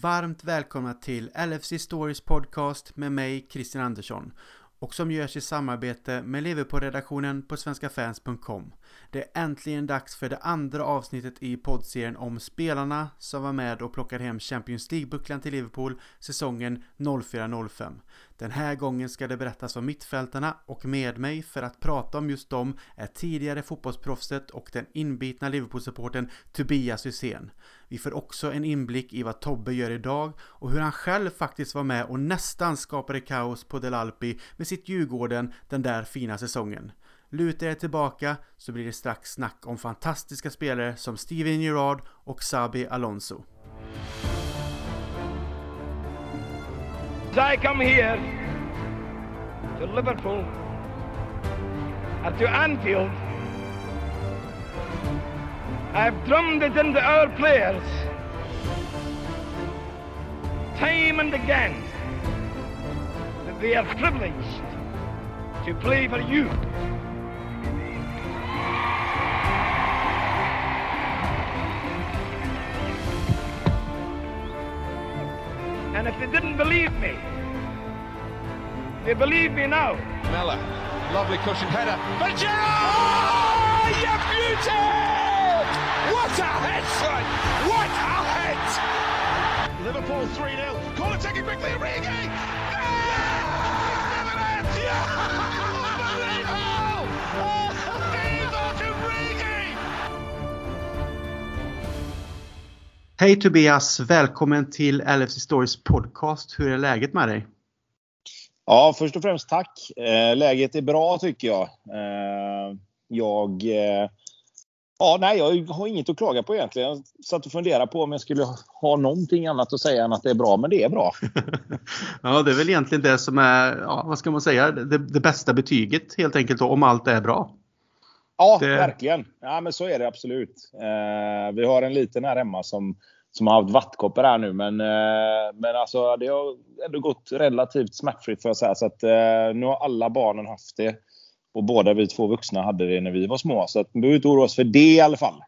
Varmt välkomna till LFC Stories podcast med mig Christian Andersson och som görs i samarbete med Liverpool-redaktionen på svenskafans.com. Det är äntligen dags för det andra avsnittet i poddserien om spelarna som var med och plockade hem Champions League-bucklan till Liverpool säsongen 04-05. Den här gången ska det berättas om mittfältarna och med mig för att prata om just dem är tidigare fotbollsproffset och den inbitna Liverpool-supporten Tobias Hysén. Vi får också en inblick i vad Tobbe gör idag och hur han själv faktiskt var med och nästan skapade kaos på Del Alpi med sitt Djurgården den där fina säsongen. Luta er tillbaka så blir det strax snack om fantastiska spelare som Steven Gerrard och Sabi Alonso. I come here to Liverpool and to Anfield, I've drummed it into our players time and again that they are privileged to play for you. And if they didn't believe me, they believe me now. Mella, lovely cushion header. But Gerrard! You beauty! What a head, son! What a head! Liverpool 3 0. Call it, take it quickly, Origi! Ah! Yeah! Yeah! Hej Tobias! Välkommen till LFC Stories podcast. Hur är läget med dig? Ja, först och främst tack. Eh, läget är bra tycker jag. Eh, jag, eh, ja, nej, jag har inget att klaga på egentligen. Jag satt och funderade på om jag skulle ha någonting annat att säga än att det är bra, men det är bra. ja, det är väl egentligen det som är, ja, vad ska man säga, det, det bästa betyget helt enkelt då, om allt är bra. Ja, Det- verkligen. Ja, men så är det absolut. Eh, vi har en liten här hemma som, som har haft vattkoppor här nu, men, eh, men alltså, det har ändå gått relativt smärtfritt får jag säga. Så att, eh, nu har alla barnen haft det. Och båda vi två vuxna hade det när vi var små. Så att, vi behöver inte oroa oss för det i alla fall.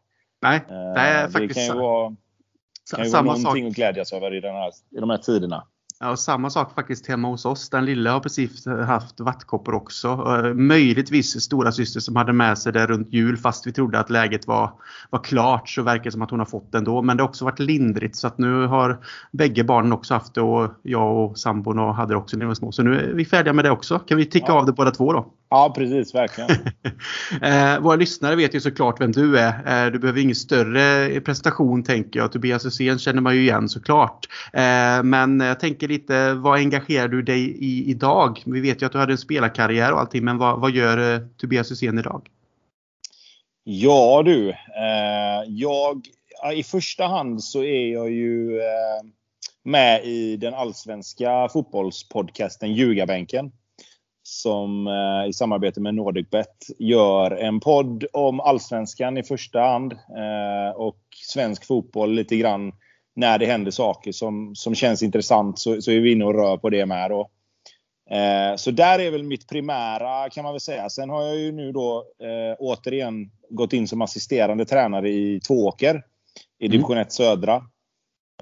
Nej, Eh, det är det faktiskt kan ju vara, kan ju vara samma sak. någonting att glädjas över i, den här, i de här tiderna. Ja, och samma sak faktiskt hemma hos oss. Den lilla har precis haft vattkoppor också. Eh, Möjligtvis stora syster som hade med sig det runt jul fast vi trodde att läget var, var klart så verkar det som att hon har fått det ändå. Men det har också varit lindrigt så att nu har bägge barnen också haft det och jag och sambon och hade det också när de var små. Så nu är vi färdiga med det också. Kan vi ticka Ja. av det båda två då? Ja, precis. Verkligen. Eh, våra lyssnare vet ju såklart vem du är. Eh, du behöver ingen större presentation tänker jag. Tobias Hysén känner man ju igen såklart. Eh, men jag tänker lite, vad engagerar du dig i idag? Vi vet ju att du hade en spelarkarriär och allting, men vad, vad gör eh, Tobias Hysén idag? Ja du. Eh, jag, ja, I första hand så är jag ju eh, med i den allsvenska fotbollspodcasten Ljugarbänken. Som eh, i samarbete med NordicBet gör en podd om allsvenskan i första hand. Eh, och svensk fotboll lite grann. När det händer saker som, som känns intressant så, så är vi inne och rör på det med. Då. Eh, Så där är väl mitt primära kan man väl säga. Sen har jag ju nu då eh, återigen gått in som assisterande tränare i Tvååker. I Mm. division 1 södra.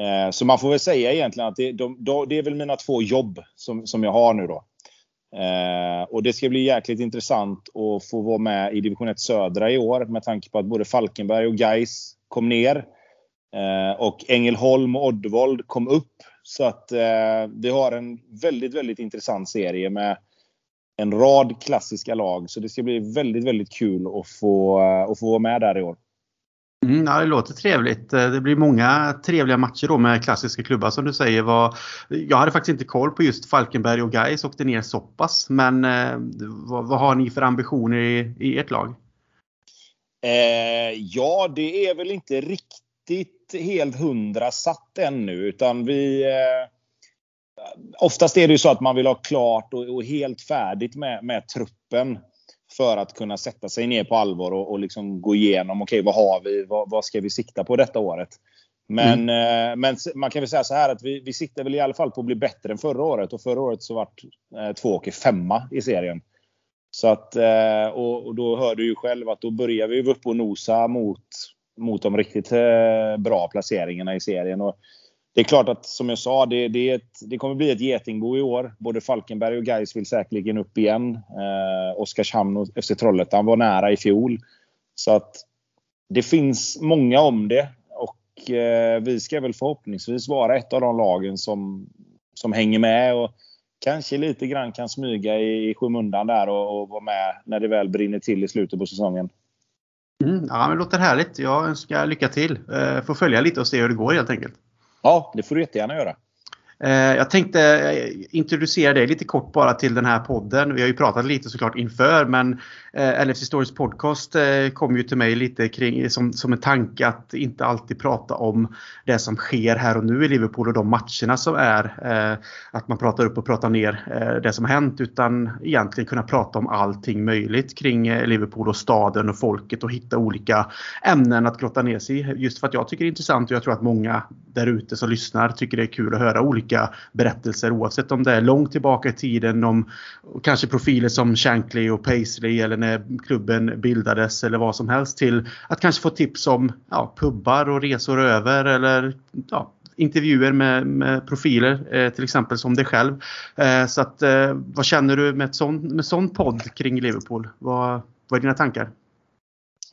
Eh, Så man får väl säga egentligen att det, de, de, det är väl mina två jobb som, som jag har nu då. Eh, och det ska bli jäkligt intressant att få vara med i division 1 södra i år med tanke på att både Falkenberg och Geis kom ner. Eh, och Ängelholm och Oddevold kom upp. Så att eh, vi har en väldigt, väldigt intressant serie med en rad klassiska lag. Så det ska bli väldigt, väldigt kul att få, eh, att få vara med där i år. Mm, ja, det låter trevligt. Eh, det blir många trevliga matcher då med klassiska klubbar som du säger. Var, jag hade faktiskt inte koll på just Falkenberg och Gais åkte ner så pass. Men eh, vad, vad har ni för ambitioner i, i ert lag? Eh, ja, det är väl inte riktigt helt hundra satt ännu. Utan vi... Eh, oftast är det ju så att man vill ha klart och, och helt färdigt med, med truppen. För att kunna sätta sig ner på allvar och, och liksom gå igenom. Okej, vad har vi? Vad, vad ska vi sikta på detta året? Men, eh, men man kan väl säga så här att vi, vi siktar väl i alla fall på att bli bättre än förra året. Och förra året så vart eh, Tvååker femma i serien. Så att, eh, och, och då hör du ju själv att då börjar vi upp och nosa mot, mot de riktigt eh, bra placeringarna i serien. Och det är klart att som jag sa, det, det, ett, det kommer bli ett getingbo i år. Både Falkenberg och Gais vill säkerligen upp igen. Eh, Oskarshamn och FC Trollhättan var nära i fjol. Så att det finns många om det. Och eh, vi ska väl förhoppningsvis vara ett av de lagen som, som hänger med och kanske lite grann kan smyga i, i skymundan där och, och vara med när det väl brinner till i slutet på säsongen. Mm, ja, men det låter härligt. Jag önskar lycka till. Eh, får följa lite och se hur det går helt enkelt. Ja, det får du jättegärna göra. Eh, jag tänkte eh, introducera dig lite kort bara till den här podden. Vi har ju pratat lite såklart inför men eh, LFC Stories podcast kom ju till mig lite kring som, som en tanke att inte alltid prata om det som sker här och nu i Liverpool och de matcherna som är. Att man pratar upp och pratar ner det som har hänt utan egentligen kunna prata om allting möjligt kring Liverpool och staden och folket och hitta olika ämnen att grotta ner sig i. Just för att jag tycker det är intressant och jag tror att många där ute som lyssnar tycker det är kul att höra olika olika berättelser oavsett om det är långt tillbaka i tiden om kanske profiler som Shankly och Paisley eller när klubben bildades eller vad som helst till att kanske få tips om ja, pubbar och resor över eller ja, intervjuer med, med profiler, eh, till exempel som dig själv. Eh, så att, eh, vad känner du med, ett sån, med sån podd kring Liverpool? Vad, vad är dina tankar?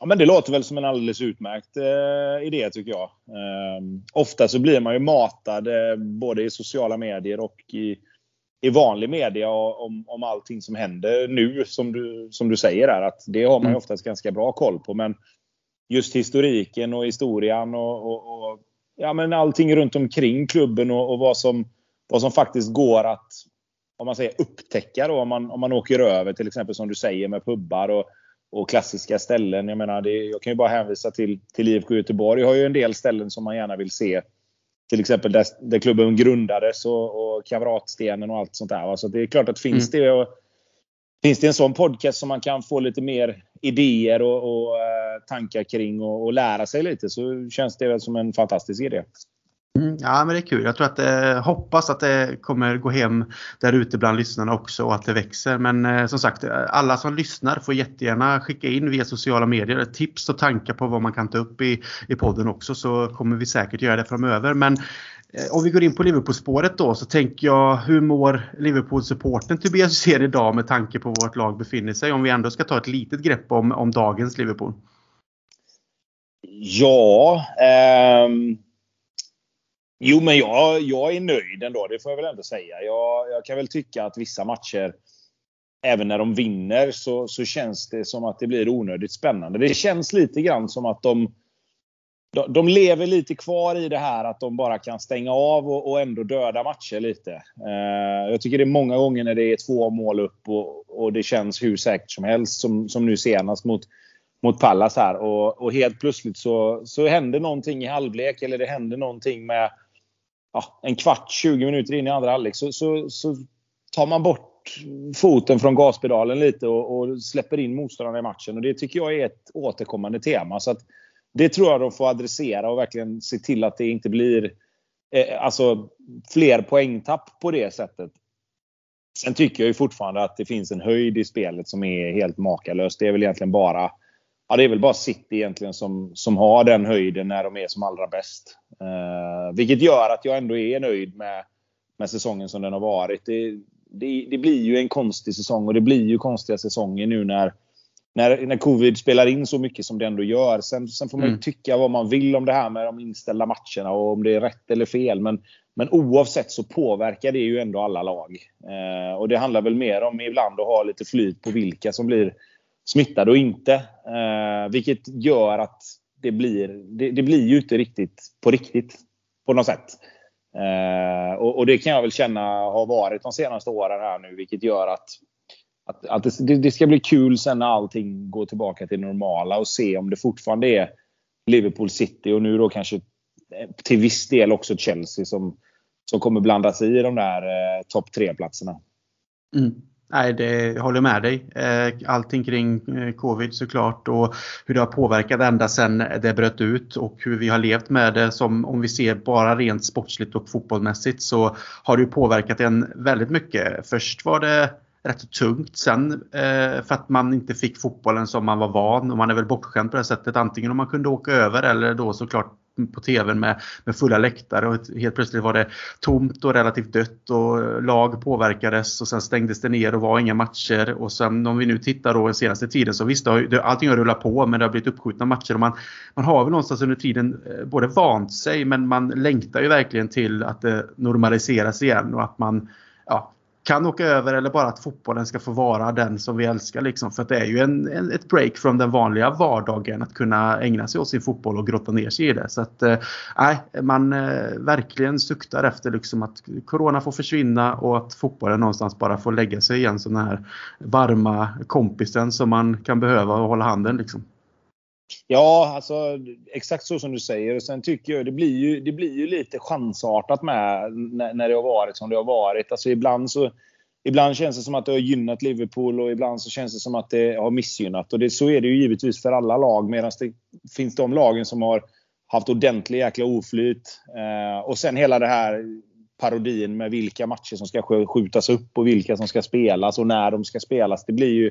Ja, men det låter väl som en alldeles utmärkt eh, idé tycker jag. Eh, ofta så blir man ju matad eh, både i sociala medier och i, i vanlig media om, om allting som händer nu som du, som du säger där. Att det har man ju mm. oftast ganska bra koll på. Men just historiken och historien och, och, och ja, men allting runt omkring klubben och, och, vad, som, vad som faktiskt går att om man säger upptäcka då, om man, om man åker över till exempel som du säger med pubbar och och klassiska ställen. Jag menar, det, jag kan ju bara hänvisa till, till IFK Göteborg. Jag har ju en del ställen som man gärna vill se. Till exempel där, där klubben grundades och, och Kamratstenen och allt sånt där. Så det är klart att finns mm. det och, Finns det en sån podcast som man kan få lite mer idéer och, och uh, tankar kring och, och, lära sig lite så känns det väl som en fantastisk idé. Mm, ja men det är kul. Jag tror att eh, hoppas att det kommer gå hem där ute bland lyssnarna också och att det växer. Men eh, som sagt, eh, alla som lyssnar får jättegärna skicka in via sociala medier tips och tankar på vad man kan ta upp i, i podden också så kommer vi säkert göra det framöver. Men eh, om vi går in på Liverpool-spåret då så tänker jag hur mår Liverpool-supporten Tobias ser idag med tanke på vårt lag befinner sig? Om vi ändå ska ta ett litet grepp om, om dagens Liverpool. Ja, um Jo, men jag, jag är nöjd ändå. Det får jag väl ändå säga. Jag, jag kan väl tycka att vissa matcher, även när de vinner, så, så känns det som att det blir onödigt spännande. Det känns lite grann som att de, de, de lever lite kvar i det här att de bara kan stänga av och, och ändå döda matcher lite. Eh, jag tycker det är många gånger när det är två mål upp och, och det känns hur säkert som helst. Som, som nu senast mot mot Pallas här. Och, och, helt plötsligt så, så händer någonting i halvlek eller det händer någonting med ja, en kvart, 20 minuter in i andra halvlek så, så, så, tar man bort foten från gaspedalen lite och, och släpper in motståndarna i matchen. Och Det tycker jag är ett återkommande tema. Så att det tror jag de får adressera och verkligen se till att det inte blir eh, alltså, fler poängtapp på det sättet. Sen tycker jag ju fortfarande att det finns en höjd i spelet som är helt makalös. Det är väl egentligen bara Ja, det är väl bara City egentligen som, som har den höjden när de är som allra bäst. Eh, vilket gör att jag ändå är nöjd med, med säsongen som den har varit. Det, det, det, blir ju en konstig säsong och det blir ju konstiga säsonger nu när, när, när covid spelar in så mycket som det ändå gör. Sen, sen får man mm. tycka vad man vill om det här med de inställda matcherna och om det är rätt eller fel. Men, men oavsett så påverkar det ju ändå alla lag. Eh, och det handlar väl mer om ibland att ha lite flyt på vilka som blir smittade och inte. Eh, vilket gör att det blir, det, det, blir ju inte riktigt på riktigt på något sätt. Eh, och, och, det kan jag väl känna har varit de senaste åren här nu, vilket gör att, att, att det, det, ska bli kul sen när allting går tillbaka till normala och se om det fortfarande är Liverpool City och nu då kanske eh, till viss del också Chelsea som, som kommer blanda sig i de där eh, topp tre platserna. Mm. Nej, det, jag håller med dig. Eh, allting kring eh, covid såklart och hur det har påverkat ända sedan det bröt ut och hur vi har levt med det som om vi ser bara rent sportsligt och fotbollsmässigt så har det påverkat en väldigt mycket. Först var det rätt tungt sen eh, för att man inte fick fotbollen som man var van och man är väl bortskämd på det sättet. Antingen om man kunde åka över eller då såklart på tvn med, med fulla läktare och helt plötsligt var det tomt och relativt dött och lag påverkades och sen stängdes det ner och var inga matcher. Och sen om vi nu tittar då den senaste tiden så visst, allting har rullat på men det har blivit uppskjutna matcher och man, man har väl någonstans under tiden eh, både vant sig men man längtar ju verkligen till att det normaliseras igen och att man ja, kan åka över eller bara att fotbollen ska få vara den som vi älskar. Liksom. För det är ju en, en, ett break från den vanliga vardagen att kunna ägna sig åt sin fotboll och grotta ner sig i det. Så att eh, man eh, verkligen suktar efter liksom att Corona får försvinna och att fotbollen någonstans bara får lägga sig igen som den här varma kompisen som man kan behöva och hålla handen. Liksom. Ja, alltså exakt så som du säger. Sen tycker jag det blir ju, det blir ju lite chansartat med när, när det har varit som det har varit. Alltså ibland så Ibland känns det som att det har gynnat Liverpool och ibland så känns det som att det har missgynnat. Och det, så är det ju givetvis för alla lag. Medan det finns de lagen som har haft ordentlig jäkla oflyt. Eh, och sen hela det här parodin med vilka matcher som ska skjutas upp och vilka som ska spelas och när de ska spelas. Det blir ju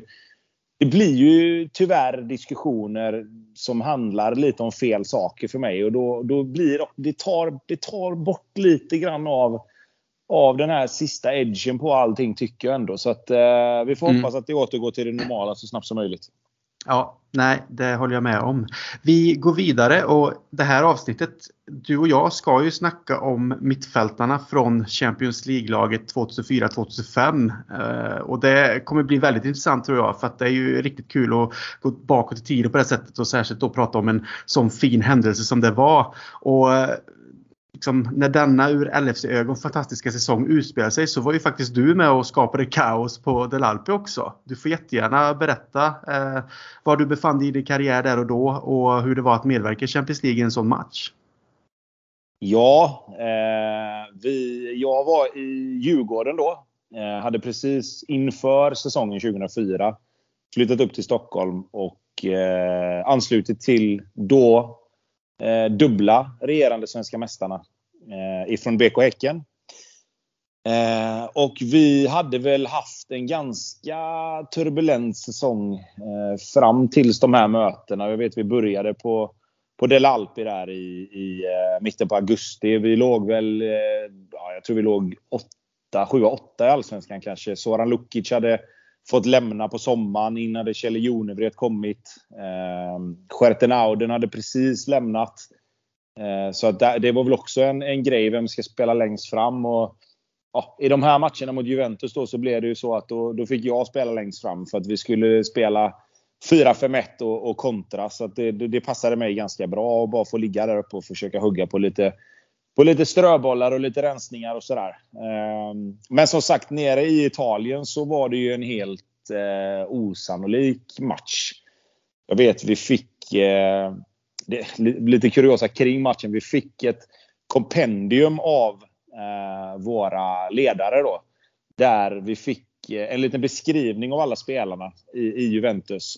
det blir ju tyvärr diskussioner som handlar lite om fel saker för mig. Och då, då blir det, tar, det tar bort lite grann av, av den här sista edgen på allting tycker jag ändå. Så att, eh, vi får mm. hoppas att det återgår till det normala så snabbt som möjligt. Ja, nej, det håller jag med om. Vi går vidare och det här avsnittet, du och jag ska ju snacka om mittfältarna från Champions League-laget 2004-2005. Eh, och det kommer bli väldigt intressant tror jag för att det är ju riktigt kul att gå bakåt i tiden på det sättet och särskilt då prata om en sån fin händelse som det var. Och eh, liksom, när denna ur LFC-ögon fantastiska säsong utspelade sig så var ju faktiskt du med och skapade kaos på Del Alpe också. Du får jättegärna berätta eh, var du befann dig i din karriär där och då och hur det var att medverka i Champions League i en sån match. Ja, eh, vi, jag var i Djurgården då. Eh, hade precis inför säsongen 2004 flyttat upp till Stockholm och eh, anslutit till då eh, dubbla regerande svenska mästarna eh, ifrån BK Häcken. Eh, och vi hade väl haft en ganska turbulent säsong eh, fram tills de här mötena. Jag vet vi började på, på Del Alpi där i, i eh, mitten på augusti. Vi låg väl, eh, ja, jag tror vi låg 8, 7, 8 i Allsvenskan kanske. Soran Lukic hade fått lämna på sommaren. Innan hade Kjell Jonevret kommit. Eh, Schertenauden hade precis lämnat. Eh, så att det var väl också en, en grej. Vem ska spela längst fram? Och, ja, I de här matcherna mot Juventus då så blev det ju så att då, då fick jag spela längst fram. För att vi skulle spela 4-5-1 och, och kontra. Så att det, det, det passade mig ganska bra att bara få ligga där uppe och försöka hugga på lite på lite ströbollar och lite rensningar och sådär. Ehm, men som sagt, nere i Italien så var det ju en helt eh, osannolik match. Jag vet, vi fick eh, det, lite kuriosa kring matchen. Vi fick ett kompendium av eh, våra ledare då. Där vi fick en liten beskrivning av alla spelarna i, i Juventus.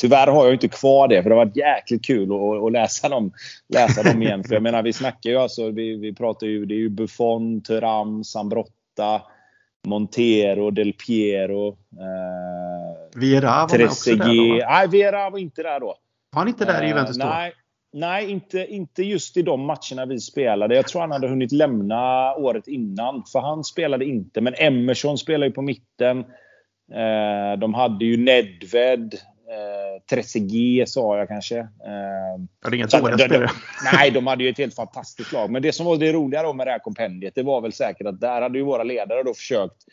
Tyvärr har jag inte kvar det för det har varit jäkligt kul att, att läsa, dem, läsa dem igen. För jag menar vi snackar ju alltså, vi, vi pratar ju, det är ju Buffon, Thuram, Sambrotta, Montero, Del Piero. Eh, Vera var också där då, Nej, Vera var inte där då. Var han inte där i Juventus då? Eh, nej, nej inte, inte just i de matcherna vi spelade. Jag tror han hade hunnit lämna året innan. För han spelade inte. Men Emerson spelade ju på mitten. Eh, de hade ju Nedved. Eh, Trezeguet sa jag kanske. Eh, det är dåliga spelare. Nej, de hade ju ett helt fantastiskt lag. Men det som var det roliga då med det här kompendiet, det var väl säkert att där hade ju våra ledare då försökt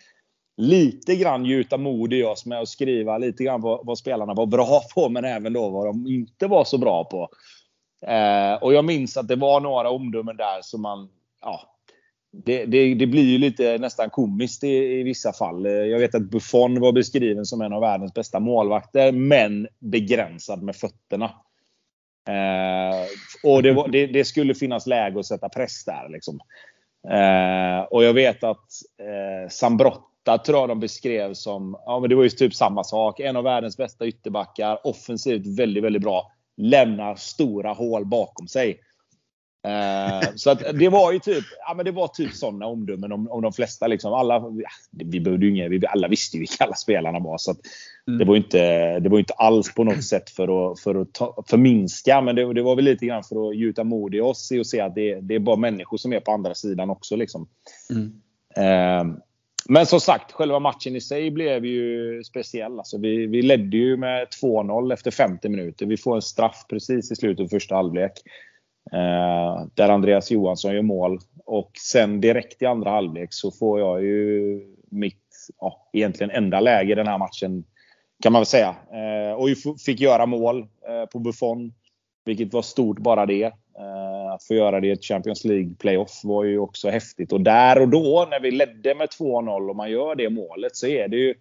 lite grann gjuta mod i oss med att skriva lite grann vad, vad, spelarna var bra på, men även då vad de inte var så bra på. Eh, och jag minns att det var några omdömen där som man, ja, det, det, det, blir ju lite nästan komiskt i, i, vissa fall. Jag vet att Buffon var beskriven som en av världens bästa målvakter, men begränsad med fötterna. Eh, och det, var, det, det, skulle finnas läge att sätta press där. Liksom. Eh, och jag vet att eh, Sambrotta tror jag de beskrev som, ja men det var ju typ samma sak. En av världens bästa ytterbackar, offensivt väldigt, väldigt bra. Lämnar stora hål bakom sig. Eh, så att det var ju typ, ja, men det var typ sådana omdömen om, om de flesta. Liksom. Alla, vi behövde ju inga, vi alla visste ju vilka alla spelarna var. Så mm. det, var inte, det var inte alls på något sätt för att, för att ta, förminska. Men det, det var väl lite grann för att gjuta mod i oss och se att det, det är bara människor som är på andra sidan också. Liksom. Mm. Eh, men som sagt, själva matchen i sig blev ju speciell. Alltså, vi, vi ledde ju med 2-0 efter 50 minuter. Vi får en straff precis i slutet av första halvlek. Eh, där Andreas Johansson gör mål. Och sen direkt i andra halvlek så får jag ju mitt ja, egentligen enda läge i den här matchen. Kan man väl säga. Eh, och fick göra mål eh, på Buffon. Vilket var stort bara det. Att få göra det i ett Champions League playoff var ju också häftigt. Och där och då när vi ledde med 2-0 och man gör det målet så är det ju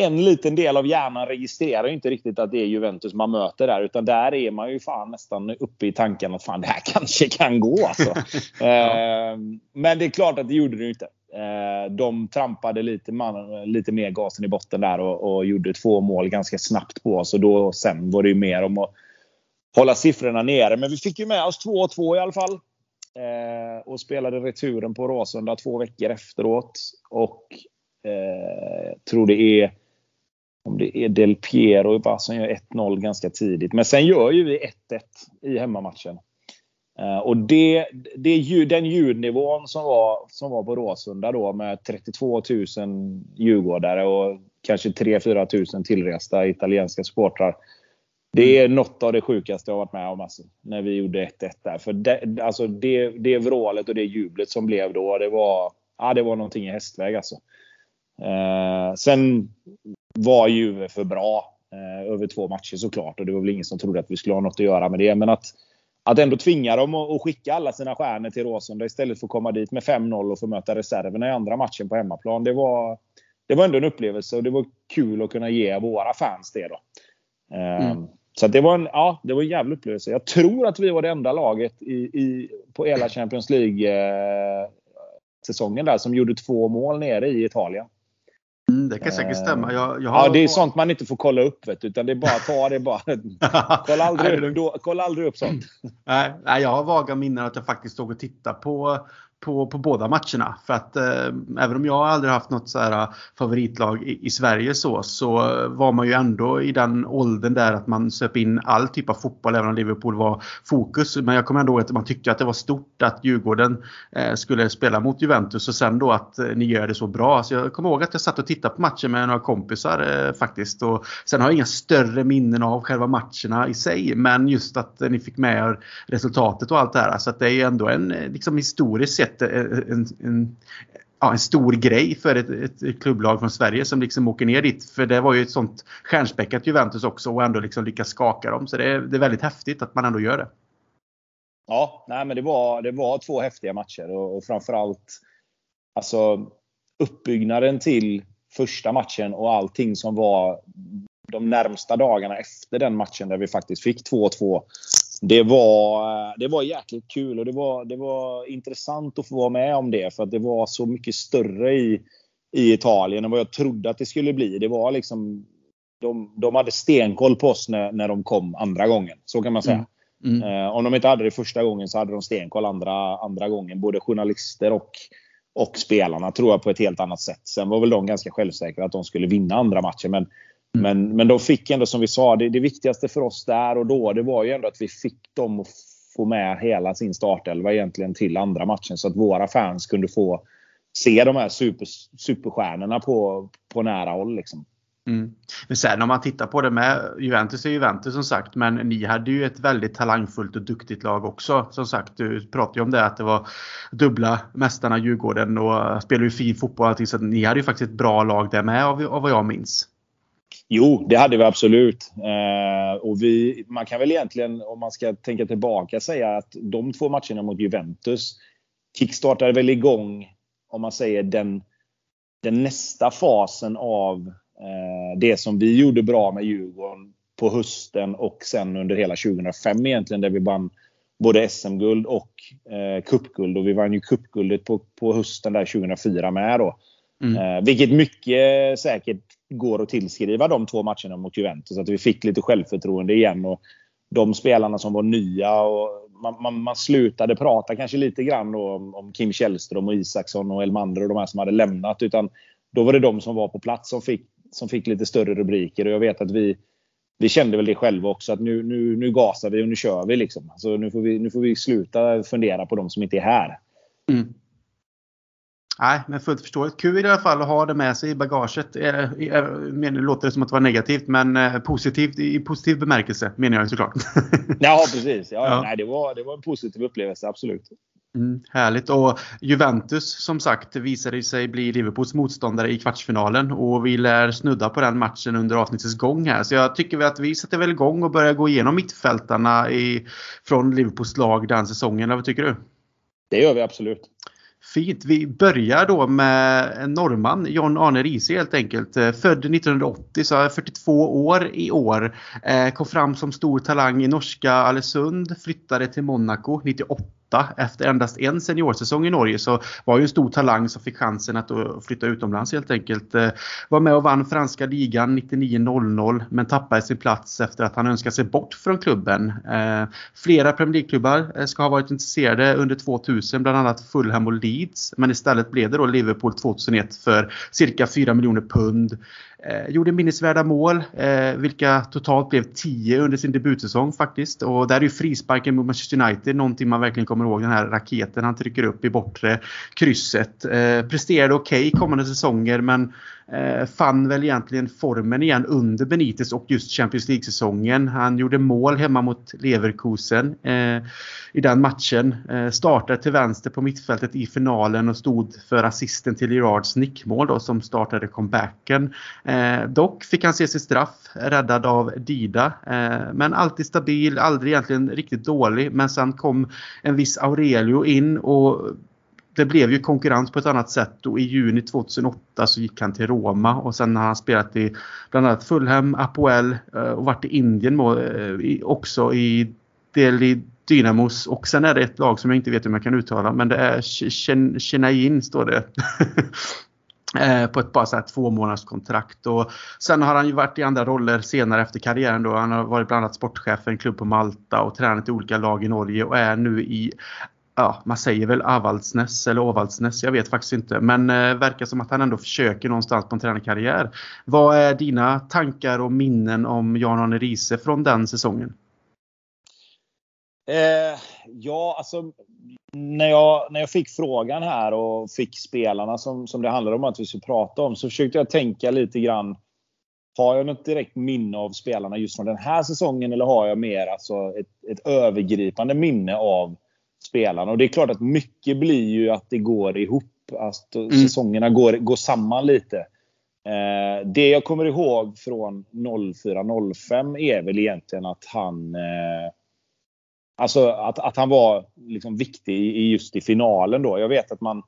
en liten del av hjärnan registrerar inte riktigt att det är Juventus man möter där. Utan där är man ju fan nästan uppe i tanken att fan det här kanske kan gå alltså. ja. eh, men det är klart att det gjorde det inte. Eh, de trampade lite, man, lite mer gasen i botten där och, och, gjorde två mål ganska snabbt på oss. Och då, sen var det ju mer om att hålla siffrorna nere. Men vi fick ju med oss 2-2 i alla fall. Eh, och spelade returen på Råsunda två veckor efteråt. Och eh, tror det är om det är Del Piero som gör 1-0 ganska tidigt. Men sen gör ju vi 1-1 i hemmamatchen. Uh, och det, det, den ljudnivån som var, som var på Råsunda då med 32 000 djurgårdare och kanske 3-4 tusen tillresta italienska supportrar. Det är något av det sjukaste jag varit med om alltså, när vi gjorde 1-1 där. För det, alltså det, det vrålet och det jublet som blev då, det var, ja, det var någonting i hästväg alltså. Uh, sen var Juve för bra eh, över två matcher såklart. Och det var väl ingen som trodde att vi skulle ha något att göra med det. Men att, att ändå tvinga dem att skicka alla sina stjärnor till Råsunda istället för att komma dit med 5-0 och få möta reserverna i andra matchen på hemmaplan. Det var, det var ändå en upplevelse och det var kul att kunna ge våra fans det. Då. Eh, mm. Så det var, en, ja, det var en jävla upplevelse. Jag tror att vi var det enda laget i, i, på hela Champions League-säsongen eh, där som gjorde två mål nere i Italien. Mm, det kan säkert stämma. Jag, jag har... Ja, det är sånt man inte får kolla upp. Vet, utan det är bara ta det bara. kolla, aldrig upp, kolla aldrig upp sånt. Nej, jag har vaga minnen att jag faktiskt stod och tittade på på, på båda matcherna. För att eh, även om jag aldrig haft något så här, eh, favoritlag i, i, Sverige så, så eh, var man ju ändå i den åldern där att man söp in all typ av fotboll även om Liverpool var fokus. Men jag kommer ändå ihåg att man tyckte att det var stort att Djurgården eh, skulle spela mot Juventus och sen då att eh, ni gör det så bra. Så jag kommer ihåg att jag satt och tittade på matchen med några kompisar eh, faktiskt. Och sen har jag inga större minnen av själva matcherna i sig. Men just att eh, ni fick med er resultatet och allt det här. Så att det är ju ändå en liksom historiskt sett sett eh, en, en, ja, en stor grej för ett, ett, klubblag från Sverige som liksom åker ner dit. För det var ju ett sånt stjärnspäckat Juventus också och ändå liksom lyckas skaka dem. Så det är, det är väldigt häftigt att man ändå gör det. Ja, nej, men det var, det var två häftiga matcher och, och framförallt alltså, uppbyggnaden till första matchen och allting som var de närmsta dagarna efter den matchen där vi faktiskt fick 2-2 det var, det var jäkligt kul och det var, det var intressant att få vara med om det. För att det var så mycket större i, i Italien än vad jag trodde att det skulle bli. Det var liksom, de, de hade stenkoll på oss när, när de kom andra gången. Så kan man säga. Mm. Mm. Eh, om de inte hade det första gången så hade de stenkoll andra, andra gången. Både journalister och, och spelarna tror jag på ett helt annat sätt. Sen var väl de ganska självsäkra att de skulle vinna andra matchen. Men. Men, men de fick ändå som vi sa, det, det viktigaste för oss där och då det var ju ändå att vi fick dem att få med hela sin startelva egentligen till andra matchen. Så att våra fans kunde få se de här super, superstjärnorna på, på nära håll. Liksom. Mm. Men sen om man tittar på det med Juventus är Juventus som sagt men ni hade ju ett väldigt talangfullt och duktigt lag också. Som sagt, du pratade ju om det att det var dubbla mästarna Djurgården och spelade ju fin fotboll så ni hade ju faktiskt ett bra lag där med av, av vad jag minns. Jo, det hade vi absolut. Eh, och vi, man kan väl egentligen, om man ska tänka tillbaka, säga att de två matcherna mot Juventus kickstartade väl igång, om man säger den, den nästa fasen av eh, det som vi gjorde bra med Djurgården på hösten och sen under hela 2005 egentligen, där vi vann både SM-guld och eh, cupguld. Och vi vann ju cupguldet på, på hösten där 2004 med då. Mm. Eh, vilket mycket säkert går att tillskriva de två matcherna mot Juventus. Att vi fick lite självförtroende igen. Och de spelarna som var nya och man, man, man, slutade prata kanske lite grann om, om, Kim Källström och Isaksson och Elmander och de här som hade lämnat. Utan då var det de som var på plats som fick, som fick lite större rubriker. Och jag vet att vi, vi kände väl det själva också. Att nu, nu, nu gasar vi och nu kör vi. Liksom. Så nu, får vi nu får vi sluta fundera på de som inte är här. Mm. Nej, men fullt förståeligt. Kul i alla fall att ha det med sig i bagaget. Nu låter det som att det var negativt, men eh, positivt i positiv bemärkelse menar jag såklart. ja, precis. Ja, ja. Nej, det, var, det var en positiv upplevelse, absolut. Mm, härligt. Och Juventus som sagt visade sig bli Liverpools motståndare i kvartsfinalen och vi lär snudda på den matchen under avsnittets gång här. Så jag tycker att vi sätter väl igång och börjar gå igenom mittfältarna i, från Liverpools lag den säsongen. Vad tycker du? Det gör vi absolut. Fint. Vi börjar då med en norrman, John Arne Riise helt enkelt. Eh, född 1980, så är 42 år i år. Eh, kom fram som stor talang i norska Alesund, flyttade till Monaco 98 efter endast en seniorsäsong i Norge så var ju en stor talang som fick chansen att eh, flytta utomlands helt enkelt. Eh, var med och vann franska ligan 99-00 men tappade sin plats efter att han önskade sig bort från klubben. Eh, flera Premier League-klubbar ska ha varit intresserade under 2000, bland annat Fulham och Leeds. Men istället blev det då Liverpool 2001 för cirka 4 miljoner pund. Eh, gjorde minnesvärda mål, eh, vilka totalt blev 10 under sin debutsäsong faktiskt. Och där är ju frisparken mot Manchester United någonting man verkligen kommer ihåg. Den här raketen han trycker upp i bortre krysset. Eh, presterade okej okay kommande säsonger men eh, fann väl egentligen formen igen under Benitez och just Champions League-säsongen. Han gjorde mål hemma mot Leverkusen eh, i den matchen. Eh, startade till vänster på mittfältet i finalen och stod för assisten till Gerards nickmål då, som startade comebacken. Eh, dock fick han se sitt straff räddad av Dida. Eh, men alltid stabil, aldrig egentligen riktigt dålig. Men sen kom en viss Aurelio in och det blev ju konkurrens på ett annat sätt och i juni 2008 så gick han till Roma och sen har han spelat i bland annat Fulham, Apoel eh, och varit i Indien eh, också i Delhi Dynamos och sen är det ett lag som jag inte vet hur man kan uttala men det är Chennai står det. Eh, på ett bara så här två månaders kontrakt. Och sen har han ju varit i andra roller senare efter karriären. Då. Han har varit bland annat sportchef för en klubb på Malta och tränat i olika lag i Norge och är nu i ja, man säger väl Avaldsnäs eller Ovaldsnäs, jag vet faktiskt inte. Men eh, verkar som att han ändå försöker någonstans på en tränarkarriär. Vad är dina tankar och minnen om Jan-Arne Riise från den säsongen? Eh, ja, alltså när jag, när jag fick frågan här och fick spelarna som, som det handlade om att vi skulle prata om så försökte jag tänka lite grann. Har jag något direkt minne av spelarna just från den här säsongen eller har jag mer alltså ett, ett övergripande minne av spelarna. Och det är klart att mycket blir ju att det går ihop. Att mm. säsongerna går, går samman lite. Eh, det jag kommer ihåg från 04-05 är väl egentligen att han eh, Alltså att, att han var liksom viktig i, just i finalen då. Jag vet att man,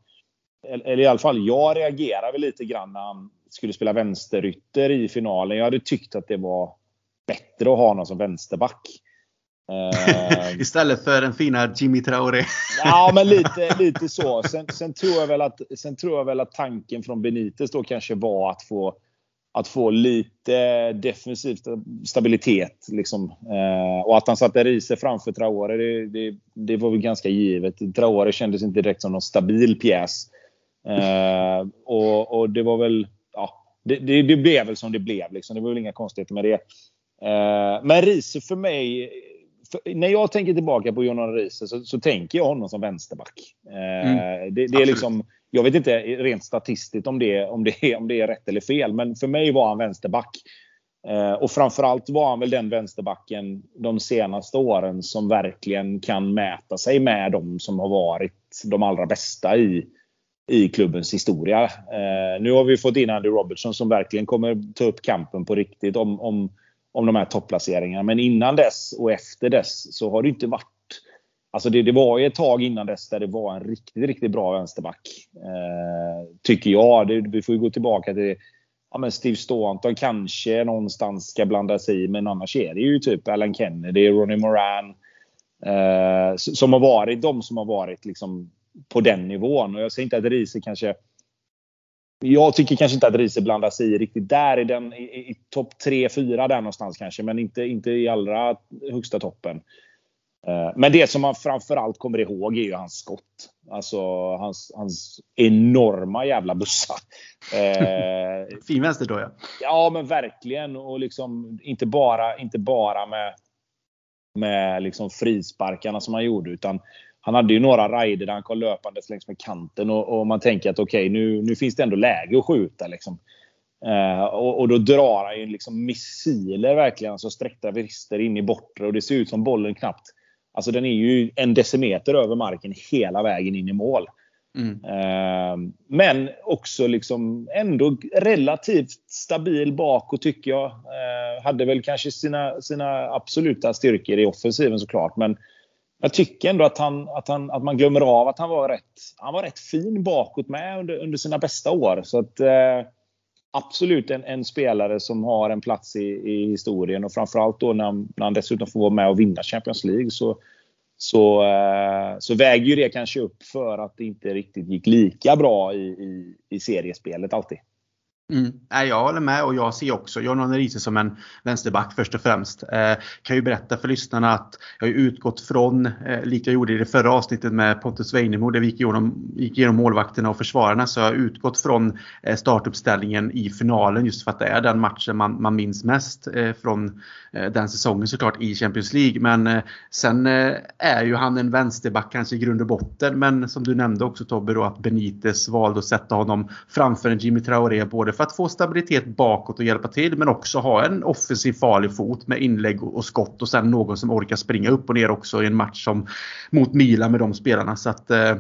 eller i alla fall jag reagerade lite grann när han skulle spela vänsterytter i finalen. Jag hade tyckt att det var bättre att ha någon som vänsterback. Uh, Istället för den fina Jimmy Traoré. ja, men lite, lite så. Sen, sen, tror jag väl att, sen tror jag väl att tanken från Benitez då kanske var att få, att få lite defensiv stabilitet. Liksom. Uh, och att han satte Riese framför Traoré, det, det, det, var väl ganska givet. Traoré kändes inte direkt som någon stabil pjäs. Uh, och, och, det var väl... Ja, det, det, det, blev väl som det blev. Liksom. Det var väl inga konstigheter med det. Men Riese för mig när jag tänker tillbaka på John Riise så, så, tänker jag honom som vänsterback. Eh, mm. det, det, är liksom, jag vet inte rent statistiskt om det, om, det är, om det är rätt eller fel, men för mig var han vänsterback. Eh, och framförallt var han väl den vänsterbacken de senaste åren som verkligen kan mäta sig med de som har varit de allra bästa i, i klubbens historia. Eh, nu har vi fått in Andy Robertson som verkligen kommer ta upp kampen på riktigt om, om om de här topplaceringarna. Men innan dess och efter dess så har det inte varit Alltså det, det var ju ett tag innan dess där det var en riktigt, riktigt bra vänsterback. Eh, tycker jag. Det, vi får ju gå tillbaka till ja, men Steve Staunton kanske någonstans ska blanda sig i. Men annars är det ju typ Alan Kennedy, Ronnie Moran. Eh, som har varit de som har varit liksom på den nivån. Och jag säger inte att Riese kanske jag tycker kanske inte att Riese blandar sig i riktigt där i, den, i, i topp 3-4 där någonstans kanske. Men inte, inte i allra högsta toppen. Eh, men det som man framförallt kommer ihåg är ju hans skott. Alltså hans, hans enorma jävla bussar. Eh, fin vänster då ja. Ja men verkligen. Och liksom inte bara, inte bara med, med liksom frisparkarna som han gjorde. Utan han hade ju några rider där han kom löpandes längs med kanten. Och, och man tänker att okej, okay, nu, nu finns det ändå läge att skjuta. Liksom. Eh, och, och, då drar han ju liksom missiler verkligen. Alltså sträckta vrister in i bortre. Och det ser ut som bollen knappt Alltså den är ju en decimeter över marken hela vägen in i mål. Mm. Eh, men också liksom ändå relativt stabil bakåt tycker jag. Eh, hade väl kanske sina, sina absoluta styrkor i offensiven såklart. Men jag tycker ändå att, han, att, han, att man glömmer av att han var rätt, han var rätt fin bakåt med under, under sina bästa år. Så att, eh, absolut en, en, spelare som har en plats i, i historien och framförallt då när han, när han dessutom får vara med och vinna Champions League så, så, eh, så väger ju det kanske upp för att det inte riktigt gick lika bra i, i, i seriespelet alltid. Mm. Jag håller med och jag ser också John Riise som en vänsterback först och främst. Eh, kan ju berätta för lyssnarna att jag har utgått från, eh, likt jag gjorde i det förra avsnittet med Pontus Weinemo där vi gick igenom, gick igenom målvakterna och försvararna, så jag har utgått från eh, startuppställningen i finalen just för att det är den matchen man, man minns mest eh, från eh, den säsongen såklart i Champions League. Men eh, sen eh, är ju han en vänsterback kanske i grund och botten. Men som du nämnde också Tobbe då att Benitez valde att sätta honom framför en Jimmy Traoré både för att få stabilitet bakåt och hjälpa till men också ha en offensiv farlig fot med inlägg och skott och sen någon som orkar springa upp och ner också i en match som mot Milan med de spelarna. Så att, eh,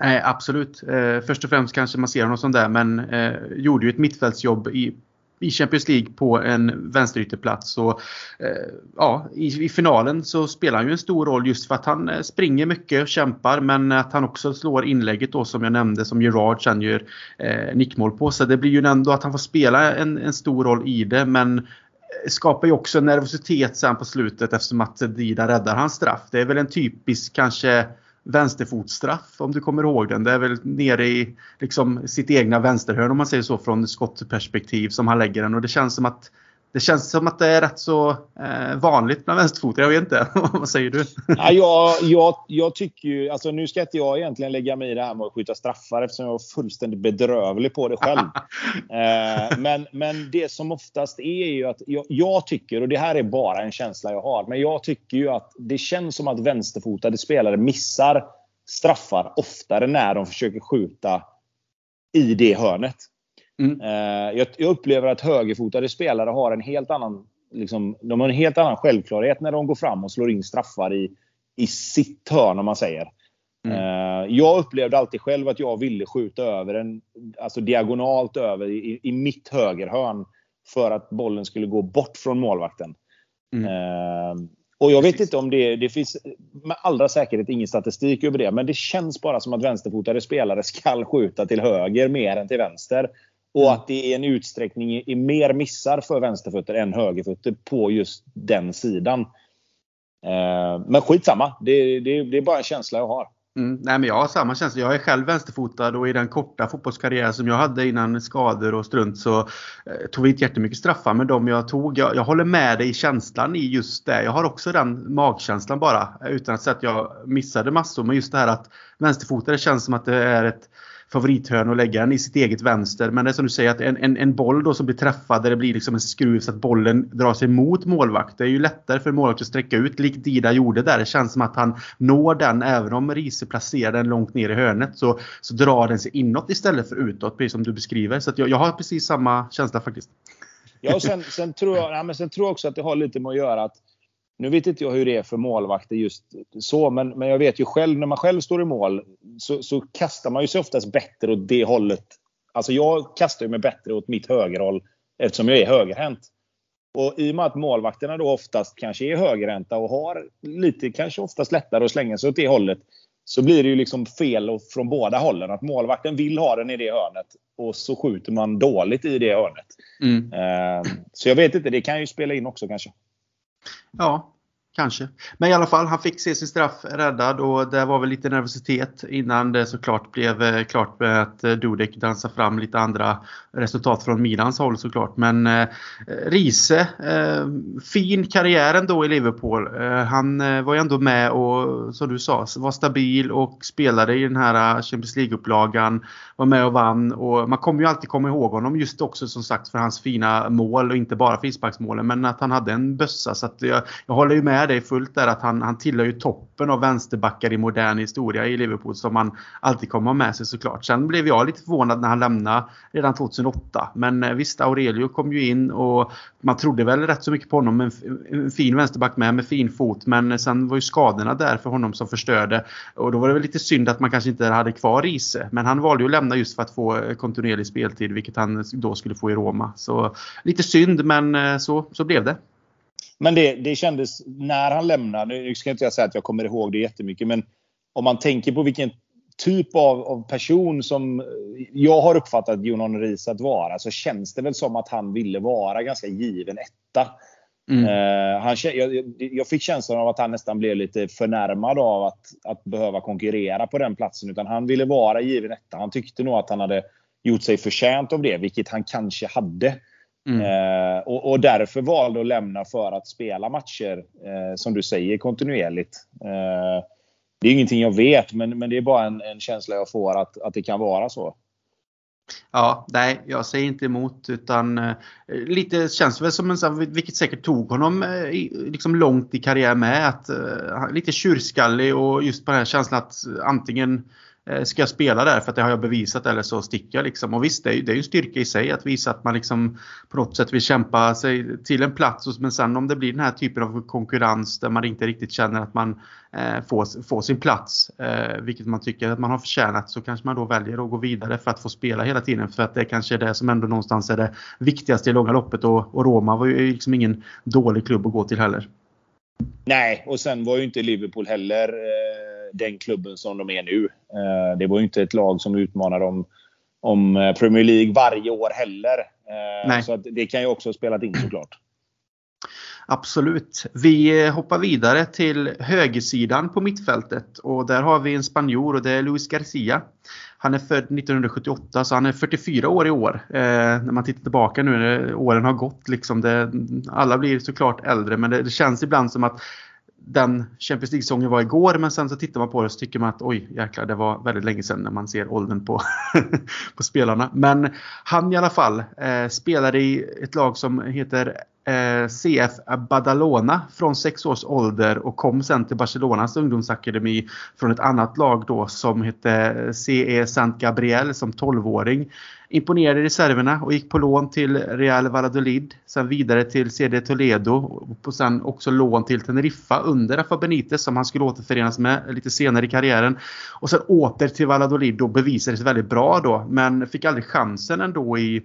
eh absolut. Eh, först och främst kanske man ser honom som där men eh, gjorde ju ett mittfältsjobb i i Champions League på en vänsterytterplats. Och, eh, ja, i, i, finalen så spelar han ju en stor roll just för att han eh, springer mycket och kämpar men att han också slår inlägget då som jag nämnde som Gerard sen gör eh, nickmål på. Så det blir ju ändå att han får spela en, en stor roll i det men eh, skapar ju också nervositet sen på slutet eftersom att Dida räddar hans straff. Det är väl en typisk kanske vänsterfotstraff om du kommer ihåg den. Det är väl nere i liksom, sitt egna vänsterhörn om man säger så från skottperspektiv som han lägger den och det känns som att det känns som att det är rätt så eh, vanligt bland vänsterfotare. Jag vet inte. Vad säger du? ja, jag, jag, jag tycker ju... Alltså nu ska inte jag egentligen lägga mig i det här med att skjuta straffar eftersom jag är fullständigt bedrövlig på det själv. eh, men, men det som oftast är ju att jag, jag, tycker, och det här är bara en känsla jag har, men jag tycker ju att det känns som att vänsterfotade spelare missar straffar oftare när de försöker skjuta i det hörnet. Mm. Eh, jag, jag, upplever att högerfotade spelare har en helt annan liksom, de har en helt annan självklarhet när de går fram och slår in straffar i, i sitt hörn om man säger. Mm. Eh, jag upplevde alltid själv att jag ville skjuta över en, alltså diagonalt över i, i mitt högerhörn för att bollen skulle gå bort från målvakten. Mm. Uh, och jag vet inte om det, det finns med allra säkerhet ingen statistik över det, men det känns bara som att vänsterfotade spelare ska skjuta till höger mer än till vänster. Och mm. att det är en utsträckning i, mer missar för vänsterfötter än högerfötter på just den sidan. Eh, men skitsamma. Det, det, det är bara en känsla jag har. Mm, nej men jag har samma känsla. Jag är själv vänsterfotad och i den korta fotbollskarriär som jag hade innan skador och strunt så eh, tog vi inte jättemycket straffar med dem jag tog. Jag, jag, håller med dig i känslan i just det. Jag har också den magkänslan bara utan att säga att jag missade massor. Men just det här att vänsterfotade känns som att det är ett favorithörn och lägga den i sitt eget vänster. Men det är som du säger att en, en, en boll då som blir träffad där det blir liksom en skruv så att bollen drar sig mot målvakt. Det är ju lättare för målvakt att sträcka ut likt Dida gjorde där. Det känns som att han når den även om Riese placerar den långt ner i hörnet så, så drar den sig inåt istället för utåt precis som du beskriver. Så jag, jag har precis samma känsla faktiskt. Ja, och sen, sen, tror jag, ja, men sen tror jag också att det har lite med att göra att nu vet inte jag hur det är för målvakter just så, men, men jag vet ju själv när man själv står i mål så, så kastar man ju sig oftast bättre åt det hållet. Alltså jag kastar mig bättre åt mitt högerhåll eftersom jag är högerhänt. Och i och med att målvakterna då oftast kanske är högerhänta och har lite, kanske oftast lättare att slänga sig åt det hållet. Så blir det ju liksom fel från båda hållen. Att målvakten vill ha den i det hörnet och så skjuter man dåligt i det hörnet. Mm. Uh, så jag vet inte, det kan ju spela in också kanske. Ja, Kanske. Men i alla fall, han fick se sin straff räddad och det var väl lite nervositet innan det såklart blev eh, klart med att eh, Dudek dansade fram lite andra resultat från Milans håll såklart. Men eh, Riese, eh, fin karriär ändå i Liverpool. Eh, han eh, var ju ändå med och som du sa, var stabil och spelade i den här Champions League-upplagan. Var med och vann och man kommer ju alltid komma ihåg honom just också som sagt för hans fina mål och inte bara frisparksmålen men att han hade en bössa. Så att jag, jag håller ju med dig fullt där att han, han tillhör ju toppen av vänsterbackar i modern historia i Liverpool som man alltid kommer ha med sig såklart. Sen blev jag lite förvånad när han lämnade redan 2008. Men eh, visst, Aurelio kom ju in och man trodde väl rätt så mycket på honom. En, en fin vänsterback med, med fin fot. Men sen var ju skadorna där för honom som förstörde. Och då var det väl lite synd att man kanske inte hade kvar Riise. Men han valde ju att lämna just för att få eh, kontinuerlig speltid, vilket han då skulle få i Roma. Så lite synd, men eh, så, så blev det. Men det, det kändes när han lämnade, nu ska inte jag säga att jag kommer ihåg det jättemycket, men om man tänker på vilken typ av, av person som jag har uppfattat Jonan Ries att vara så känns det väl som att han ville vara ganska given etta. Mm. Uh, han, jag, jag, fick känslan av att han nästan blev lite förnärmad av att, att behöva konkurrera på den platsen. Utan han ville vara given etta. Han tyckte nog att han hade gjort sig förtjänt av det, vilket han kanske hade. Mm. Uh, och, och, därför valde att lämna för att spela matcher, uh, som du säger, kontinuerligt. det är ingenting jag vet, men, men det är bara en, en känsla jag får att, att det kan vara så. Ja, nej, jag säger inte emot utan eh, lite känns väl som en vilket säkert tog honom eh, liksom långt i karriär med. Att, eh, lite tjurskallig och just på den här känslan att antingen Eh, Eh, ska jag spela där för att det har jag bevisat eller så sticker jag liksom. Och visst, det är ju det är en styrka i sig att visa att man liksom på något sätt vill kämpa sig till en plats. Men sen om det blir den här typen av konkurrens där man inte riktigt känner att man eh, får, får sin plats, eh, vilket man tycker att man har förtjänat, så kanske man då väljer att gå vidare för att få spela hela tiden. För att det kanske är det som ändå någonstans är det viktigaste i långa loppet. Och, och Roma var ju liksom ingen dålig klubb att gå till heller. Nej, och sen var ju inte Liverpool heller eh den klubben som de är nu. Eh, det var ju inte ett lag som utmanar om, om eh, Premier League varje år heller. Eh, Nej. Så det kan ju också ha spelat in såklart. Absolut. Vi hoppar vidare till högersidan på mittfältet och där har vi en spanjor och det är Luis Garcia. Han är född 1978 så han är 44 år i år. Eh, när man tittar tillbaka nu när åren har gått liksom. Det, alla blir såklart äldre men det, det känns ibland som att den Champions League-säsongen var igår men sen så tittar man på det och så tycker man att oj jäklar det var väldigt länge sedan när man ser åldern på, på spelarna. Men han i alla fall eh, spelade i ett lag som heter eh, CF Badalona från sex års ålder och kom sen till Barcelonas ungdomsakademi från ett annat lag då som hette CE Sant Gabriel som 12-åring imponerade i reserverna och gick på lån till Real Valladolid. Sen vidare till CD Toledo och sen också lån till Teneriffa under Rafa Benitez som han skulle återförenas med lite senare i karriären. Och sen åter till Valladolid och bevisade sig väldigt bra då men fick aldrig chansen ändå i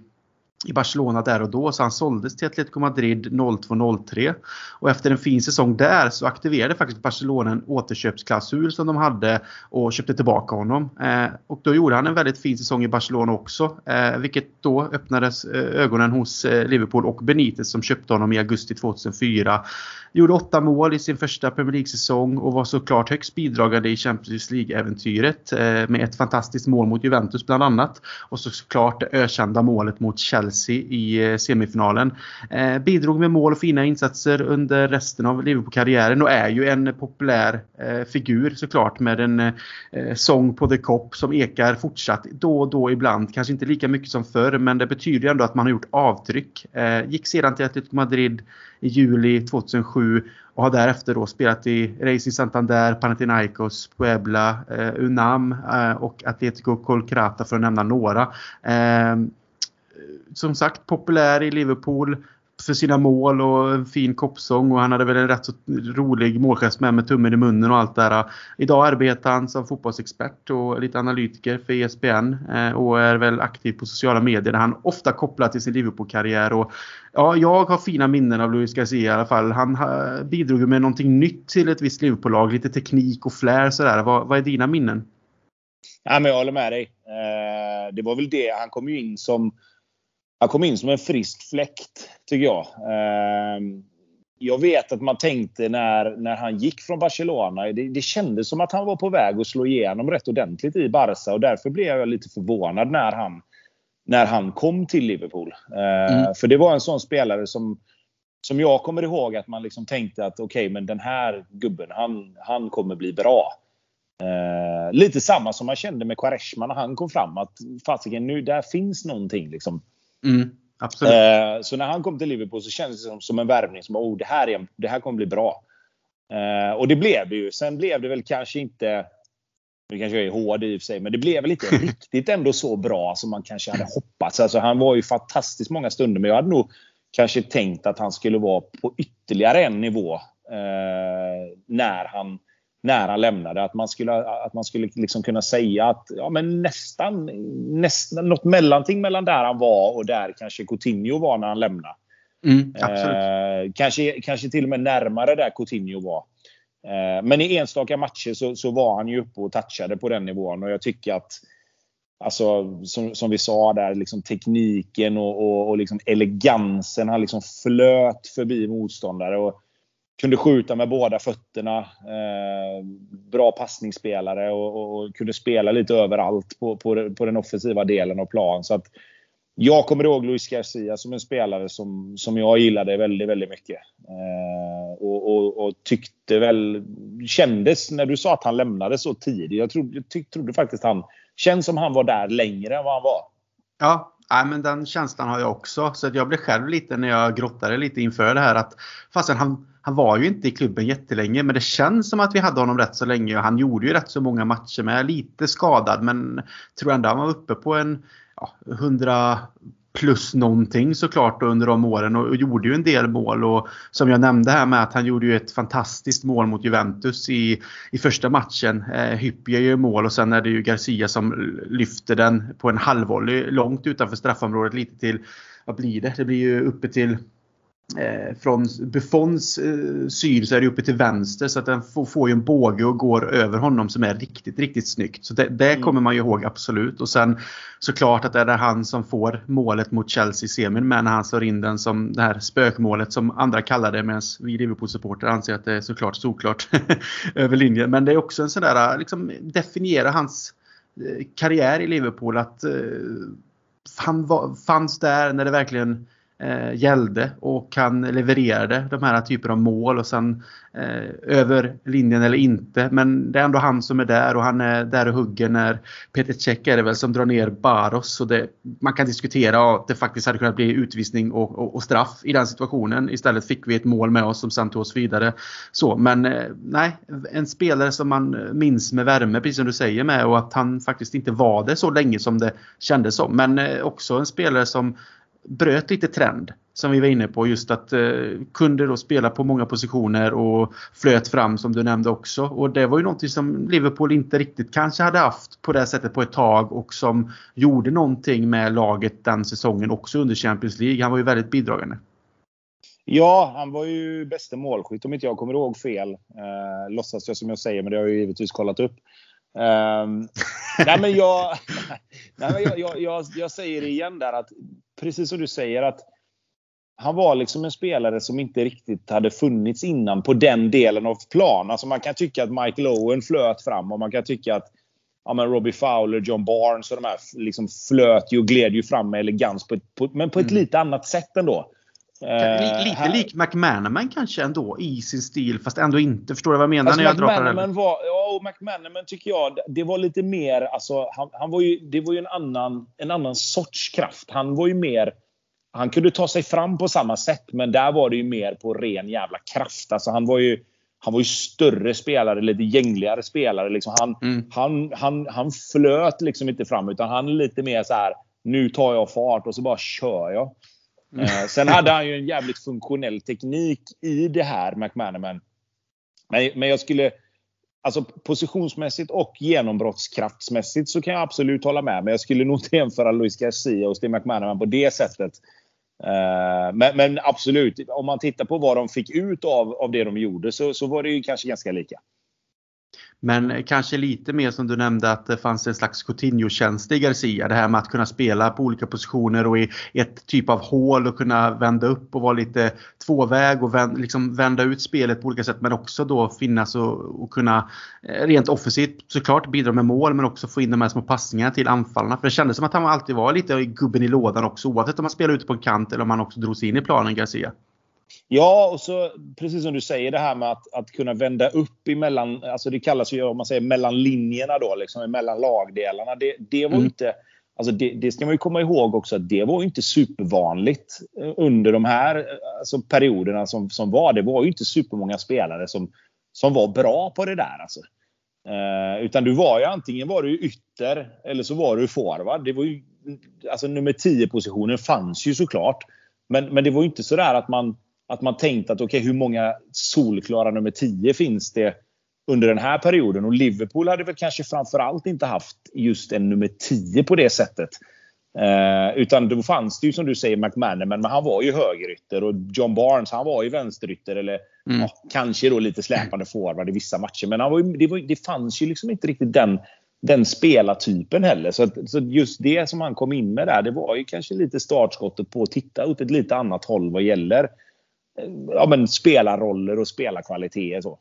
i Barcelona där och då så han såldes till Atletico Madrid 02-03. Och efter en fin säsong där så aktiverade faktiskt Barcelona en återköpsklausul som de hade och köpte tillbaka honom. Eh, och då gjorde han en väldigt fin säsong i Barcelona också. Eh, vilket då öppnades eh, ögonen hos eh, Liverpool och Benitez som köpte honom i augusti 2004. Gjorde åtta mål i sin första Premier League-säsong och var såklart högst bidragande i Champions League-äventyret eh, med ett fantastiskt mål mot Juventus bland annat. Och såklart det ökända målet mot Chelsea i eh, semifinalen. Eh, bidrog med mål och fina insatser under resten av Liverpool-karriären och är ju en populär figur såklart med en sång på The Cop som ekar fortsatt då och då ibland. Kanske inte lika mycket som förr men det betyder ändå att man har gjort avtryck. gick sedan till Atletico Madrid i juli 2007 och har därefter då spelat i Racing Santander, Panathinaikos, Puebla, eh, Unam eh, och Atletico Colcrata för att nämna några. Eh, som sagt populär i Liverpool för sina mål och en fin koppsång och han hade väl en rätt så rolig målgest med med tummen i munnen och allt där. Idag arbetar han som fotbollsexpert och lite analytiker för ESPN eh, och är väl aktiv på sociala medier där han ofta kopplar till sin Liverpool-karriär. Och ja, jag har fina minnen av Luis Garcia i alla fall. Han bidrog med någonting nytt till ett visst Liverpool-lag, lite teknik och flair sådär. Vad, vad är dina minnen? Ja, men jag håller med dig. Eh, det var väl det. Han kom ju in som han kom in som en frisk fläkt, tycker jag. Eh, jag vet att man tänkte när, när han gick från Barcelona, det, det kändes som att han var på väg att slå igenom rätt ordentligt i Barca och därför blev jag lite förvånad när han, när han kom till Liverpool. Eh, mm. För det var en sån spelare som, som jag kommer ihåg att man liksom tänkte att okej, okay, men den här gubben, han, han kommer bli bra. Eh, lite samma som man kände med Quaresma när han kom fram. Att fasiken, nu där finns någonting liksom. Mm. Absolut. Eh, så när han kom till Liverpool så kändes det som, som en värvning. Som oh, det, här är, det här kommer bli bra. Eh, och det blev det ju. Sen blev det väl kanske inte... Det kanske är hård i och för sig, men det blev väl inte riktigt ändå så bra som man kanske hade hoppats. Alltså, han var ju fantastiskt många stunder, men jag hade nog kanske tänkt att han skulle vara på ytterligare en nivå eh, när han när han lämnade. Att man skulle, att man skulle liksom kunna säga att ja, men nästan, nästan något mellanting mellan där han var och där kanske Coutinho var när han lämnade. Mm, eh, kanske, kanske till och med närmare där Coutinho var. Eh, men i enstaka matcher så, så var han ju uppe och touchade på den nivån och jag tycker att Alltså som, som vi sa där, liksom tekniken och, och, och liksom elegansen. Han liksom flöt förbi motståndare. Och kunde skjuta med båda fötterna. Eh, bra passningsspelare och, och, och, kunde spela lite överallt på, på, på, den offensiva delen av plan. Så att jag kommer ihåg Luis Garcia som en spelare som, som jag gillade väldigt, väldigt mycket. Eh, och, och, och, tyckte väl... Kändes när du sa att han lämnade så tidigt. Jag trodde, tyck, trodde faktiskt han... Känns som han var där längre än vad han var. Ja, Nej, men den känslan har jag också. Så jag blev själv lite när jag grottade lite inför det här att fastän han, han var ju inte i klubben jättelänge men det känns som att vi hade honom rätt så länge och han gjorde ju rätt så många matcher med. Lite skadad men tror ändå han var uppe på en ja, 100 plus någonting såklart under de åren och, och, gjorde ju en del mål. Och som jag nämnde här med att han gjorde ju ett fantastiskt mål mot Juventus i, i första matchen. Eh, Hyppie gör mål och sen är det ju Garcia som lyfter den på en halvvolley långt utanför straffområdet lite till, vad blir det? Det blir ju uppe till från Buffons eh, syn så är det uppe till vänster så att den får, ju en båge och går över honom som är riktigt, riktigt snyggt. Så det, det mm. kommer man ju ihåg absolut. Och sen såklart att det är han som får målet mot Chelsea i semin med när han slår in den som det här spökmålet som andra kallar det medan vi Liverpool-supportrar anser att det är såklart såklart över linjen. Men det är också en sån där, liksom definiera hans eh, karriär i Liverpool att eh, han var, fanns där när det verkligen eh, gällde och han levererade de här typerna av mål och sen eh, över linjen eller inte. Men det är ändå han som är där och han är där och hugger när Peter Cech är det väl som drar ner Baros. Så det, man kan diskutera att det faktiskt hade kunnat bli utvisning och, och, och, straff i den situationen. Istället fick vi ett mål med oss som sen tog oss vidare. Så, men eh, nej, en spelare som man minns med värme, precis som du säger med och att han faktiskt inte var det så länge som det kändes som. Men eh, också en spelare som bröt lite trend som vi var inne på just att eh, kunde då spela på många positioner och flöt fram som du nämnde också. Och det var ju någonting som Liverpool inte riktigt kanske hade haft på det sättet på ett tag och som gjorde någonting med laget den säsongen också under Champions League. Han var ju väldigt bidragande. Ja, han var ju bästa målskytt om inte jag kommer ihåg fel. Eh, låtsas jag som jag säger, men det har jag ju givetvis kollat upp. Um, nej men, jag, nej men jag, jag, jag, jag, säger igen där att precis som du säger att han var liksom en spelare som inte riktigt hade funnits innan på den delen av plan. Alltså man kan tycka att Michael Owen flöt fram och man kan tycka att ja, men Robbie Fowler, John Barnes och de här liksom flöt ju och gled ju fram med elegans. På ett, på, men på ett mm. lite annat sätt ändå. Eh, lite här. lik McManaman kanske ändå i sin stil fast ändå inte. Förstår du vad jag menar alltså, när jag McManaman var, Ja, och McManaman tycker jag, det var lite mer, alltså han, han var ju, det var ju en annan, en annan sorts kraft. Han var ju mer, han kunde ta sig fram på samma sätt men där var det ju mer på ren jävla kraft. Alltså han var ju, han var ju större spelare, lite gängligare spelare. Liksom han, mm. han, han, han flöt liksom inte fram utan han är lite mer så här. Nu tar jag fart och så bara kör jag. Eh, sen hade han ju en jävligt funktionell teknik i det här, McManaman. Men, men jag skulle... Alltså positionsmässigt och genombrottskraftsmässigt så kan jag absolut hålla med. Men jag skulle nog inte jämföra Luis Garcia och Steve McManaman på det sättet. Uh, men, men, absolut, om man tittar på vad de fick ut av, av det de gjorde så, så var det ju kanske ganska lika. Men kanske lite mer som du nämnde att det fanns en slags Coutinho-känsla i Garcia. Det här med att kunna spela på olika positioner och i ett typ av hål och kunna vända upp och vara lite tvåväg och vända, liksom vända ut spelet på olika sätt. Men också då finnas och, och kunna eh, rent offensivt såklart bidra med mål men också få in de här små passningarna till anfallarna. För det kändes som att han alltid var lite gubben i lådan också oavsett om han spelade ute på en kant eller om han också drog sig in i planen Garcia. Ja, och så precis som du säger det här med att, att kunna vända upp emellan, alltså det kallas ju om man säger mellan linjerna då, liksom mellan lagdelarna. Det, det var mm. inte, alltså det, det, ska man ju komma ihåg också att det var inte supervanligt under de här alltså perioderna som, som var. Det var ju inte supermånga spelare som, som var bra på det där. Alltså. Eh, utan du var ju antingen var du ytter eller så var du forward. Det var ju, alltså nummer 10 positionen fanns ju såklart. Men, men det var ju inte så där att man att man tänkte att okej, okay, hur många solklara nummer 10 finns det under den här perioden? Och Liverpool hade väl kanske framförallt inte haft just en nummer 10 på det sättet. Eh, utan då fanns det ju som du säger McManaman, men han var ju högerytter och John Barnes han var ju vänsterytter eller mm. ja, kanske då lite släpande forward i vissa matcher. Men han var ju, det, var, det fanns ju liksom inte riktigt den, den spelartypen heller. Så, att, så just det som han kom in med där, det var ju kanske lite startskottet på att titta åt ett lite annat håll vad gäller ja, men spelarroller och spelarkvaliteter. Så.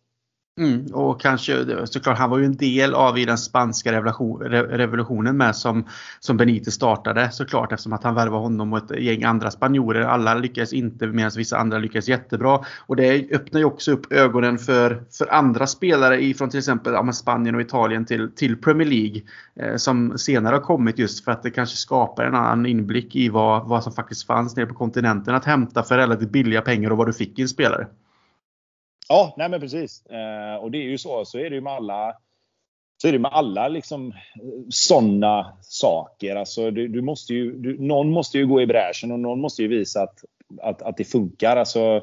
Mm, och kanske såklart, han var ju en del av i den spanska revolution, revolutionen med som, som Benitez startade såklart eftersom att han värvade honom och ett gäng andra spanjorer. Alla lyckades inte medan vissa andra lyckades jättebra. Och det öppnar ju också upp ögonen för, för andra spelare ifrån till exempel ja, Spanien och Italien till, till Premier League. Eh, som senare har kommit just för att det kanske skapar en annan inblick i vad, vad som faktiskt fanns nere på kontinenten att hämta för relativt billiga pengar och vad du fick i en spelare. Ja, nej men precis. Eh, och det är ju så. Så är det ju med alla så är det med alla liksom sådana saker. Alltså, du, du måste ju, du, någon måste ju gå i bräschen och någon måste ju visa att, att, att det funkar. Alltså,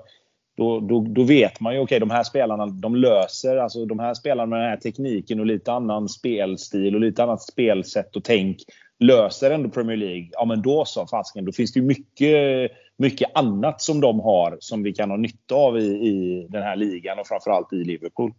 då, då, då vet man ju okej, okay, de här spelarna de löser, alltså de här spelarna med den här tekniken och lite annan spelstil och lite annat spelsätt och tänk löser ändå Premier League. Ja men då så, fasken, då finns det ju mycket mycket annat som de har som vi kan ha nytta av i, i den här ligan och framförallt i Liverpool.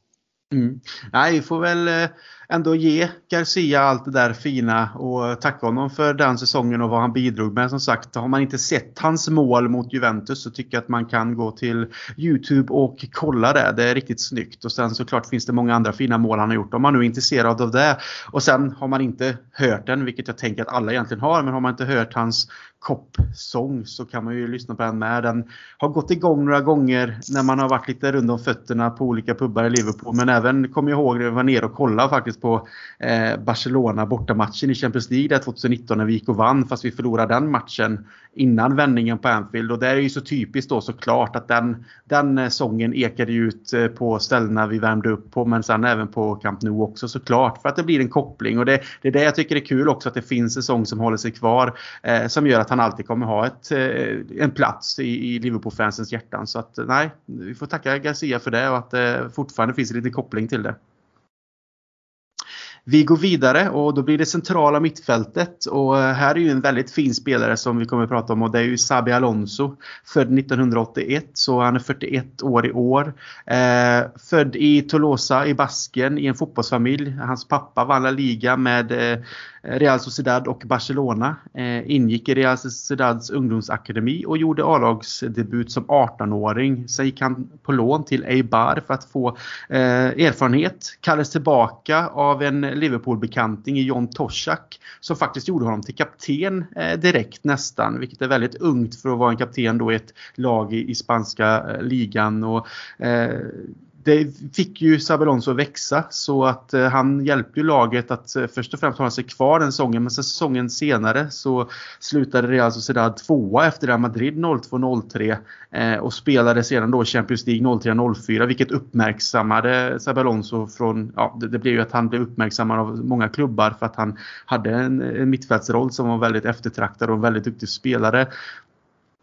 Mm. Nej, vi får väl eh, ändå ge Garcia allt det där fina och tacka honom för den säsongen och vad han bidrog med. Som sagt, har man inte sett hans mål mot Juventus så tycker jag att man kan gå till Youtube och kolla det. Det är riktigt snyggt. Och sen såklart finns det många andra fina mål han har gjort om man nu är intresserad av det. Och sen har man inte hört den, vilket jag tänker att alla egentligen har, men har man inte hört hans koppsång så kan man ju lyssna på den med. Den har gått igång några gånger när man har varit lite runt om fötterna på olika pubbar i Liverpool. Men även, kommer jag ihåg, när vi var nere och kollade faktiskt på eh, Barcelona bortamatchen i Champions League där 2019 när vi gick och vann fast vi förlorade den matchen innan vändningen på Anfield. Och det är ju så typiskt då såklart att den, den eh, sången ekade ut eh, på ställena vi värmde upp på men sen även på Camp Nou också såklart. För att det blir en koppling och det, det är det jag tycker är kul också att det finns en sång som håller sig kvar. Eh, som gör att han alltid kommer ha ett, eh, en plats i, i Liverpool-fansens hjärtan. Så att eh, nej, vi får tacka Garcia för det och att det fortfarande finns en liten koppling till det. Vi går vidare och då blir det centrala mittfältet och eh, här är ju en väldigt fin spelare som vi kommer att prata om och det är ju Sabi Alonso. Född 1981 så han är 41 år i år. Eh, född i Tolosa i Basken i en fotbollsfamilj. Hans pappa vann La Liga med eh, Eh, Real Sociedad och Barcelona. Eh, ingick i Real Sociedads ungdomsakademi och gjorde A-lagsdebut som 18-åring. Sen gick han på lån till Eibar för att få eh, erfarenhet. Kallades tillbaka av en Liverpool-bekanting i John Toshak som faktiskt gjorde honom till kapten eh, direkt nästan, vilket är väldigt ungt för att vara en kapten då i ett lag i, i spanska eh, ligan. Och, eh, det fick ju Sabelonso att växa så att eh, han hjälpte ju laget att eh, först och främst hålla sig kvar den säsongen men sen säsongen senare så slutade Real Sociedad tvåa efter Real Madrid 02-03 eh, och spelade sedan då Champions League 03-04 vilket uppmärksammade Sabelonso från, ja det, det, blev ju att han blev uppmärksammad av många klubbar för att han hade en, en mittfältsroll som var väldigt eftertraktad och en väldigt duktig spelare.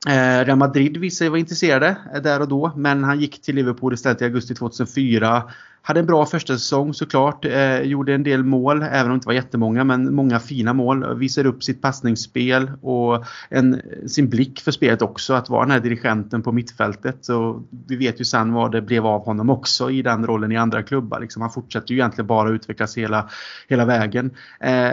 Eh, Real Madrid visade sig vara intresserade där och då men han gick till Liverpool istället i augusti 2004 hade en bra första säsong såklart. Eh, gjorde en del mål, även om det inte var jättemånga, men många fina mål. Visade upp sitt passningsspel och en, sin blick för spelet också. Att vara den här dirigenten på mittfältet. Så vi vet ju sen vad det blev av honom också i den rollen i andra klubbar. Liksom, han fortsätter ju egentligen bara utvecklas hela, hela vägen. Eh,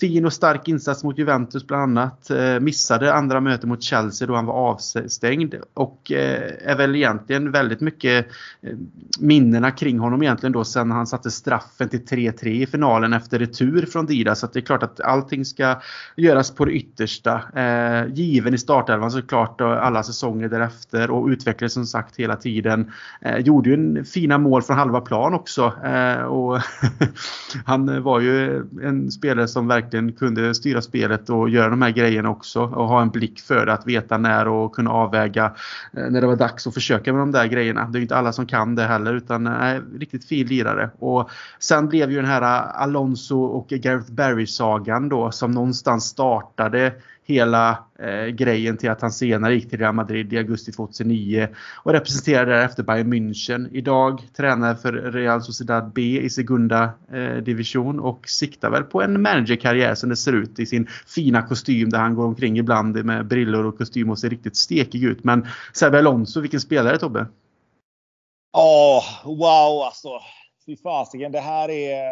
fin och stark insats mot Juventus bland annat. Eh, missade andra möten mot Chelsea då han var avstängd. Och eh, är väl egentligen väldigt mycket eh, minnena kring honom egentligen då sen han satte straffen till 3-3 i finalen efter retur från Dida. Så det är klart att allting ska göras på det yttersta. Eh, given i startelvan såklart och alla säsonger därefter och utvecklades som sagt hela tiden. Eh, gjorde ju en fina mål från halva plan också. Eh, och han var ju en spelare som verkligen kunde styra spelet och göra de här grejerna också och ha en blick för det, att veta när och kunna avväga eh, när det var dags att försöka med de där grejerna. Det är inte alla som kan det heller utan eh, riktigt Riktigt fin lirare. Och sen blev ju den här äh, Alonso och Gareth Barry-sagan då som någonstans startade hela eh, grejen till att han senare gick till Real Madrid i augusti 2009 och representerade därefter Bayern München. Idag tränar för Real Sociedad B i Segunda eh, division och siktar väl på en managerkarriär som det ser ut i sin fina kostym där han går omkring ibland med brillor och kostym och ser riktigt stekig ut. Men Sergio Alonso, vilken spelare Tobbe? Ja, oh, wow alltså. Fy fasiken, det här är...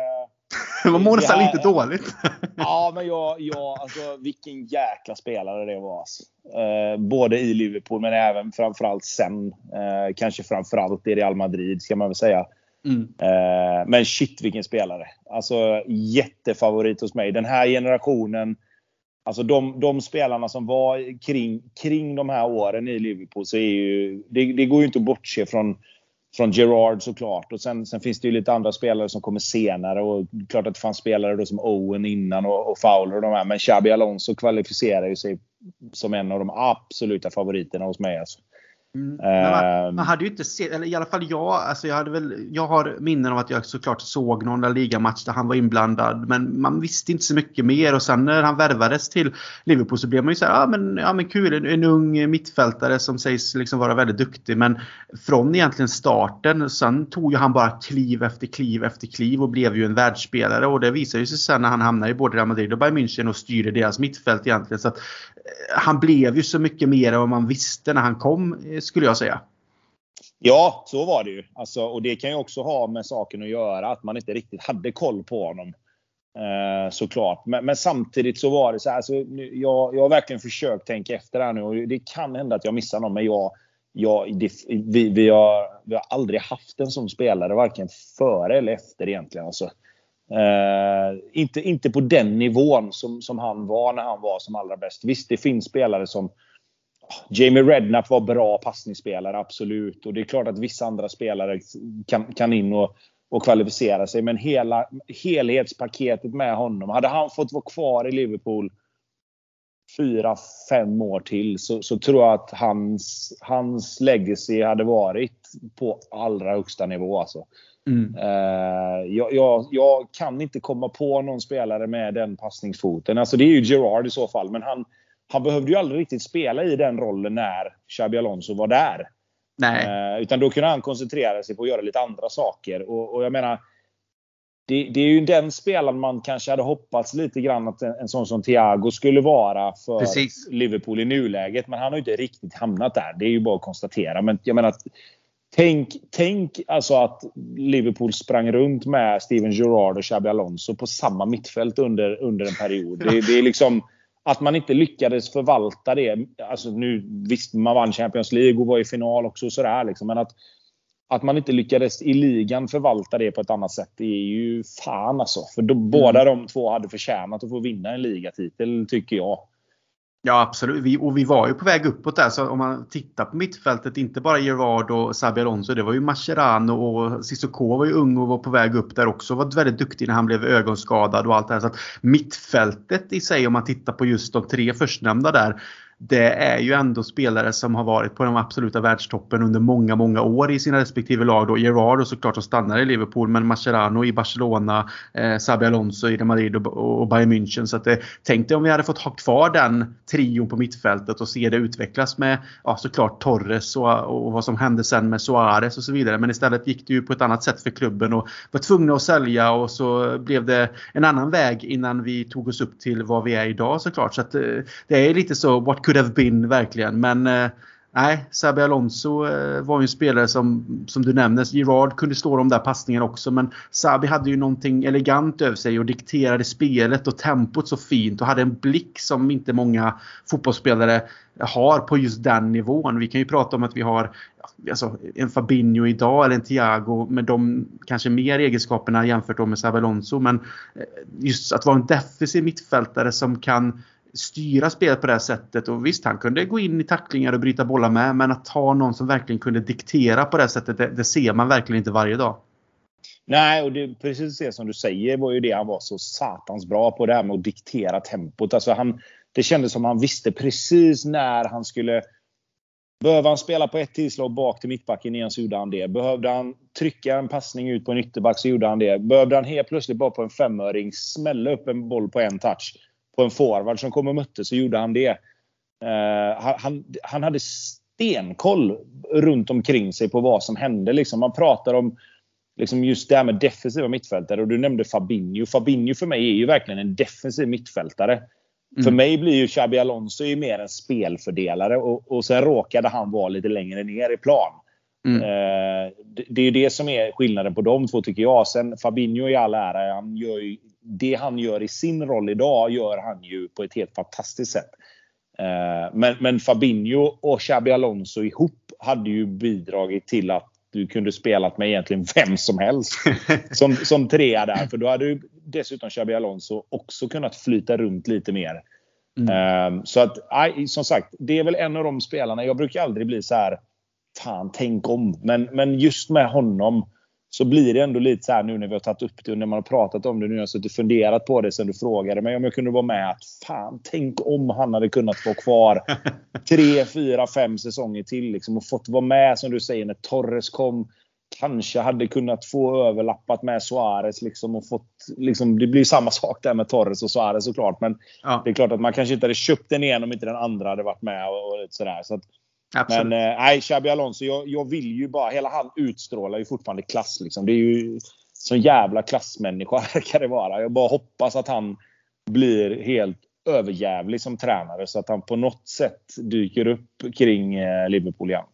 Man mår nästan lite dåligt. ja, men jag, jag, alltså, vilken jäkla spelare det var. Alltså. Eh, både i Liverpool men även framförallt sen. Eh, kanske framförallt i Real Madrid ska man väl säga. Mm. Eh, men shit vilken spelare. Alltså jättefavorit hos mig. Den här generationen. Alltså de, de spelarna som var kring, kring de här åren i Liverpool så är ju... Det, det går ju inte att bortse från från Gerard såklart. Och sen, sen, finns det ju lite andra spelare som kommer senare. Och klart att det fanns spelare då som Owen innan och, och Fowler och de här. Men Xabi Alonso kvalificerar ju sig som en av de absoluta favoriterna hos mig. Alltså. Mm. Man, ehm. man, hade ju inte sett, eller i alla fall jag, alltså jag, hade väl, jag har minnen av att jag såklart såg någon ligamatch där han var inblandad. Men man visste inte så mycket mer och sen när han värvades till Liverpool så blev man ju såhär, ja men, ja, men kul, en, en ung mittfältare som sägs liksom vara väldigt duktig. Men från egentligen starten, sen tog ju han bara kliv efter kliv efter kliv och blev ju en världsspelare. Och det visade sig sen när han hamnade i både Real Madrid och Bayern München och styrde deras mittfält egentligen. Så att, eh, han blev ju så mycket mer än vad man visste när han kom eh, skulle jag säga. Ja, så var det ju. Alltså, och det kan ju också ha med saken att göra att man inte riktigt hade koll på honom. Eh, såklart. Men, men, samtidigt så var det så här. Alltså, jag, jag har verkligen försökt tänka efter här nu och det kan hända att jag missar någon. Men jag, jag, det, vi, vi, har, vi har aldrig haft en sån spelare varken före eller efter egentligen. Alltså. Eh, inte, inte på den nivån som, som han var när han var som allra bäst. Visst, det finns spelare som ah, Jamie Redknapp var bra passningsspelare, absolut. Och det är klart att vissa andra spelare kan, kan in och, och kvalificera sig. Men hela helhetspaketet med honom. Hade han fått vara kvar i Liverpool fyra, fem år till så, så tror jag att hans, hans legacy hade varit på allra högsta nivå. Alltså. Mm. Uh, jag, jag, jag, kan inte komma på någon spelare med den passningsfoten. Alltså det är ju Gerard i så fall, men han, han behövde ju aldrig riktigt spela i den rollen när Xabi Alonso var där. Nej. Eh, utan då kunde han koncentrera sig på att göra lite andra saker. Och, och jag menar, det, det, är ju den spelaren man kanske hade hoppats lite grann att en, en sån som Thiago skulle vara för Precis. Liverpool i nuläget. Men han har ju inte riktigt hamnat där. Det är ju bara att konstatera. Men jag menar, tänk, tänk alltså att Liverpool sprang runt med Steven Gerrard och Xabi Alonso på samma mittfält under, under en period. Det, det är liksom att man inte lyckades förvalta det. Alltså nu, visst, man vann Champions League och var i final också. Och sådär, liksom, men att, att man inte lyckades i ligan förvalta det på ett annat sätt det är ju fan alltså. För då, mm. båda de två hade förtjänat att få vinna en ligatitel, tycker jag. Ja absolut. Vi, och vi var ju på väg uppåt där. Så om man tittar på mittfältet, inte bara Gerard och Sabi Alonso. Det var ju Mascherano och Sissoko var ju ung och var på väg upp där också. Var väldigt duktig när han blev ögonskadad och allt det här. Så att mittfältet i sig om man tittar på just de tre förstnämnda där det är ju ändå spelare som har varit på den absoluta världstoppen under många, många år i sina respektive lag. Då. Gerard och såklart som stannar i Liverpool, men Mascherano i Barcelona, eh, Sabi Alonso i Real Madrid och, och Bayern München. Så att, eh, tänk dig om vi hade fått ha kvar den trion på mittfältet och se det utvecklas med ja, såklart Torres och, och vad som hände sen med Suarez och så vidare. Men istället gick det ju på ett annat sätt för klubben och var tvungna att sälja och så blev det en annan väg innan vi tog oss upp till vad vi är idag såklart. Så att, eh, det är lite så what could Could have been verkligen. Men eh, nej, Sabi Alonso eh, var ju en spelare som, som du nämner, Girard kunde slå de där passningarna också men Sabi hade ju någonting elegant över sig och dikterade spelet och tempot så fint och hade en blick som inte många fotbollsspelare har på just den nivån. Vi kan ju prata om att vi har alltså, en Fabinho idag eller en Thiago med de kanske mer egenskaperna jämfört med Sabi Alonso men eh, just att vara en defensiv mittfältare som kan styra spelet på det här sättet. Och visst, han kunde gå in i tacklingar och bryta bollar med. Men att ha någon som verkligen kunde diktera på det här sättet, det, det ser man verkligen inte varje dag. Nej, och det, precis det som du säger var ju det han var så satans bra på. Det här med att diktera tempot. Alltså han, det kändes som han visste precis när han skulle... Behöver han spela på ett tillslag bak till mittbacken igen så gjorde han det. Behövde han trycka en passning ut på en ytterback så gjorde han det. Behövde han helt plötsligt bara på en femöring smälla upp en boll på en touch på en forward som kom och mötte så gjorde han det. Uh, han, han hade stenkoll runt omkring sig på vad som hände. Liksom. Man pratar om liksom just det här med defensiva mittfältare och du nämnde Fabinho. Fabinho för mig är ju verkligen en defensiv mittfältare. Mm. För mig blir ju Xabi Alonso ju mer en spelfördelare och, och sen råkade han vara lite längre ner i plan. Mm. Uh, det, det, är det som är skillnaden på de två tycker jag. Sen Fabinho i all ära, han gör ju det han gör i sin roll idag gör han ju på ett helt fantastiskt sätt. Eh, men, men Fabinho och Xabi Alonso ihop hade ju bidragit till att du kunde spelat med egentligen vem som helst som, som trea där. För då hade du dessutom Xabi Alonso också kunnat flyta runt lite mer. Mm. Um, så att, som sagt, det är väl en av de spelarna. Jag brukar aldrig bli så här, fan tänk om. Men, men just med honom så blir det ändå lite så här nu när vi har tagit upp det och när man har pratat om det. Nu har jag suttit och funderat på det sen du frågade mig om jag kunde vara med. Att fan, tänk om han hade kunnat vara kvar tre, fyra, fem säsonger till. Liksom, och fått vara med som du säger när Torres kom. Kanske hade kunnat få överlappat med Suarez. Liksom, och fått, liksom, det blir samma sak där med Torres och Suarez såklart. Men ja. det är klart att man kanske inte hade köpt den ena om inte den andra hade varit med. och, och sådär. Så att, Absolut. Men eh, nej, Xabi Alonso, jag, jag, vill ju bara... Hela han utstrålar ju fortfarande klass. Liksom. Det är ju så jävla klassmänniska verkar det vara. Jag bara hoppas att han blir helt överjävlig som tränare så att han på något sätt dyker upp kring eh, Liverpool igen.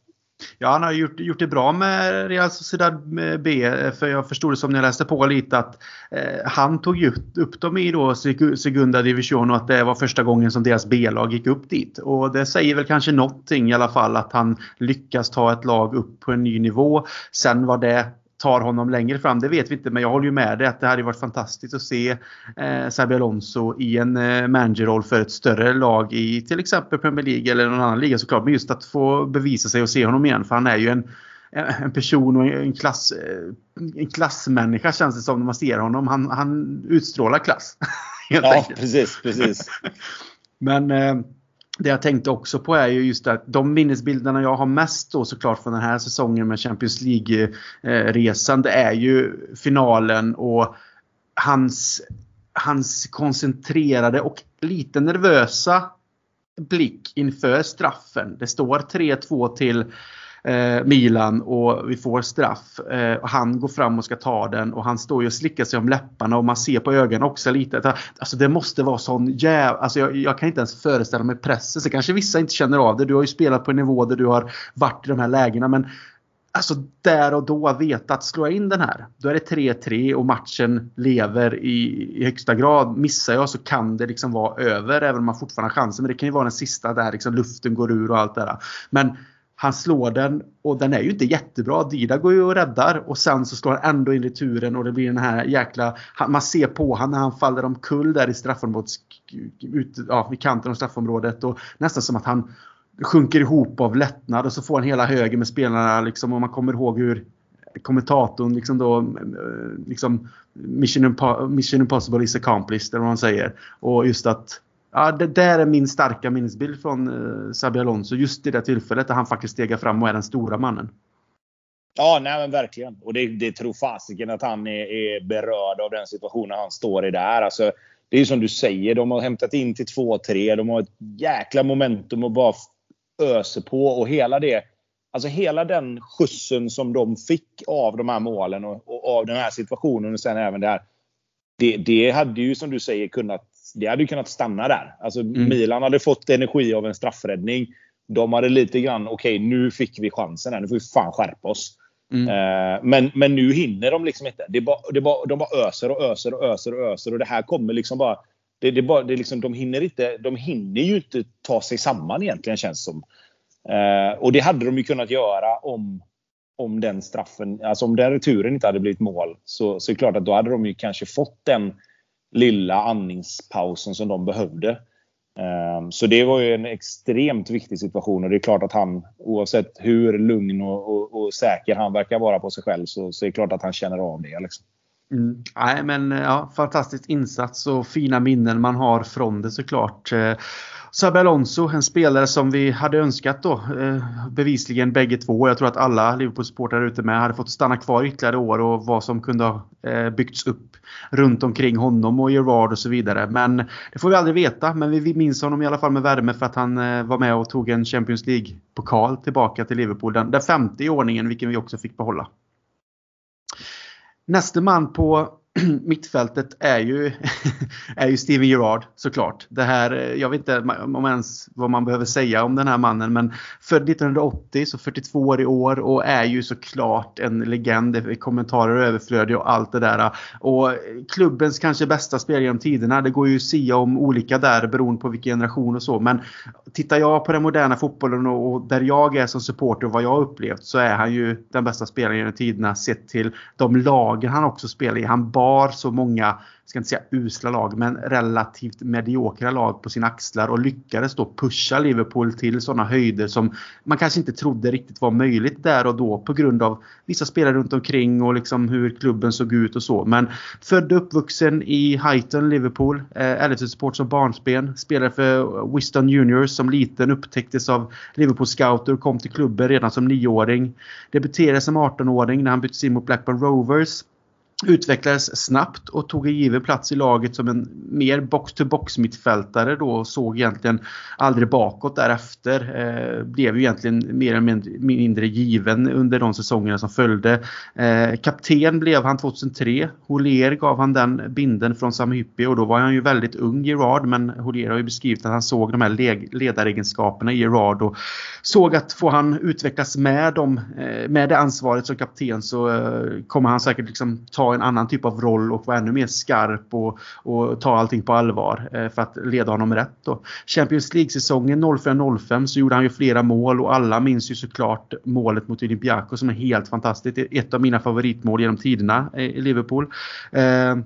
Ja, han har gjort, gjort det bra med Real Sociedad B. Eh, för jag förstod det som när jag läste på lite att eh, han tog upp dem i då Segunda Division och att det var första gången som deras B-lag gick upp dit. Och det säger väl kanske någonting i alla fall att han lyckas ta ett lag upp på en ny nivå. Sen var det tar honom längre fram, det vet vi inte. Men jag håller ju med dig att det hade varit fantastiskt att se eh, Xabi Alonso i en eh, managerroll för ett större lag i till exempel Premier League eller någon annan liga såklart. Men just att få bevisa sig och se honom igen. För han är ju en, en person och en, klass, eh, en klassmänniska känns det som när man ser honom. Han, han utstrålar klass. ja, enkelt. precis. precis. Men eh, det jag tänkte också på är ju just att de minnesbilderna jag har mest då såklart från den här säsongen med Champions League-resan det är ju finalen och hans, hans koncentrerade och lite nervösa blick inför straffen. Det står 3-2 till eh, Milan och vi får straff. Eh, och han går fram och ska ta den och han står ju och slickar sig om läpparna och man ser på ögonen också lite att alltså det måste vara sån jävla... Alltså jag, jag, kan inte ens föreställa mig pressen. Så kanske vissa inte känner av det. Du har ju spelat på en nivå där du har varit i de här lägena men Alltså där och då veta att slå in den här. Då är det 3-3 och matchen lever i, i högsta grad. Missar jag så kan det liksom vara över även om man fortfarande har chansen. Men det kan ju vara den sista där liksom luften går ur och allt det där. Men han slår den och den är ju inte jättebra. Dida går ju och räddar och sen så slår han ändå in returen och det blir den här jäkla... Man ser på han när han faller omkull där i straffområdet. Ut, ja, vid kanten av straffområdet och nästan som att han sjunker ihop av lättnad och så får han hela högen med spelarna liksom och man kommer ihåg hur kommentatorn liksom då eh, liksom Mission, Mission Impossible is accomplished eller vad man säger. Och just att Ja, det där är min starka minnesbild från eh, Xabi Alonso. Just i det tillfället där han faktiskt stegar fram och är den stora mannen. Ja, nej men verkligen. Och det, det tror fasiken att han är, är berörd av den situationen han står i där. Alltså, det är ju som du säger, de har hämtat in till 2-3. De har ett jäkla momentum och bara öser på. Och hela det Alltså hela den skjutsen som de fick av de här målen och, och av den här situationen och sen även där. Det, det hade ju som du säger kunnat, det hade kunnat stanna där. Alltså mm. Milan hade fått energi av en straffräddning. De hade lite grann, okej okay, nu fick vi chansen här. Nu får vi fan skärpa oss. Mm. Uh, men, men nu hinner de liksom inte. Det bara, det bara, de bara öser och öser och öser och öser. Och det här kommer liksom bara... Det, det bara det liksom, de, hinner inte, de hinner ju inte ta sig samman egentligen känns som. Uh, och det hade de ju kunnat göra om, om den straffen, alltså om den returen inte hade blivit mål. Så, så är det klart att då hade de ju kanske fått den lilla andningspausen som de behövde. Ehm, så det var ju en extremt viktig situation och det är klart att han oavsett hur lugn och, och, och säker han verkar vara på sig själv så, så är det klart att han känner av det. Liksom. Mm. Nej, men eh, ja, fantastisk insats och fina minnen man har från det såklart. Eh, Eh, Sabe Alonso, en spelare som vi hade önskat då, eh, bevisligen bägge två. Jag tror att alla Liverpool-supportrar ute med hade fått stanna kvar ytterligare år och vad som kunde ha eh, byggts upp runt omkring honom och Gerard och så vidare. Men det får vi aldrig veta. Men vi minns honom i alla fall med värme för att han eh, var med och tog en Champions League-pokal tillbaka till Liverpool. Den, den femte i ordningen, vilken vi också fick behålla. Nästa man på mittfältet är ju, är ju Steven Gerrard såklart. Det här, eh, jag vet inte om ens vad man behöver säga om den här mannen men född 1980 så 42 år i år och är ju såklart en legend. Kommentarer och överflödig och allt det där. Och klubbens kanske bästa spelare genom tiderna. Det går ju att sia om olika där beroende på vilken generation och så. Men tittar jag på den moderna fotbollen och där jag är som supporter och vad jag har upplevt så är han ju den bästa spelaren genom tiderna sett till de lagen han också spelar i. Han bar har så många ska inte säga usla lag, men relativt mediokra lag på sina axlar och lyckades då pusha Liverpool till sådana höjder som man kanske inte trodde riktigt var möjligt där och då på grund av vissa spelare runt omkring och liksom hur klubben såg ut och så. Men född och uppvuxen i Highton, Liverpool, eh, Support som barnsben, spelade för Winston Juniors som liten, upptäcktes av Liverpool scouter och kom till klubben redan som nioåring. Debuterade som 18-åring när han byttes in mot Blackburn Rovers utvecklades snabbt och tog en given plats i laget som en mer box-to-box mittfältare då och såg egentligen aldrig bakåt därefter. Eh, blev ju egentligen mer eller mindre given under de säsongerna som följde. Eh, kapten blev han 2003. Holier gav han den binden från Sam Hyppie och då var han ju väldigt ung Gerard men Holier har ju beskrivit att han såg de här ledaregenskaperna i Gerard och såg att får han utvecklas med, dem, eh, med det ansvaret som kapten så eh, kommer han säkert liksom ta en annan typ av roll och vara ännu mer skarp och, och ta allting på allvar eh, för att leda honom rätt. Då. Champions League-säsongen 04-05 så gjorde han ju flera mål och alla minns ju såklart målet mot Olympiakos som är helt fantastiskt. Ett av mina favoritmål genom tiderna i Liverpool. Eh,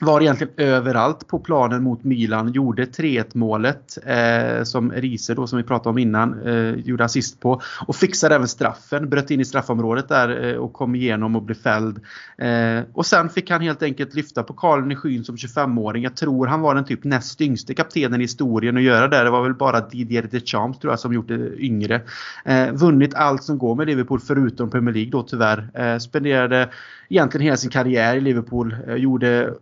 var egentligen överallt på planen mot Milan. Gjorde 3-1 målet eh, som Riese då som vi pratade om innan eh, gjorde assist på. Och fixade även straffen. Bröt in i straffområdet där eh, och kom igenom och blev fälld. Eh, och sen fick han helt enkelt lyfta pokalen i skyn som 25-åring. Jag tror han var den typ näst yngste kaptenen i historien att göra det. Det var väl bara Didier Deschamps tror jag som gjort det yngre. Eh, vunnit allt som går med Liverpool förutom Premier League då tyvärr. Eh, spenderade egentligen hela sin karriär i Liverpool. Eh, gjorde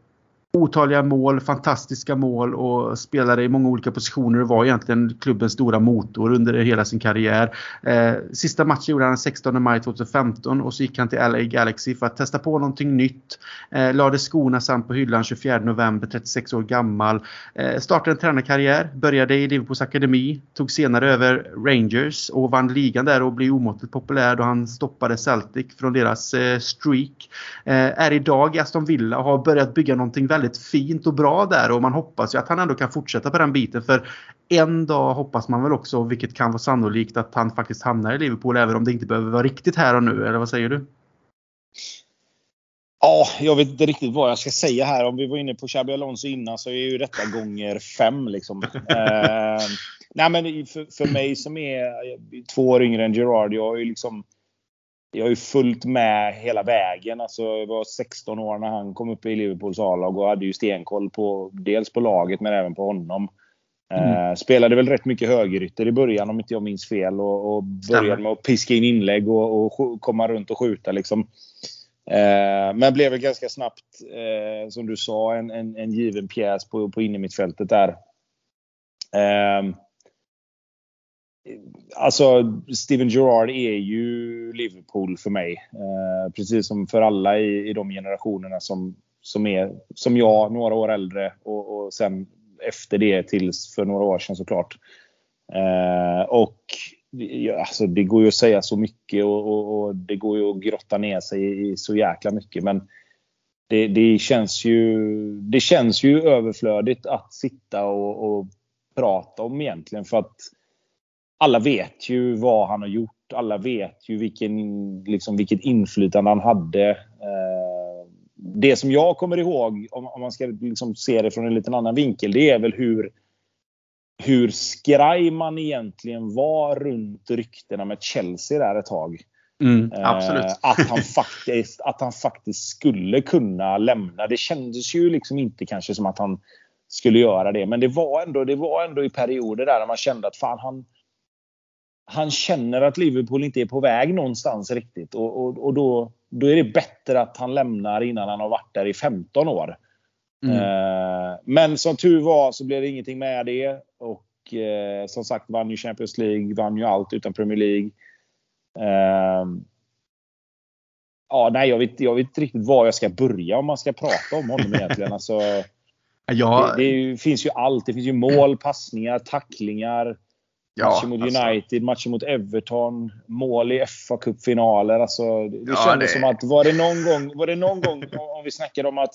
otaliga mål, fantastiska mål och spelade i många olika positioner och var egentligen klubbens stora motor under hela sin karriär. Eh, sista matchen gjorde han den 16 maj 2015 och så gick han till LA Galaxy för att testa på någonting nytt. Eh, lade skorna samt på hyllan 24 november, 36 år gammal. Eh, startade en tränarkarriär, började i Liverpools akademi, tog senare över Rangers och vann ligan där och blev omåttligt populär då han stoppade Celtic från deras eh, streak. Eh, är idag i Aston Villa och har börjat bygga någonting väldigt väldigt fint och bra där och man hoppas ju att han ändå kan fortsätta på den biten. För en dag hoppas man väl också, vilket kan vara sannolikt, att han faktiskt hamnar i Liverpool även om det inte behöver vara riktigt här och nu. Eller vad säger du? Ja, jag vet inte riktigt vad jag ska säga här. Om vi var inne på Xabi Alonso innan så är ju detta gånger fem. Liksom. eh, nej men för, för mig som är två år yngre än Gerard, jag har ju liksom jag har ju följt med hela vägen. Alltså, jag var 16 år när han kom upp i Liverpools A-lag och hade ju stenkoll på dels på laget men även på honom. Mm. spelade väl rätt mycket högerytter i början om inte jag minns fel. Och, och började med att piska in inlägg och, och komma runt och skjuta. Liksom. Eh, men blev väl ganska snabbt, eh, som du sa, en, en, en given pjäs på, på innermittfältet där. Alltså, Steven Gerrard är ju Liverpool för mig. Eh, precis som för alla i, i de generationerna som, som är som jag, några år äldre och, och sen efter det tills för några år sedan såklart. Eh, och alltså, det går ju att säga så mycket och, och, och, det går ju att grotta ner sig i så jäkla mycket. Men det, det känns, ju, det känns ju överflödigt att sitta och, och prata om egentligen. För att alla vet ju vad han har gjort. Alla vet ju vilken, liksom, vilket inflytande han hade. Eh, det som jag kommer ihåg, om, om man ska liksom se det från en liten annan vinkel, det är väl hur hur skraj man egentligen var runt ryktena med Chelsea där ett tag. Mm, absolut. Eh, att, han faktiskt, att han faktiskt skulle kunna lämna. Det kändes ju liksom inte kanske som att han skulle göra det. Men det var ändå, det var ändå i perioder där man kände att fan han, han känner att Liverpool inte är på väg någonstans riktigt. Och, och, och då, då är det bättre att han lämnar innan han har varit där i 15 år. Mm. Eh, men som tur var så blev det ingenting med det. Och eh, som sagt vann ju Champions League, vann ju allt utan Premier League. Eh, ja, nej, jag vet, jag vet inte riktigt var jag ska börja om man ska prata om honom egentligen. Alltså, ja. det, det, finns ju allt. Det finns ju mål, passningar, tacklingar. Ja, matcher mot alltså. United, matcher mot Everton, mål i fa Cup-finaler. Alltså, det ja, kändes det... som att var det någon gång, var det någon gång om vi snackar om att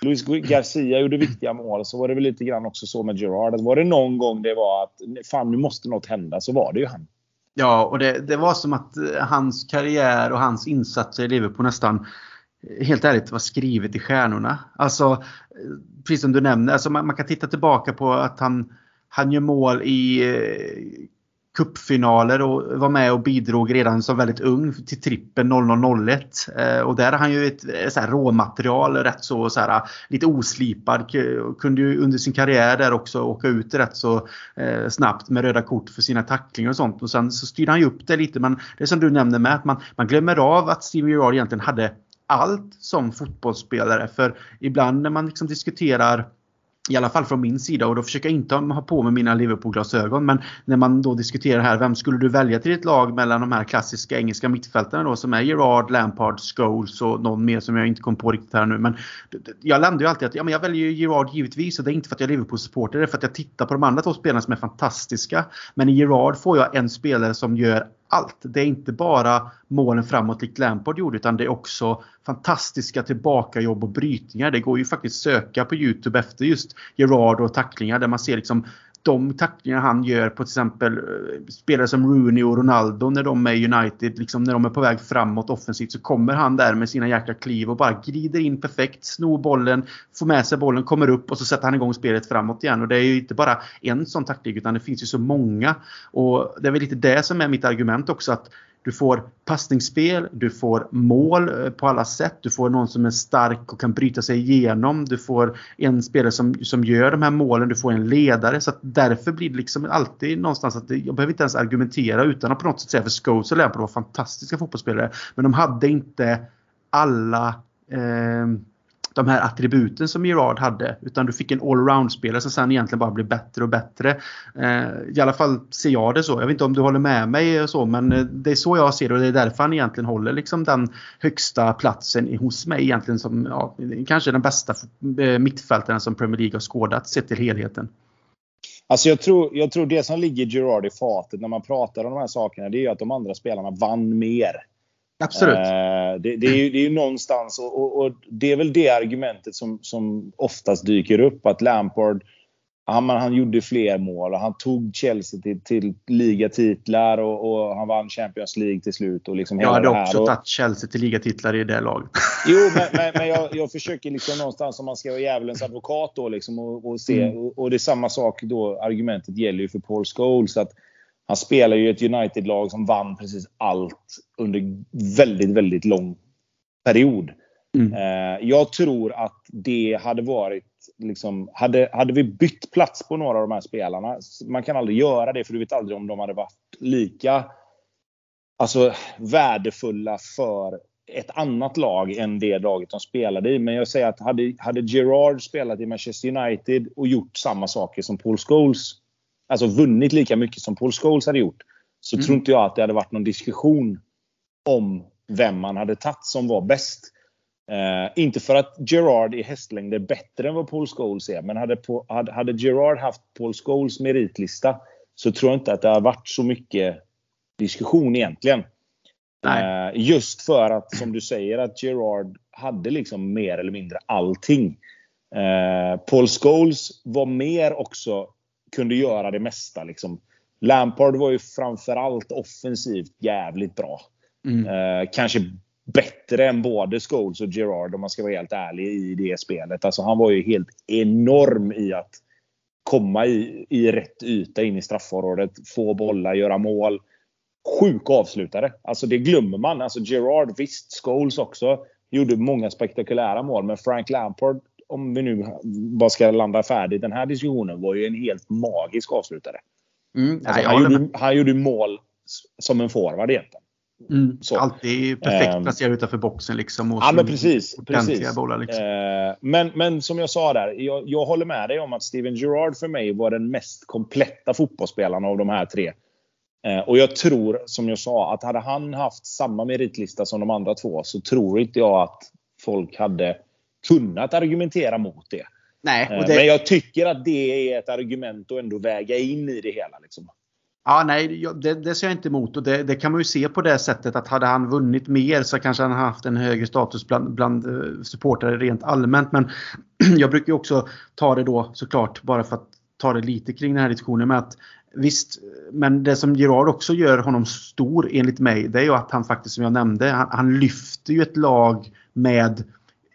Luis Garcia gjorde viktiga mål så var det väl lite grann också så med Gerard. Att var det någon gång det var att fan nu måste något hända så var det ju han. Ja, och det, det var som att eh, hans karriär och hans insatser i Liverpool nästan eh, helt ärligt var skrivet i stjärnorna. Alltså, eh, precis som du nämner, alltså man, man kan titta tillbaka på att han, han gör mål i eh, kuppfinaler och var med och bidrog redan som väldigt ung till trippen 0001. Eh, och där har han ju ett eh, så här, råmaterial, rätt så, så här, lite oslipad. Kunde ju under sin karriär där också åka ut rätt så eh, snabbt med röda kort för sina tacklingar och sånt. Och sen så styrde han ju upp det lite. Men det som du nämnde med att man, man glömmer av att Steve Gerrard egentligen hade allt som fotbollsspelare. För ibland när man liksom diskuterar i alla fall från min sida och då försöker jag inte ha på mig mina Liverpool-glasögon. Men när man då diskuterar här, vem skulle du välja till ditt lag mellan de här klassiska engelska mittfältarna då som är Gerard, Lampard, Scholes och någon mer som jag inte kom på riktigt här nu. Men jag landar ju alltid att ja, men jag väljer Gerard givetvis och det är inte för att jag är Liverpool-supporter, det är för att jag tittar på de andra två spelarna som är fantastiska. Men i Gerard får jag en spelare som gör allt. Det är inte bara målen framåt likt Lampard gjorde utan det är också fantastiska tillbakajobb och brytningar. Det går ju faktiskt söka på Youtube efter just Gerard och tacklingar där man ser liksom de tacklingar han gör på till exempel eh, spelare som Rooney och Ronaldo när de är i United, liksom när de är på väg framåt offensivt så kommer han där med sina jäkla kliv och bara glider in perfekt, snor bollen, får med sig bollen, kommer upp och så sätter han igång spelet framåt igen. Och det är ju inte bara en sån taktik utan det finns ju så många. Och det är väl lite det som är mitt argument också att du får passningsspel, du får mål eh, på alla sätt. Du får någon som är stark och kan bryta sig igenom. Du får en spelare som, som gör de här målen. Du får en ledare. Så därför blir det liksom alltid någonstans att jag behöver inte ens argumentera utan att på något sätt säga för Scholes och Lampard var fantastiska fotbollsspelare. Men de hade inte alla eh, de här attributen som Gerard hade. Utan du fick en allround-spelare som sen egentligen bara blev bättre och bättre. Eh, I alla fall ser jag det så. Jag vet inte om du håller med mig och så men eh, det är så jag ser det och det är därför han egentligen håller liksom den högsta platsen hos mig egentligen som ja, kanske den bästa eh, mittfältaren som Premier League har skådat sett till helheten. Alltså jag, tror, jag tror det som ligger Gerard i fatet när man pratar om de här sakerna det är ju att de andra spelarna vann mer. Absolut. Eh, det, det, är ju, det är ju någonstans och, och, och, det är väl det argumentet som, som oftast dyker upp att Lampard han, han gjorde fler mål och han tog Chelsea till, till ligatitlar och, och, han vann Champions League till slut. Och liksom jag hade också tagit Chelsea till ligatitlar i det laget. Jo, men, men, men jag, jag, försöker liksom någonstans om man ska vara djävulens advokat då liksom och, och se. Mm. Och, och, det är samma sak då. Argumentet gäller ju för Paul Scholes. Att han spelar ju ett United-lag som vann precis allt under väldigt, väldigt lång period. Mm. Eh, jag tror att det hade varit liksom, hade, hade vi bytt plats på några av de här spelarna, man kan aldrig göra det för du vet aldrig om de hade varit lika alltså, värdefulla för ett annat lag än det laget de spelade i. Men jag säger att hade, hade Gerard spelat i Manchester United och gjort samma saker som Paul Scholes, alltså vunnit lika mycket som Paul Scholes hade gjort, så mm. tror inte jag att det hade varit någon diskussion om vem man hade tagit som var bäst. Eh, inte för att Gerard i hästlängd är bättre än vad Paul Scholes är, men hade, hade, hade Gerard haft Paul Scholes meritlista så tror jag inte att det har varit så mycket diskussion egentligen. Eh, just för att, som du säger, att Gerard hade liksom mer eller mindre allting. Eh, Paul Scholes var mer också, kunde göra det mesta. Liksom. Lampard var ju framförallt offensivt jävligt bra. Mm. Eh, kanske bättre än både Scholes och Gerard om man ska vara helt ärlig i det spelet. Alltså han var ju helt enorm i att komma i, i rätt yta in i straffområdet, få bollar, göra mål. Sjuk avslutare. Alltså det glömmer man. Alltså Gerard, visst, Scholes också. Gjorde många spektakulära mål. Men Frank Lampard, om vi nu bara ska landa färdigt den här diskussionen, var ju en helt magisk avslutare. Mm, alltså, han, gjorde, han gjorde mål som en forward egentligen. Mm, alltid perfekt um, placerad utanför boxen. Liksom, och ja, men precis. precis. Bollar, liksom. uh, men, men som jag sa där, jag, jag, håller med dig om att Steven Gerrard för mig var den mest kompletta fotbollsspelaren av de här tre. Uh, och jag tror, som jag sa, att hade han haft samma meritlista som de andra två så tror inte jag att folk hade kunnat argumentera mot det. Nej, uh, det... Men jag tycker att det är ett argument att ändå väga in i det hela. Liksom. Ja, nej, det, det ser jag inte emot och det, det, kan man ju se på det sättet att hade han vunnit mer så kanske han haft en högre status bland, bland eh, supportrar rent allmänt. Men jag brukar också ta det då såklart bara för att ta det lite kring den här diskussionen med att Visst, men det som Gerard också gör honom stor enligt mig det är ju att han faktiskt som jag nämnde, han, han lyfter ju ett lag med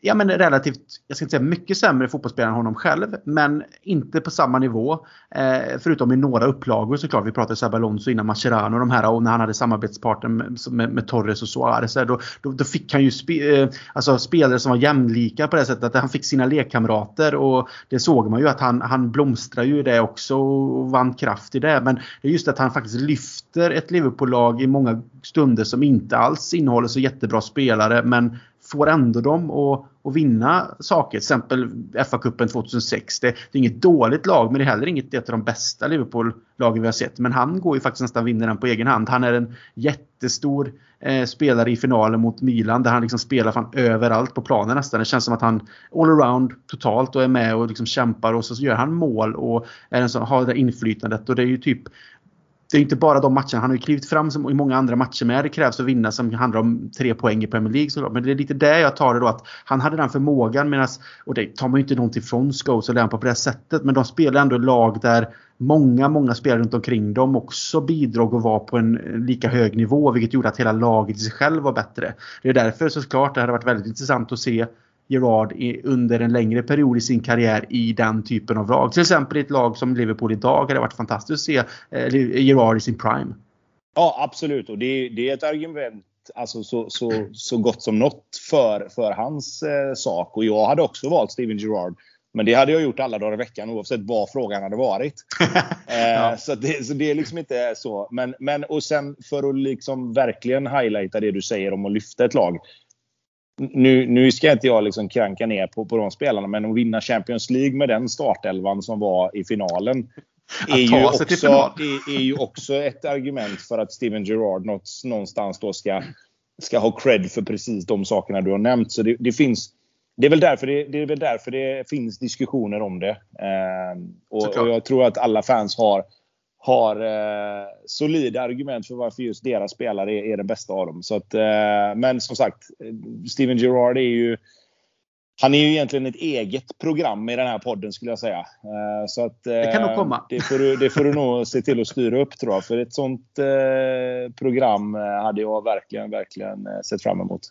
ja, men relativt, jag ska inte säga mycket sämre fotbollsspelare än honom själv, men inte på samma nivå. Eh, förutom i några upplagor såklart. Vi pratade Sebbe Alonso innan Mascherano och de här och när han hade samarbetspartner med, med, med Torres och Suarez. Då, då, då fick han ju spe, eh, alltså spelare som var jämlika på det sättet att han fick sina lekkamrater och det såg man ju att han, han blomstrade ju i det också och vann kraft i det. Men det är just att han faktiskt lyfter ett Liverpool-lag i många stunder som inte alls innehåller så jättebra spelare men får ändå dem att, och vinna saker. Till exempel FA-cupen 2006. Det, det, är inget dåligt lag men det är heller inget ett av de bästa Liverpool-lagen vi har sett. Men han går ju faktiskt nästan vinner den på egen hand. Han är en jättestor eh, spelare i finalen mot Milan där han liksom spelar fan överallt på planen nästan. Det känns som att han allround totalt och är med och liksom kämpar och så gör han mål och är en sån, har det där inflytandet. Och det är ju typ det är inte bara de matcherna. Han har ju klivit fram som i många andra matcher med. Det krävs att vinna som handlar om tre poäng i Premier League såklart. Men det är lite där jag tar det då att han hade den förmågan medans, och det tar man ju inte någonting från Scholes och Lampard på det sättet. Men de spelar ändå lag där många, många spelare runt omkring dem också bidrog och var på en lika hög nivå. Vilket gjorde att hela laget i sig själv var bättre. Det är därför såklart det hade varit väldigt intressant att se Gerard under en längre period i sin karriär i den typen av lag. Till exempel i ett lag som Liverpool idag hade det varit fantastiskt att se eh, Gerard i sin prime. Ja absolut och det, det är ett argument alltså, så, så, så gott som något för, för hans eh, sak. Och jag hade också valt Steven Gerard. Men det hade jag gjort alla dagar i veckan oavsett vad frågan hade varit. eh, ja. så, det, så det är liksom inte så. Men, men och sen för att liksom verkligen highlighta det du säger om att lyfta ett lag nu, nu ska inte jag liksom kranka ner på, på de spelarna, men att vinna Champions League med den startelvan som var i finalen är ju, också, är, är, ju också ett argument för att Steven Gerrard någonstans då ska, ska ha cred för precis de sakerna du har nämnt. Så det, det finns, det är, väl därför det, det, är väl därför det finns diskussioner om det. Eh, och, och, jag tror att alla fans har har eh, solida argument för varför just deras spelare är, är den bästa av dem. Så att, eh, men som sagt, Steven Gerrard är ju han är ju egentligen ett eget program i den här podden skulle jag säga. Eh, så att, eh, det kan nog komma. Det får, du, det får du nog se till att styra upp tror jag. För ett sånt eh, program hade jag verkligen, verkligen sett fram emot.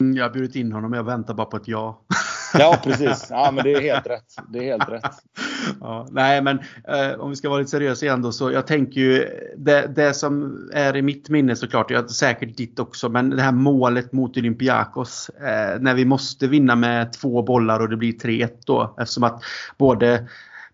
Mm, jag har bjudit in honom, jag väntar bara på ett ja. Ja, precis. Ja, men det är helt rätt. Det är helt rätt. Ja, nej, men eh, om vi ska vara lite seriösa igen då så jag tänker ju det, det som är i mitt minne såklart, jag säkert ditt också, men det här målet mot Olympiakos eh, när vi måste vinna med två bollar och det blir 3-1 då eftersom att både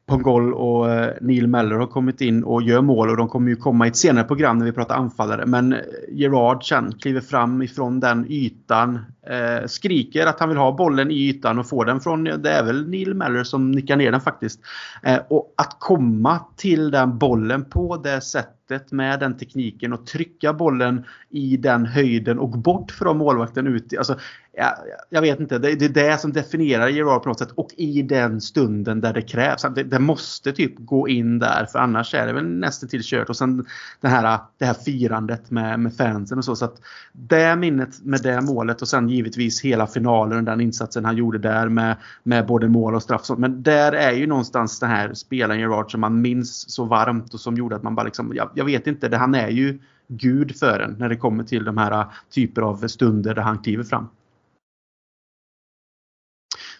Pongol och eh, Neil Meller har kommit in och gör mål och de kommer ju komma i ett senare program när vi pratar anfallare. Men eh, Gerard sen kliver fram ifrån den ytan. Eh, skriker att han vill ha bollen i ytan och får den från, det är väl Neil Meller som nickar ner den faktiskt. Eh, och att komma till den bollen på det sättet med den tekniken och trycka bollen i den höjden och bort från målvakten ut. Alltså, jag, jag vet inte, det, det, är det som definierar Gerard på något sätt och i den stunden där det krävs. Det, det, måste typ gå in där för annars är det väl nästan till kört. Och sen det här, det här firandet med, med fansen och så. så att det minnet med det målet och sen givetvis hela finalen och den insatsen han gjorde där med, med både mål och straff. Men där är ju någonstans den här spelaren Gerard som man minns så varmt och som gjorde att man bara liksom, jag, jag vet inte, det, han är ju gud för en när det kommer till de här äh, typer av stunder där han kliver fram.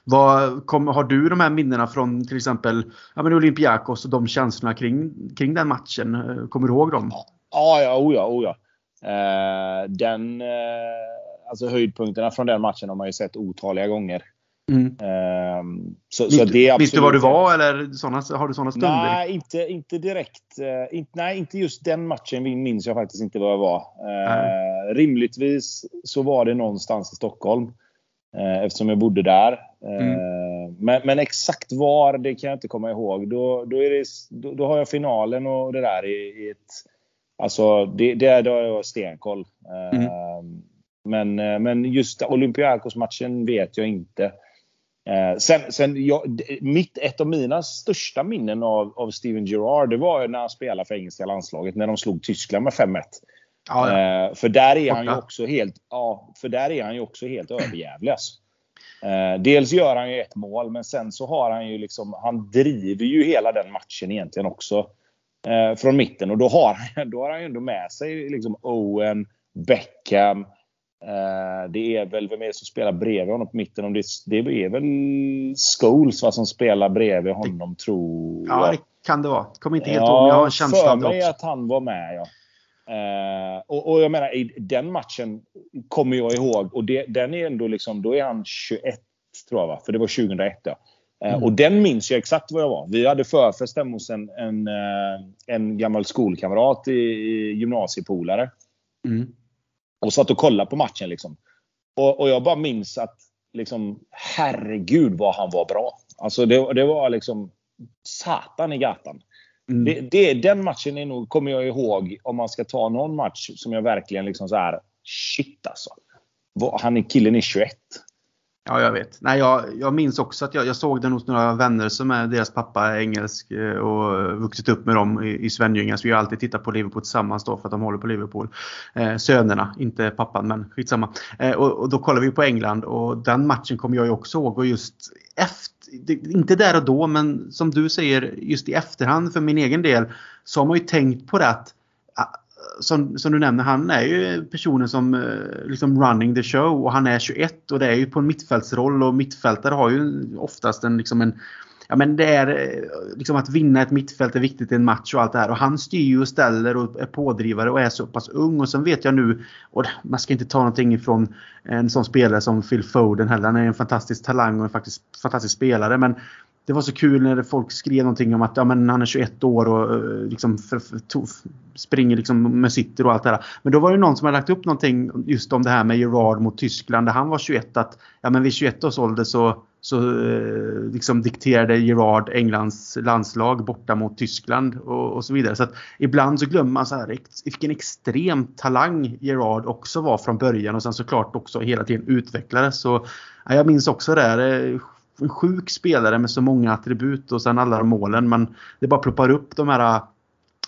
Vad, kom, har du de här minnena från till exempel ja, men Olympiakos och de känslorna kring, kring den matchen? Eh, kommer du ihåg dem? Ja, ja, oh ja. Eh, den, eh, alltså höjdpunkterna från den matchen har man ju sett otaliga gånger. Mm. Eh, så, minns, så det minns du var du var eller såna, har du sådana stunder? Nej, inte, inte direkt. Eh, inte, nej, inte just den matchen minns jag faktiskt inte var jag var. Mm. Rimligtvis så var det någonstans i Stockholm. Eh, eftersom jag bodde där. Mm. Eh, men, men, exakt var, det kan jag inte komma ihåg. Då, då, är det, då, då har jag finalen och det där i, i ett... Alltså, det, det, då har jag stenkoll. Mm. Men, men just Olympiakos-matchen vet jag inte. Sen, sen jag, mitt, ett av mina största minnen av, av Steven Gerrard det var när han spelade för engelska landslaget när de slog Tyskland med 5-1. Ja, ja. Eh, för där är han ju också helt, ja, för där är han ju också helt överjävlig. Alltså. Eh, dels gör han ju ett mål, men sen så har han ju liksom, han driver ju hela den matchen egentligen också. Eh, från mitten och då har han, då har han ju ändå med sig liksom Owen, Beckham. Det är väl, vem är det som spelar bredvid honom på mitten? Om det, det är väl Scholes va, som spelar bredvid honom tror jag. Ja, det kan det vara. Kommer inte helt ihåg, jag har en känsla av det också. Mig att han var med ja. Uh, och, och, jag menar, i den matchen kommer jag ihåg, och det, den är ändå liksom, då är han 21 tror jag va? För det var 2001 ja. Uh, mm. Och den minns jag exakt var jag var. Vi hade förfest hemma hos en, en, en gammal skolkamrat i, i gymnasiepolare. Mm. Och satt och kollade på matchen liksom. Och, och jag bara minns att liksom, herregud vad han var bra. Alltså det, det var liksom satan i gatan. Mm. Det, det, den matchen är nog, kommer jag ihåg, om man ska ta någon match som jag verkligen liksom så här, shit alltså. Han är killen är 21. Ja, jag vet. Nej, jag, jag minns också att jag, jag såg den hos några vänner som är deras pappa är engelsk eh, och vuxit upp med dem i, i Svenljunga. Så vi har alltid tittat på Liverpool tillsammans då för att de håller på Liverpool. Eh, sönerna, inte pappan, men skitsamma. Eh, och, och då kollade vi på England och den matchen kommer jag ju också ihåg och just efter inte där och då, men som du säger just i efterhand för min egen del så har man ju tänkt på det att som, som du nämner, han är ju personen som eh, liksom running the show och han är 21 och det är ju på en mittfältsroll och mittfältare har ju oftast en, liksom en Ja men det är eh, liksom att vinna ett mittfält är viktigt i en match och allt det här. Och han styr ju och ställer och är pådrivare och är så pass ung. Och sen vet jag nu, och man ska inte ta någonting ifrån en sån spelare som Phil Foden heller. Han är en fantastisk talang och en faktiskt fantastisk spelare. Men det var så kul när folk skrev någonting om att ja, men han är 21 år och eh, liksom för, för, to, springer liksom med sitter och allt det där. Men då var det någon som hade lagt upp någonting just om det här med Gerard mot Tyskland där han var 21 att ja, men vid 21 års ålder så, så eh, liksom dikterade Gerard Englands landslag borta mot Tyskland och, och så vidare. Så att ibland så glömmer man så här vilken extrem talang Gerard också var från början och sen såklart också hela tiden utvecklades. Så ja, jag minns också det. Här, eh, en sjuk spelare med så många attribut och sen alla målen. Men det bara ploppar upp de här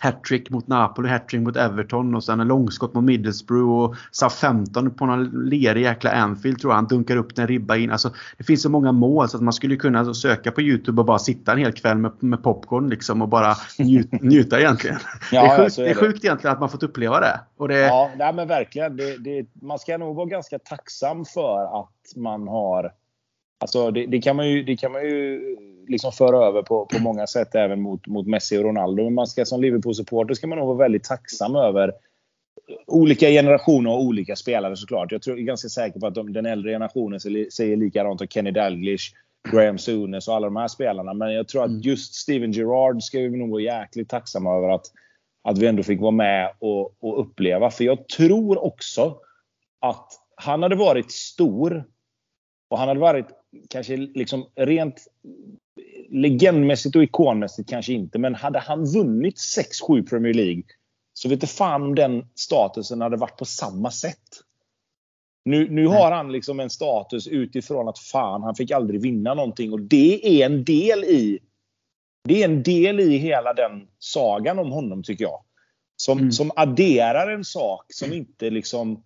hattrick mot Napoli, hattrick mot Everton och sen en långskott mot Middlesbrough och Southampton på någon lerig jäkla Anfield tror jag. Han dunkar upp den ribba in. Alltså, det finns så många mål så att man skulle kunna söka på Youtube och bara sitta en hel kväll med, med popcorn liksom och bara njut, njuta egentligen. Ja, det, är sjukt, är det. det är sjukt egentligen att man fått uppleva det. Och det... Ja, nej, men verkligen. Det, det, man ska nog vara ganska tacksam för att man har Alltså det, det, kan man ju, det kan man ju liksom föra över på, på många sätt även mot, mot Messi och Ronaldo. Men man ska som Liverpool-supporter ska man nog vara väldigt tacksam över olika generationer och olika spelare såklart. Jag, tror, jag är ganska säker på att de, den äldre generationen säger likadant om Kenny Dalglish, Graham Souness och alla de här spelarna. Men jag tror att mm. just Steven Gerrard ska vi nog vara jäkligt tacksamma över att, att vi ändå fick vara med och, och uppleva. För jag tror också att han hade varit stor och han hade varit kanske liksom rent legendmässigt och ikonmässigt kanske inte, men hade han vunnit 6-7 Premier League så vet inte fan om den statusen hade varit på samma sätt. Nu, nu har han liksom en status utifrån att fan, han fick aldrig vinna någonting och det är en del i det är en del i hela den sagan om honom tycker jag. Som, mm. som adderar en sak som inte liksom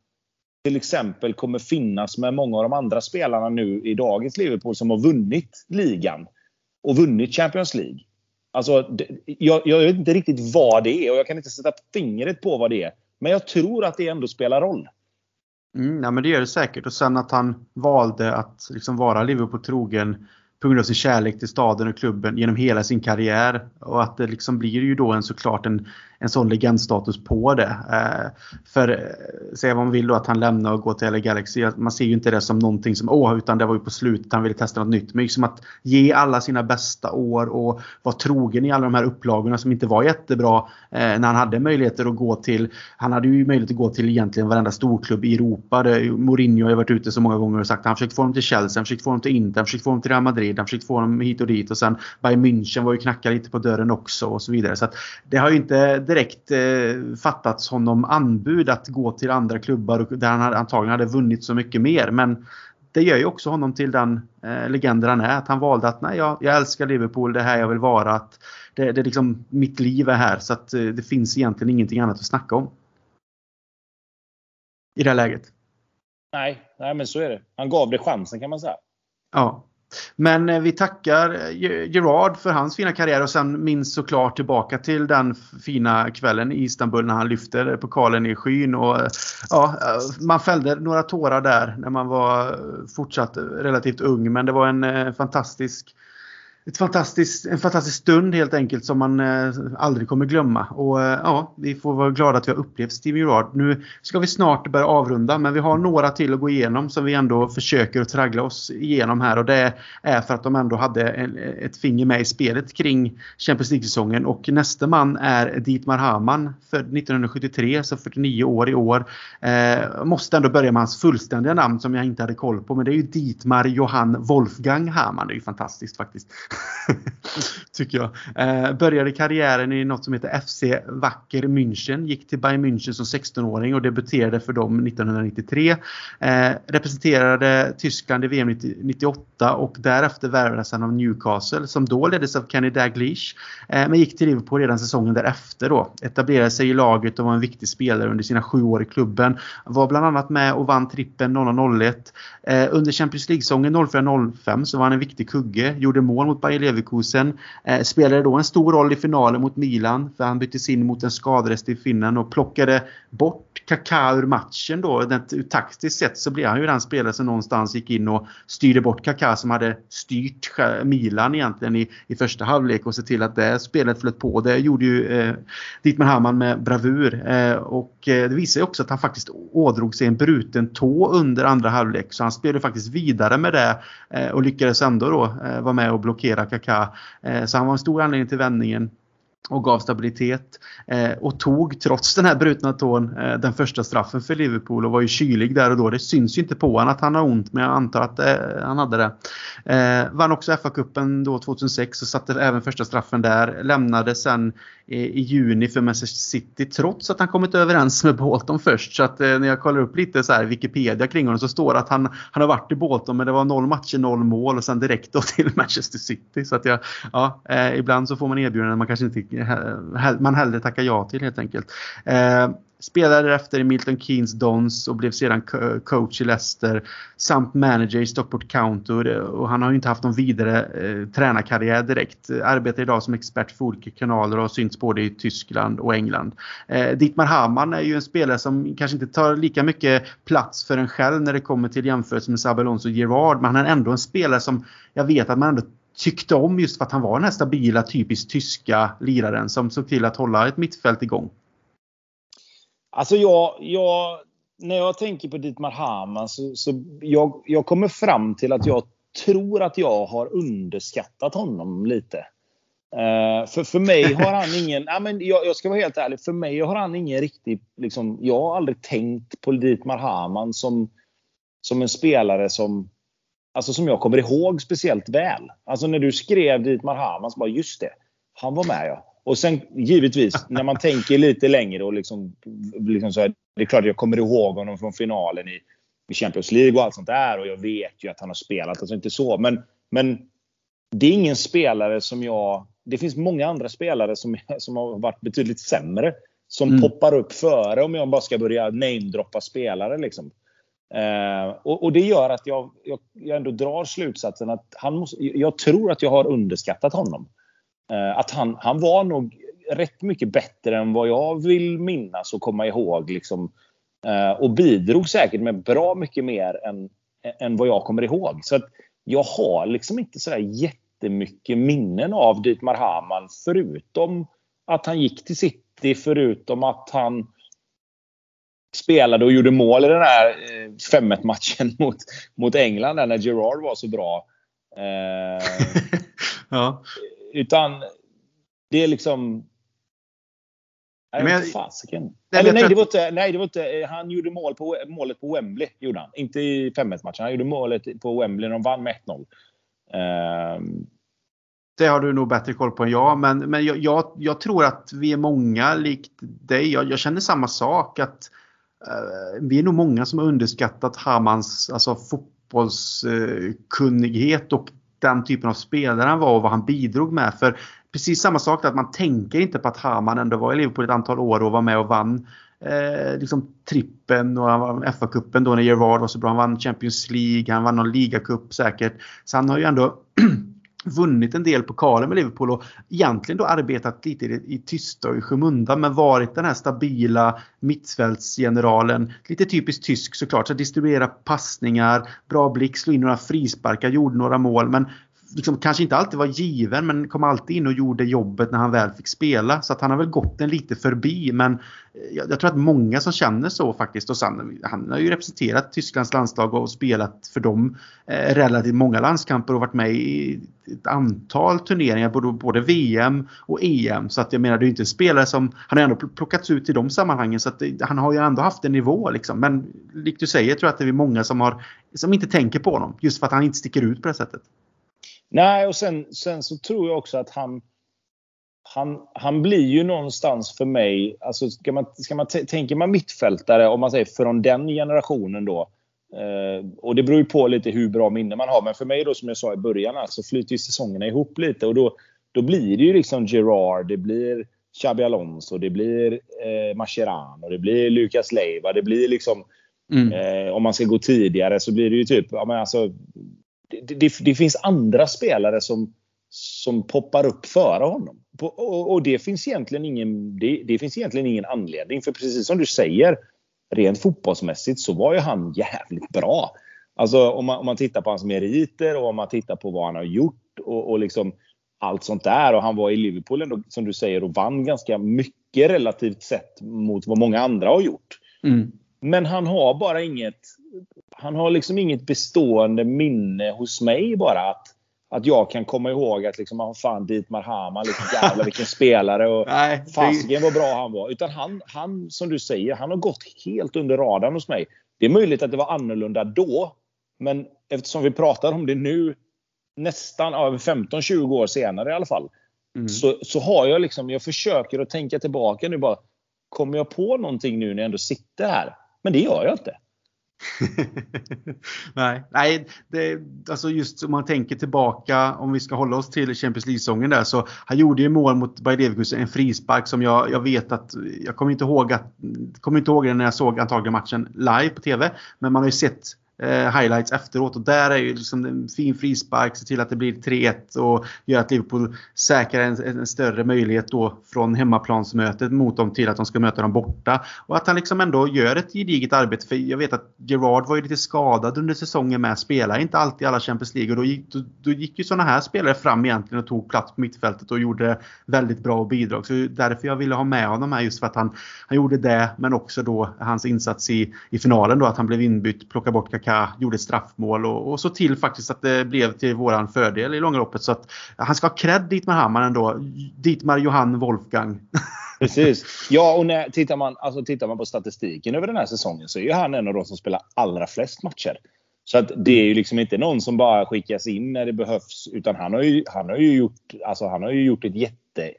till exempel kommer finnas med många av de andra spelarna nu i dagens Liverpool som har vunnit ligan och vunnit Champions League. Alltså, jag, jag vet inte riktigt vad det är och jag kan inte sätta fingret på vad det är. Men jag tror att det ändå spelar roll. Mm, ja, men det gör det säkert. Och sen att han valde att liksom vara Liverpool trogen på grund av sin kärlek till staden och klubben genom hela sin karriär. Och att det liksom blir ju då en såklart en, en sån legendstatus på det. Eh, för eh, säga vad man vill då att han lämnar och går till LA Galaxy. Man ser ju inte det som någonting som åh, utan det var ju på slutet han ville testa något nytt. Men liksom att ge alla sina bästa år och vara trogen i alla de här upplagorna som inte var jättebra eh, när han hade möjligheter att gå till. Han hade ju möjlighet att gå till egentligen varenda storklubb i Europa. Det, Mourinho har ju varit ute så många gånger och sagt att han försökt få dem till Chelsea, han försökt få dem till Inter, han försökt få dem till Real Madrid, han försökt få dem hit och dit och sen Bayern München var ju knacka lite på dörren också och så vidare. Så att det har ju inte direkt eh, fattats honom anbud att gå till andra klubbar där han antagligen hade vunnit så mycket mer. Men det gör ju också honom till den eh, legenden han är. Att han valde att nej, jag, jag älskar Liverpool, det är här jag vill vara. Att det, det är liksom, mitt liv är här så att eh, det finns egentligen ingenting annat att snacka om. I det här läget. Nej, nej men så är det. Han gav det chansen kan man säga. Ja. Men eh, vi tackar eh, Gerard för hans fina karriär och sen minns såklart tillbaka till den fina kvällen i Istanbul när han lyfter pokalen i skyn. Och, eh, ja, man fällde några tårar där när man var fortsatt relativt ung men det var en fantastisk ett fantastiskt, en fantastisk stund helt enkelt som man eh, aldrig kommer glömma. Och eh, ja, vi får vara glada att vi har upplevt Steve Gerard. Nu ska vi snart börja avrunda men vi har några till att gå igenom som vi ändå försöker att traggla oss igenom här och det är för att de ändå hade en, ett finger med i spelet kring Champions League-säsongen och nästa man är Dietmar Hamann född 1973, så 49 år i år. Eh, måste ändå börja med hans fullständiga namn som jag inte hade koll på men det är ju Dietmar Johann Wolfgang Hamann. Det är ju fantastiskt faktiskt. Tycker jag. Eh, började karriären i något som heter FC Wacker München. Gick till Bayern München som 16-åring och debuterade för dem 1993. Eh, representerade Tyskland i VM 98 och därefter värvades han av Newcastle som då leddes av Kenny Dalglish. Eh, men gick till Liverpool redan säsongen därefter då. Etablerade sig i laget och var en viktig spelare under sina sju år i klubben. Var bland annat med och vann trippen 0001. Eh, under Champions League-säsongen 04-05 så var han en viktig kugge. Gjorde mål mot Bayer Leverkusen. Eh, spelade då en stor roll i finalen mot Milan för han byttes in mot en skadrest i Finland och plockade bort Kaká ur matchen då. Den, taktiskt sett så blev han ju den spelare som någonstans gick in och styrde bort Kaká som hade styrt Milan egentligen i, i första halvlek och se till att det spelet flöt på. Det gjorde ju eh, Dietmar Hamann med bravur. Eh, och eh, det visar ju också att han faktiskt ådrog sig en bruten tå under andra halvlek. Så han spelade faktiskt vidare med det eh, och lyckades ändå då eh, vara med och blockera Kaká. Eh, så han var en stor anledning till vändningen och gav stabilitet. Eh, och tog, trots den här brutna tån, eh, den första straffen för Liverpool och var ju kylig där och då. Det syns ju inte på honom att han har ont, men jag antar att eh, han hade det. Eh, vann också FA-cupen då 2006 och satte även första straffen där. Lämnade sen eh, i juni för Manchester City trots att han kommit överens med Bolton först. Så att eh, när jag kollar upp lite så här Wikipedia kring honom så står det att han, han har varit i Bolton men det var noll matcher, noll mål och sen direkt då till Manchester City. Så att jag, ja, eh, ibland så får man erbjudanden man kanske inte man hellre tackar ja till helt enkelt. Eh, spelade efter i Milton Keynes Dons och blev sedan coach i Leicester samt manager i Stockport County och han har ju inte haft någon vidare eh, tränarkarriär direkt. Arbetar idag som expert för olika kanaler och har synts både i Tyskland och England. Eh, Dietmar Hamann är ju en spelare som kanske inte tar lika mycket plats för en själv när det kommer till jämförelse med Sabelons och Gerard men han är ändå en spelare som jag vet att man ändå tyckte om just för att han var den här stabila, typiskt tyska liraren som såg till att hålla ett mittfält igång. Alltså jag, jag, när jag tänker på Dietmar Hamann så, så jag, jag kommer fram till att jag tror att jag har underskattat honom lite. Uh, för, för mig har han ingen, ja, men jag, jag, ska vara helt ärlig, för mig har han ingen riktig, liksom, jag har aldrig tänkt på Dietmar Hamann som, som en spelare som, alltså som jag kommer ihåg speciellt väl. Alltså när du skrev Dietmar Hamann så bara, just det, han var med ja. Och sen givetvis, när man tänker lite längre och liksom, liksom så här, det är klart jag kommer ihåg honom från finalen i, i Champions League och allt sånt där. Och jag vet ju att han har spelat, alltså inte så. Men, men det är ingen spelare som jag... Det finns många andra spelare som, som har varit betydligt sämre. Som mm. poppar upp före om jag bara ska börja namedroppa spelare. Liksom. Eh, och, och, det gör att jag, jag, jag ändå drar slutsatsen att han måste, jag tror att jag har underskattat honom. Eh, att han, han var nog rätt mycket bättre än vad jag vill minnas och komma ihåg. Liksom, eh, och bidrog säkert med bra mycket mer än, än vad jag kommer ihåg. Så att jag har liksom inte sådär jättemycket minnen av Dietmar Hamann förutom att han gick till City, förutom att han spelade och gjorde mål i den här 5-1 eh, matchen mot, mot England när Gerard var så bra. Eh, ja. Utan det är liksom... Nej, men jag, fasiken. Nej, Eller, nej, det var inte, nej, det var inte... Han gjorde mål på, målet på Wembley. Gjorde han. Inte i 5-1 matchen. Han gjorde målet på Wembley när de vann med 1-0. Uh, ehm. det har du nog bättre koll på än jag. Men, men jag, jag, jag tror att vi är många likt dig. Jag, jag känner samma sak. att Eh, vi är nog många som har underskattat Hamans alltså, fotbollskunnighet och den typen av spelare han var och vad han bidrog med. För precis samma sak att man tänker inte på att Haman ändå var i Liverpool ett antal år och var med och vann eh, liksom trippen och han vann FA-cupen då när Gerard var så bra. Han vann Champions League, han vann någon ligacup säkert. Så han har ju ändå eh, vunnit en del pokaler med Liverpool och egentligen då arbetat lite i, i tysta och i skymundan men varit den här stabila mittfältsgeneralen. Lite typiskt tysk såklart, så distribuera passningar, bra blick, slå in några frisparkar, gjorde några mål men liksom, kanske inte alltid var given men kom alltid in och gjorde jobbet när han väl fick spela. Så att han har väl gått en lite förbi men eh, jag, jag tror att många som känner så faktiskt och sen, han har ju representerat Tysklands landslag och spelat för dem eh, relativt många landskamper och varit med i ett antal turneringar både, både VM och EM. Så att jag menar det är ju inte en spelare som, han har ändå plockats ut i de sammanhangen så att det, han har ju ändå haft en nivå liksom. Men likt du säger tror jag att det är många som har som inte tänker på honom just för att han inte sticker ut på det sättet. Nej, och sen, sen så tror jag också att han, han, han blir ju någonstans för mig, alltså ska man, ska man tänker man mittfältare, om man säger från den generationen då, eh, och det beror ju på lite hur bra minne man har, men för mig då som jag sa i början så alltså, flyter ju säsongerna ihop lite och då, då blir det ju liksom Gerard, det blir Xabi Alonso, det blir eh, Mascherano, det blir Lucas Leiva, det blir liksom mm. eh, om man ska gå tidigare så blir det ju typ, ja men alltså det, det, det, finns andra spelare som, som poppar upp före honom. Och, och, det, finns egentligen ingen, det, det, finns egentligen ingen anledning. För precis som du säger, rent fotbollsmässigt så var ju han jävligt bra. Alltså om man, om man tittar på hans meriter och om man tittar på vad han har gjort och, och liksom allt sånt där. Och han var i Liverpool ändå, som du säger och vann ganska mycket relativt sett mot vad många andra har gjort. Mm. Men han har bara inget han har liksom inget bestående minne hos mig bara. Att, att jag kan komma ihåg att liksom, ah, fan Dietmar Hamann, liksom, jävlar vilken spelare och fasiken vad bra han var. Utan han, han, som du säger, han har gått helt under radarn hos mig. Det är möjligt att det var annorlunda då. Men eftersom vi pratar om det nu, nästan ja, 15-20 år senare i alla fall. Mm. Så, så har jag liksom, jag försöker att tänka tillbaka nu bara. Kommer jag på någonting nu när jag ändå sitter här? Men det gör jag inte. nej, nej det, alltså just om man tänker tillbaka om vi ska hålla oss till Champions League-säsongen där så han gjorde ju mål mot Bayer Leverkusen, en frispark som jag, jag vet att jag kommer inte ihåg att kommer inte ihåg det när jag såg antagligen matchen live på TV men man har ju sett eh, highlights efteråt. Och där är ju liksom en fin frispark, se till att det blir 3-1 och gör att Liverpool säkrar en, en, större möjlighet då från hemmaplansmötet mot dem till att de ska möta dem borta. Och att han liksom ändå gör ett gediget arbete. För jag vet att Gerard var ju lite skadad under säsongen med. Spelar inte alltid alla Champions League. Och då gick, då, då gick ju sådana här spelare fram egentligen och tog plats på mittfältet och gjorde väldigt bra bidrag. Så därför jag ville ha med honom här just för att han, han gjorde det. Men också då hans insats i, i finalen då att han blev inbytt, plockade bort Kaká Xhaka gjorde straffmål och, och så till faktiskt att det blev till våran fördel i långa loppet. Så att han ska ha cred Dietmar Hammar ändå. Dietmar Johan Wolfgang. Precis. Ja, och när, tittar, man, alltså, tittar man på statistiken över den här säsongen så är ju han en av de som spelar allra flest matcher. Så att det är ju liksom inte någon som bara skickas in när det behövs. Utan han har ju, han har ju, gjort, alltså, han har ju gjort ett jätte,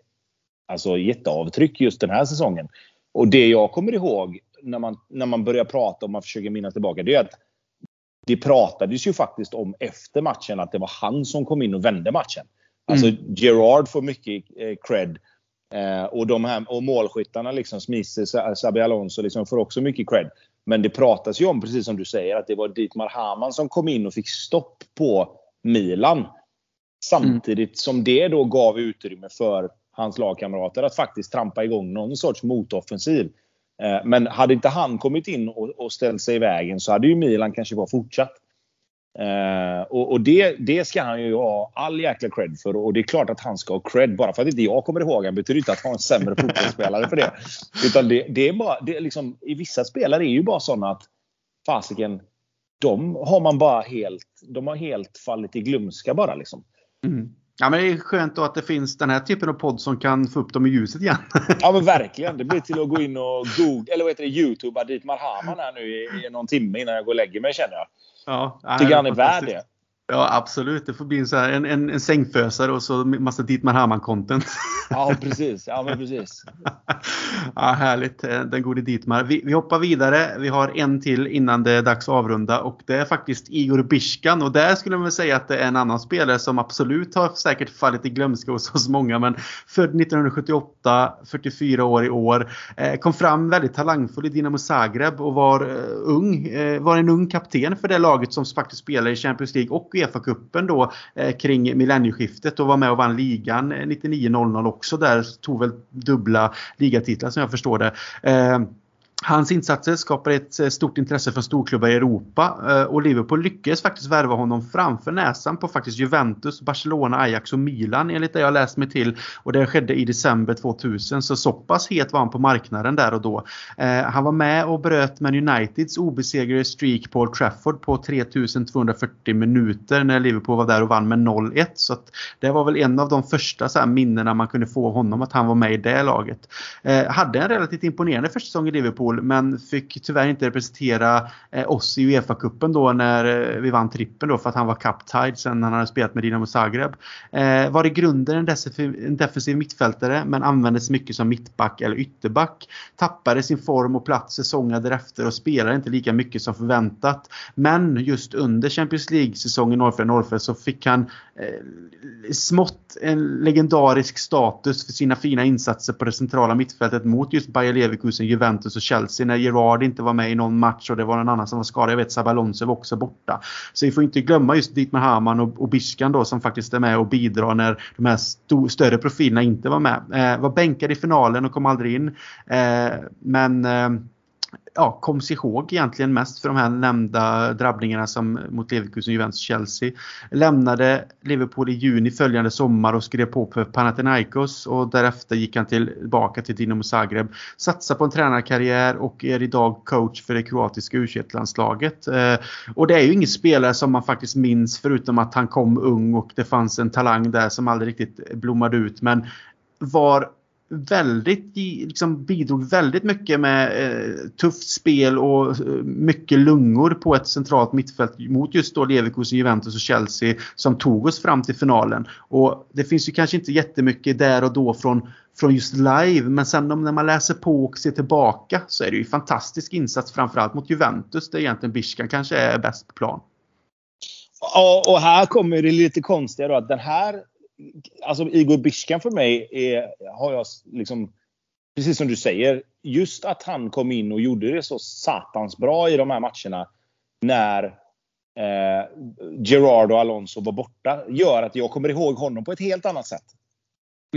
alltså, jätteavtryck just den här säsongen. Och det jag kommer ihåg när man, när man börjar prata och man försöker minnas tillbaka. Det är att det pratades ju faktiskt om efter matchen att det var han som kom in och vände matchen. Alltså mm. Gerard får mycket eh, cred. Eh, och, de här, och målskyttarna, liksom Smith, Sabi Alonso, liksom får också mycket cred. Men det pratas ju om, precis som du säger, att det var Dietmar Hamann som kom in och fick stopp på Milan. Samtidigt mm. som det då gav utrymme för hans lagkamrater att faktiskt trampa igång någon sorts motoffensiv. Eh, men hade inte han kommit in och, ställt sig i vägen så hade ju Milan kanske bara fortsatt. Uh, och, och det, det, ska han ju ha all jäkla cred för. Och det är klart att han ska ha cred. Bara för att inte jag kommer ihåg han betyder inte att han är en sämre fotbollsspelare för det. Utan det, det är bara, det är liksom, i vissa spelare är ju bara sådana att fasiken, de har man bara helt, de har helt fallit i glömska bara liksom. Mm. Ja, men det är skönt då att det finns den här typen av podd som kan få upp dem i ljuset igen. ja, men verkligen. Det blir till att gå in och googla, eller vad heter det, youtuba Dietmar Hamann här nu i, i någon timme innan jag går och lägger mig känner jag. Ja, Tycker han är värd det. Ja absolut, det får bli en, så här, en, en, en sängfösare och så massa Dietmar Hamann-content. Ja precis, ja men precis. ja, härligt, eh, den gode Dietmar. Vi, vi, hoppar vidare, vi har en till innan det är dags att avrunda och det är faktiskt Igor Biskan och där skulle man säga att det är en annan spelare som absolut har säkert fallit i glömska hos oss många men född 1978, 44 år i år. Eh, kom fram väldigt talangfull i Dinamo Zagreb och var eh, ung, var en ung kapten för det laget som faktiskt spelar i Champions League och Uefa-cupen då eh, kring millennieskiftet och var med och vann ligan eh, 99-00 också där. Tog väl dubbla ligatitlar som jag förstår det. Eh, Hans insatser skapar ett eh, stort intresse för storklubbar i Europa eh, och Liverpool lyckades faktiskt värva honom framför näsan på faktiskt Juventus, Barcelona, Ajax och Milan enligt det jag läst mig till. Och det skedde i december 2000 så så pass het var han på marknaden där och då. Eh, han var med och bröt Man Uniteds obesegrade streak på Old Trafford på 3240 minuter när Liverpool var där och vann med 0-1. Så det var väl en av de första så här minnena man kunde få honom att han var med i det laget. Hade en relativt imponerande första säsong i Liverpool Liverpool men fick tyvärr inte representera eh, oss i Uefa-cupen då när eh, vi vann trippen då för att han var cup-tied sen han hade spelat med Dinamo Zagreb. Eh, var i grunden en defensiv, en defensiv mittfältare men användes mycket som mittback eller ytterback. Tappade sin form och plats säsongen därefter och spelade inte lika mycket som förväntat. Men just under Champions League-säsongen 04-05 så fick han eh, smått en legendarisk status för sina fina insatser på det centrala mittfältet mot just Bayer Leverkusen, Juventus och Chelsea Chelsea när Gerard inte var med i någon match och det var någon annan som var skadad. Jag vet Sabalonse var också borta. Så vi får inte glömma just Dietmar Hamann och, och Biskan då som faktiskt är med och bidrar när de här st större profilerna inte var med. Eh, var bänkad i finalen och kom aldrig in. Eh, men eh, ja, kom sig ihåg egentligen mest för de här nämnda drabbningarna som mot Leverkusen, Juventus, Chelsea. Lämnade Liverpool i juni följande sommar och skrev på för Panathinaikos och därefter gick han tillbaka till Dinamo Zagreb. Satsar på en tränarkarriär och är idag coach för det kroatiska u landslaget eh, Och det är ju ingen spelare som man faktiskt minns förutom att han kom ung och det fanns en talang där som aldrig riktigt blommade ut. Men var väldigt, liksom bidrog väldigt mycket med eh, tufft spel och eh, mycket lungor på ett centralt mittfält mot just då Leverkusen, Juventus och Chelsea som tog oss fram till finalen. Och det finns ju kanske inte jättemycket där och då från, från just live men sen när man läser på och ser tillbaka så är det ju fantastisk insats framförallt mot Juventus där egentligen Biskan kanske är bäst på plan. Ja, och här kommer det lite konstiga då att den här alltså Igor Biskan för mig är, har jag liksom, precis som du säger, just att han kom in och gjorde det så satans bra i de här matcherna när eh, Gerard och Alonso var borta, gör att jag kommer ihåg honom på ett helt annat sätt.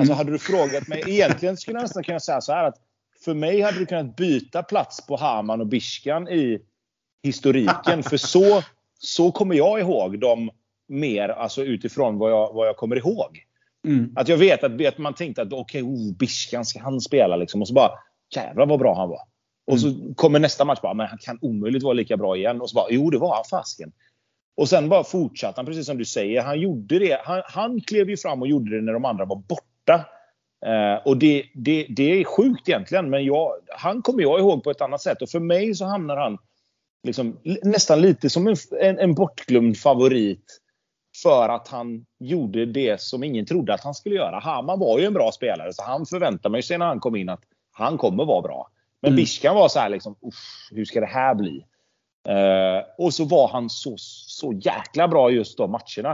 Alltså mm. hade du frågat mig, egentligen skulle jag nästan kunna säga så här att för mig hade du kunnat byta plats på Haman och Biskan i historiken. för så, så kommer jag ihåg dem mer alltså utifrån vad jag, vad jag kommer ihåg. Mm. Att jag vet att, att man tänkte att okej, okay, oh, Biskan ska han spela liksom. Och så bara jävlar vad bra han var. Och så mm. kommer nästa match bara, men han kan omöjligt vara lika bra igen. Och så bara, jo det var han fasken. Och sen bara fortsatte han, precis som du säger. Han gjorde det. Han, han klev ju fram och gjorde det när de andra var borta. Eh, och det, det, det är sjukt egentligen, men jag, han kommer jag ihåg på ett annat sätt. Och för mig så hamnar han liksom, nästan lite som en, en, en bortglömd favorit för att han gjorde det som ingen trodde att han skulle göra. Hammar var ju en bra spelare, så han förväntade mig sig när han kom in att han kommer vara bra. Men mm. Biskan var så här liksom, hur ska det här bli? Uh, och så var han så, så jäkla bra just de matcherna.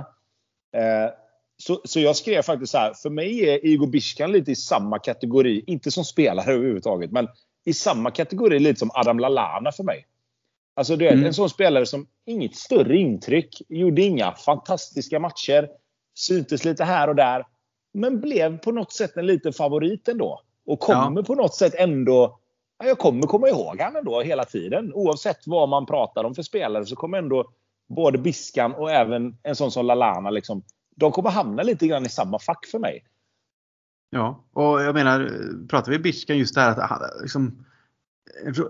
Uh, så, så jag skrev faktiskt så här, för mig är Igor Biskan lite i samma kategori, inte som spelare överhuvudtaget, men i samma kategori lite som Adam Lalana för mig. Alltså du vet, mm. en sån spelare som inget större intryck, gjorde inga fantastiska matcher, syntes lite här och där. Men blev på något sätt en liten favorit ändå. Och kommer ja. på något sätt ändå... Jag kommer komma ihåg honom ändå hela tiden. Oavsett vad man pratar om för spelare så kommer ändå både Biskan och även en sån som Lalana liksom, de kommer hamna lite grann i samma fack för mig. Ja, och jag menar, pratar vi Biskan just det här att liksom,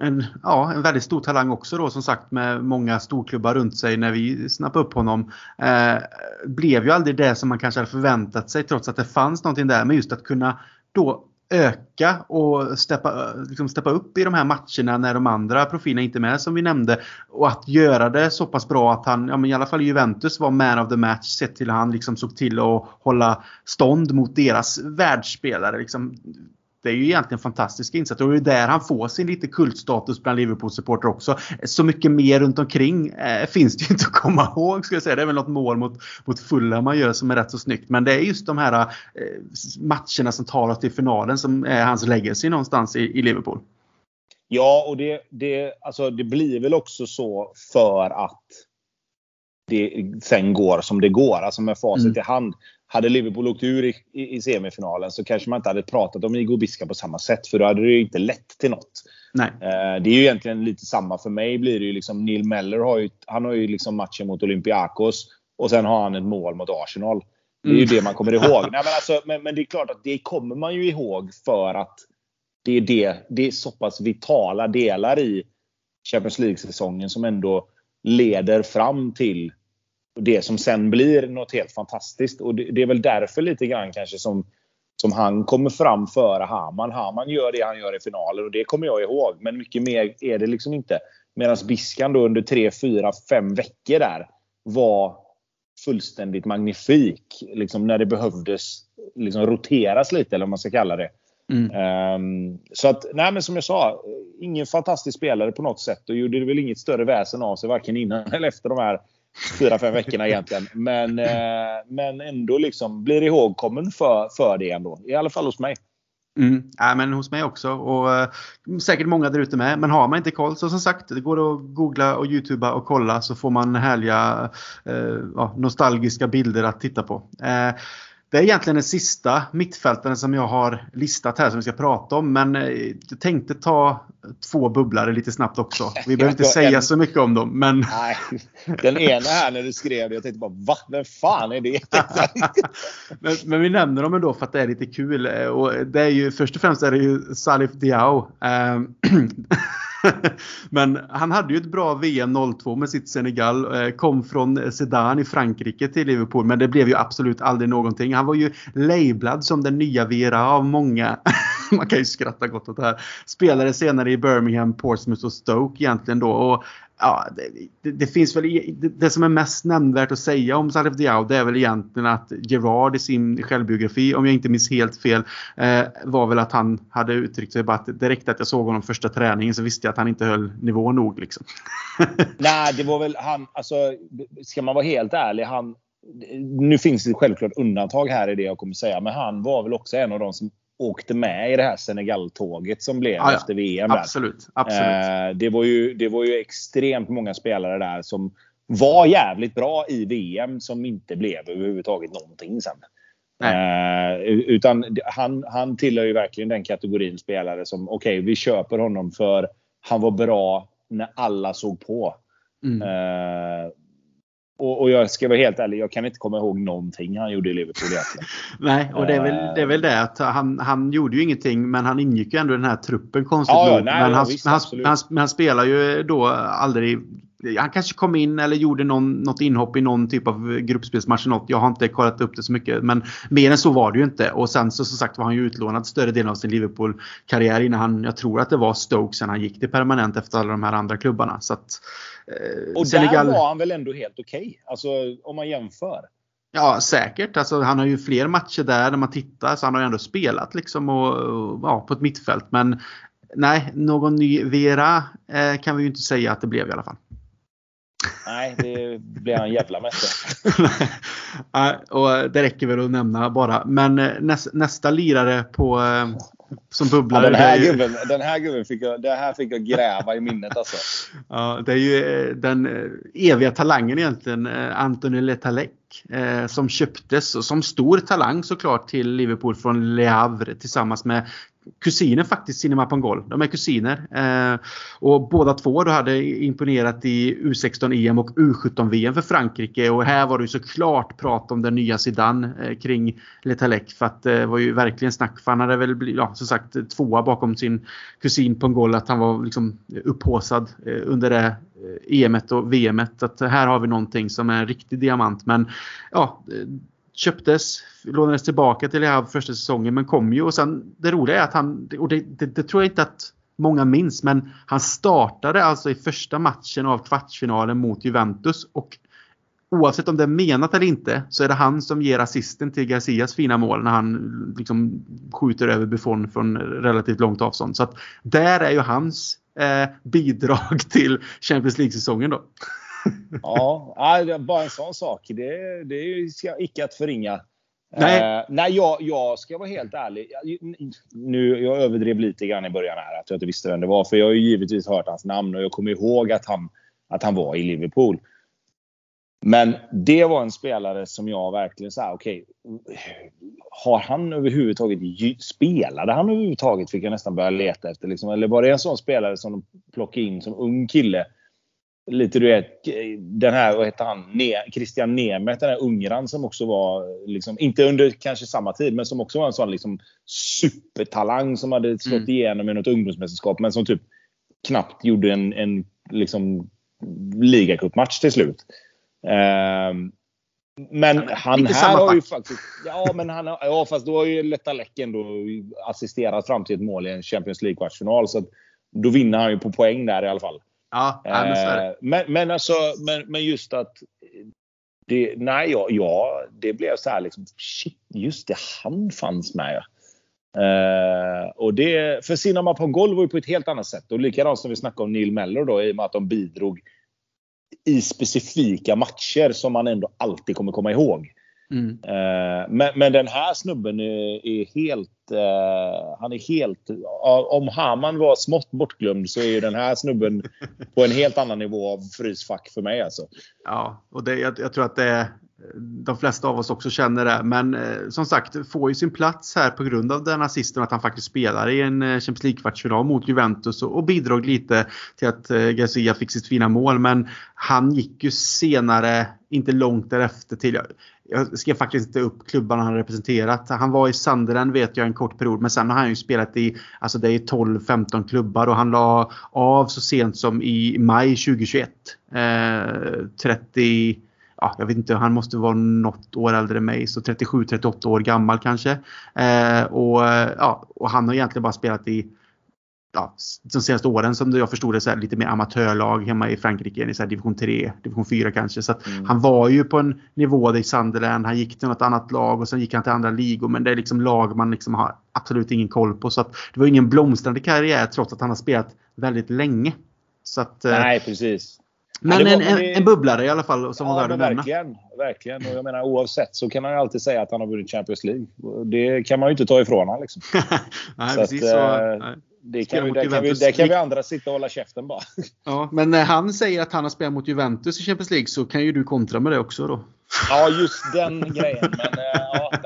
en, ja, en väldigt stor talang också då som sagt med många storklubbar runt sig när vi snappade upp honom. Eh, blev ju aldrig det som man kanske hade förväntat sig trots att det fanns någonting där. Men just att kunna då öka och steppa, liksom steppa upp i de här matcherna när de andra profilerna inte är med som vi nämnde. Och att göra det så pass bra att han, ja, men i alla fall Juventus var man of the match sett till att han liksom såg till att hålla stånd mot deras världsspelare. Liksom, det är ju egentligen fantastiska insatser och det är där han får sin lite kultstatus bland Liverpool-supportrar också. Så mycket mer runt omkring eh, finns det ju inte att komma ihåg skulle jag säga. Det är väl något mål mot, mot Fulham man gör som är rätt så snyggt. Men det är just de här eh, matcherna som tar oss till finalen som är hans legacy någonstans i, i Liverpool. Ja, och det, det, alltså det blir väl också så för att det sen går som det går. Alltså med facit mm. i hand hade Liverpool åkt ur i, i, i, semifinalen så kanske man inte hade pratat om Igor Biska på samma sätt. För då hade det ju inte lett till något. Nej. Eh, det är ju egentligen lite samma för mig. blir det ju liksom Neil Meller har ju, han har ju liksom matchen mot Olympiakos. Och sen har han ett mål mot Arsenal. Det är ju mm. det man kommer ihåg. Nej, men, alltså, men, men, det är klart att det kommer man ju ihåg för att det är, det, det är så pass vitala delar i Champions League-säsongen som ändå leder fram till det som sen blir något helt fantastiskt. Och det, det, är väl därför lite grann kanske som, som han kommer fram före Haman. Haman gör det han gör i finalen och det kommer jag ihåg. Men mycket mer är det liksom inte. Medan Biskan då under 3, 4, 5 veckor där var fullständigt magnifik. Liksom när det behövdes liksom roteras lite eller vad man ska kalla det. Mm. Um, så att, nej men som jag sa, ingen fantastisk spelare på något sätt och gjorde väl inget större väsen av sig varken innan eller efter de här fyra, fem veckorna egentligen. Men, eh, men ändå liksom blir ihågkommen för, för det ändå. I alla fall hos mig. Mm. Ja, men hos mig också och uh, säkert många där ute med. Men har man inte koll så som sagt, det går att googla och youtuba och kolla så får man härliga uh, nostalgiska bilder att titta på. Uh, det är egentligen den sista mittfältaren som jag har listat här som vi ska prata om. Men eh, jag tänkte ta två bubblare lite snabbt också. Vi behöver inte säga så mycket om dem. Men... Nej, den ena här när du skrev det, jag tänkte bara va? Vem fan är det? men, men, vi nämner dem ändå för att det är lite kul. Eh, och det är ju, först och främst är det ju Salif Diao. Men han hade ju ett bra VM 02 med sitt Senegal. Eh, kom från Sedan i Frankrike till Liverpool. Men det blev ju absolut aldrig någonting. Han var ju lablad som den nya Vera av många. man kan ju skratta gott åt det här. Spelade senare i Birmingham, Portsmouth och Stoke egentligen då. Och ja, det, det, det, finns väl det, det, som är mest nämnvärt att säga om Salif Diao det är väl egentligen att Gerard i sin självbiografi, om jag inte minns helt fel, eh, var väl att han hade uttryckt sig bara att direkt att jag såg honom första träningen så visste jag att han inte höll nivå nog. Liksom. Nej, det var väl han, alltså ska man vara helt ärlig, han nu finns det självklart undantag här i det jag kommer säga, men han var väl också en av de som åkte med i det här Senegal-tåget som blev ah, ja. efter VM. Absolut. absolut. Eh, det, var ju, det var ju extremt många spelare där som var jävligt bra i VM som inte blev överhuvudtaget någonting sen. Eh, utan han, han tillhör ju verkligen den kategorin spelare som okej, okay, vi köper honom för han var bra när alla såg på. Mm. Och, och, jag ska vara helt ärlig, jag kan inte komma ihåg någonting han gjorde i Liverpool egentligen. nej, och det är, väl, det är väl det att han, han gjorde ju ingenting men han ingick ju ändå i den här truppen konstigt ja, nog. Nej, men, han, han, han, han spelar ju då aldrig han kanske kom in eller gjorde någon, något inhopp i någon typ av gruppspelsmatch. Något. Jag har inte kollat upp det så mycket. Men mer än så var det ju inte. Och sen så som sagt var han ju utlånad större delen av sin Liverpool-karriär innan han, jag tror att det var Stoke sen han gick till permanent efter alla de här andra klubbarna. Så att, eh, och Senegal... där var han väl ändå helt okej? Okay. Alltså om man jämför. Ja, säkert. Alltså, han har ju fler matcher där när man tittar. Så han har ju ändå spelat liksom och, och ja, på ett mittfält. Men nej, någon ny Vera eh, kan vi ju inte säga att det blev i alla fall. Nej, det blir han jävla mästare. och det räcker väl att nämna bara. Men eh, näs, nästa lirare på eh, som bubblar. Ja, den, här ju... gubben, den här gubben fick jag, det här fick jag gräva i minnet alltså. Ja, det är ju eh, den eviga talangen egentligen, Anthony Letalec. som köptes och som stor talang såklart till Liverpool från Le Havre tillsammans med kusiner faktiskt, Cinema Pangol. De är kusiner. Eh, och båda två då hade imponerat i U16-EM och U17-VM för Frankrike. Och här var det ju såklart prat om den nya Zidane eh, kring Letalec. För att eh, det var ju verkligen snack. För han hade väl blivit, ja, som sagt tvåa bakom sin kusin Pangol. Att han var liksom upphåsad eh, under det eh, EMet och VMet. Att här har vi någonting som är en riktig diamant. Men ja eh, köptes, lånades tillbaka till Le första säsongen men kom ju. Och sen det roliga är att han, och det, det, det, tror jag inte att många minns, men han startade alltså i första matchen av kvartsfinalen mot Juventus. Och oavsett om det är menat eller inte så är det han som ger assisten till Garcias fina mål när han liksom skjuter över Buffon från relativt långt avstånd. Så att där är ju hans eh, bidrag till Champions League-säsongen då ja, bara en sån sak. Det, det är icke att förringa. Nej, eh, nej jag, jag ska vara helt ärlig. Nu, jag överdrev lite grann i början här att jag inte visste vem det var. För jag har ju givetvis hört hans namn och jag kommer ihåg att han, att han var i Liverpool. Men det var en spelare som jag verkligen sa, okej. Okay, har han överhuvudtaget spelade han överhuvudtaget? Fick jag nästan börja leta efter. Liksom. Eller var det en sån spelare som de plockade in som ung kille? Lite du vet, den här, vad heter han, ne Christian Nemeth, den här ungran som också var, liksom, inte under kanske samma tid, men som också var en sån liksom, supertalang som hade slått mm. igenom i något ungdomsmästerskap, men som typ knappt gjorde en, en liksom, ligacupmatch till slut. Uh, men han Lite här har ju faktiskt... Ja, men han har, ja, fast då har ju Letalec ändå assisterat fram till ett mål i en Champions League-kvartsfinal. Så då vinner han ju på poäng där i alla fall. Ja, men, eh, men, men, alltså, men, men just att det, nej, ja, ja, det blev så här liksom, shit, just det, han fanns med. Uh, och det, för Sinama på golv var ju på ett helt annat sätt. Och likadant som vi snackade om Neil Mellor då, i och med att de bidrog i specifika matcher som man ändå alltid kommer komma ihåg. Mm. Uh, men, men, den här snubben är, är helt... Uh, han är helt... Uh, om Haman var smått bortglömd så är ju den här snubben på en helt annan nivå av frysfack för mig. Alltså. Ja, och det, jag, jag tror att det de flesta av oss också känner det. Men eh, som sagt, får ju sin plats här på grund av den assisten att han faktiskt spelar i en eh, Champions League-kvartsfinal mot Juventus och, och bidrog lite till att eh, Garcia fick sitt fina mål. Men han gick ju senare, inte långt därefter till, jag skrev faktiskt inte upp klubbarna han representerat. Han var i Sunderland vet jag en kort period men sen har han ju spelat i alltså det är 12-15 klubbar och han la av så sent som i maj 2021. Eh, 30 ja, jag vet inte, han måste vara något år äldre än mig, så 37-38 år gammal kanske. Eh, och, eh, ja, och han har egentligen bara spelat i ja, de senaste åren som jag förstod det så här, lite mer amatörlag hemma i Frankrike i så här, division 3, division 4 kanske. Så mm. han var ju på en nivå i Sunderland, han gick till något annat lag och sen gick han till andra ligor. Men det är liksom lag man liksom har absolut ingen koll på. Så att det var ingen blomstrande karriär trots att han har spelat väldigt länge. Så att, eh, Nej, precis. Men en, en, en, bubblare i alla fall som ja, var värd att verkligen, verkligen. Och jag menar oavsett så kan han ju alltid säga att han har vunnit Champions League. Det kan man ju inte ta ifrån honom. Liksom. nej, så precis. Att, så, eh, det kan, vi, där, kan vi, där kan vi andra sitta och hålla käften bara. Ja, men när han säger att han har spelat mot Juventus i Champions League så kan ju du kontra med det också då. Ja, just den grejen. Men, äh, ja.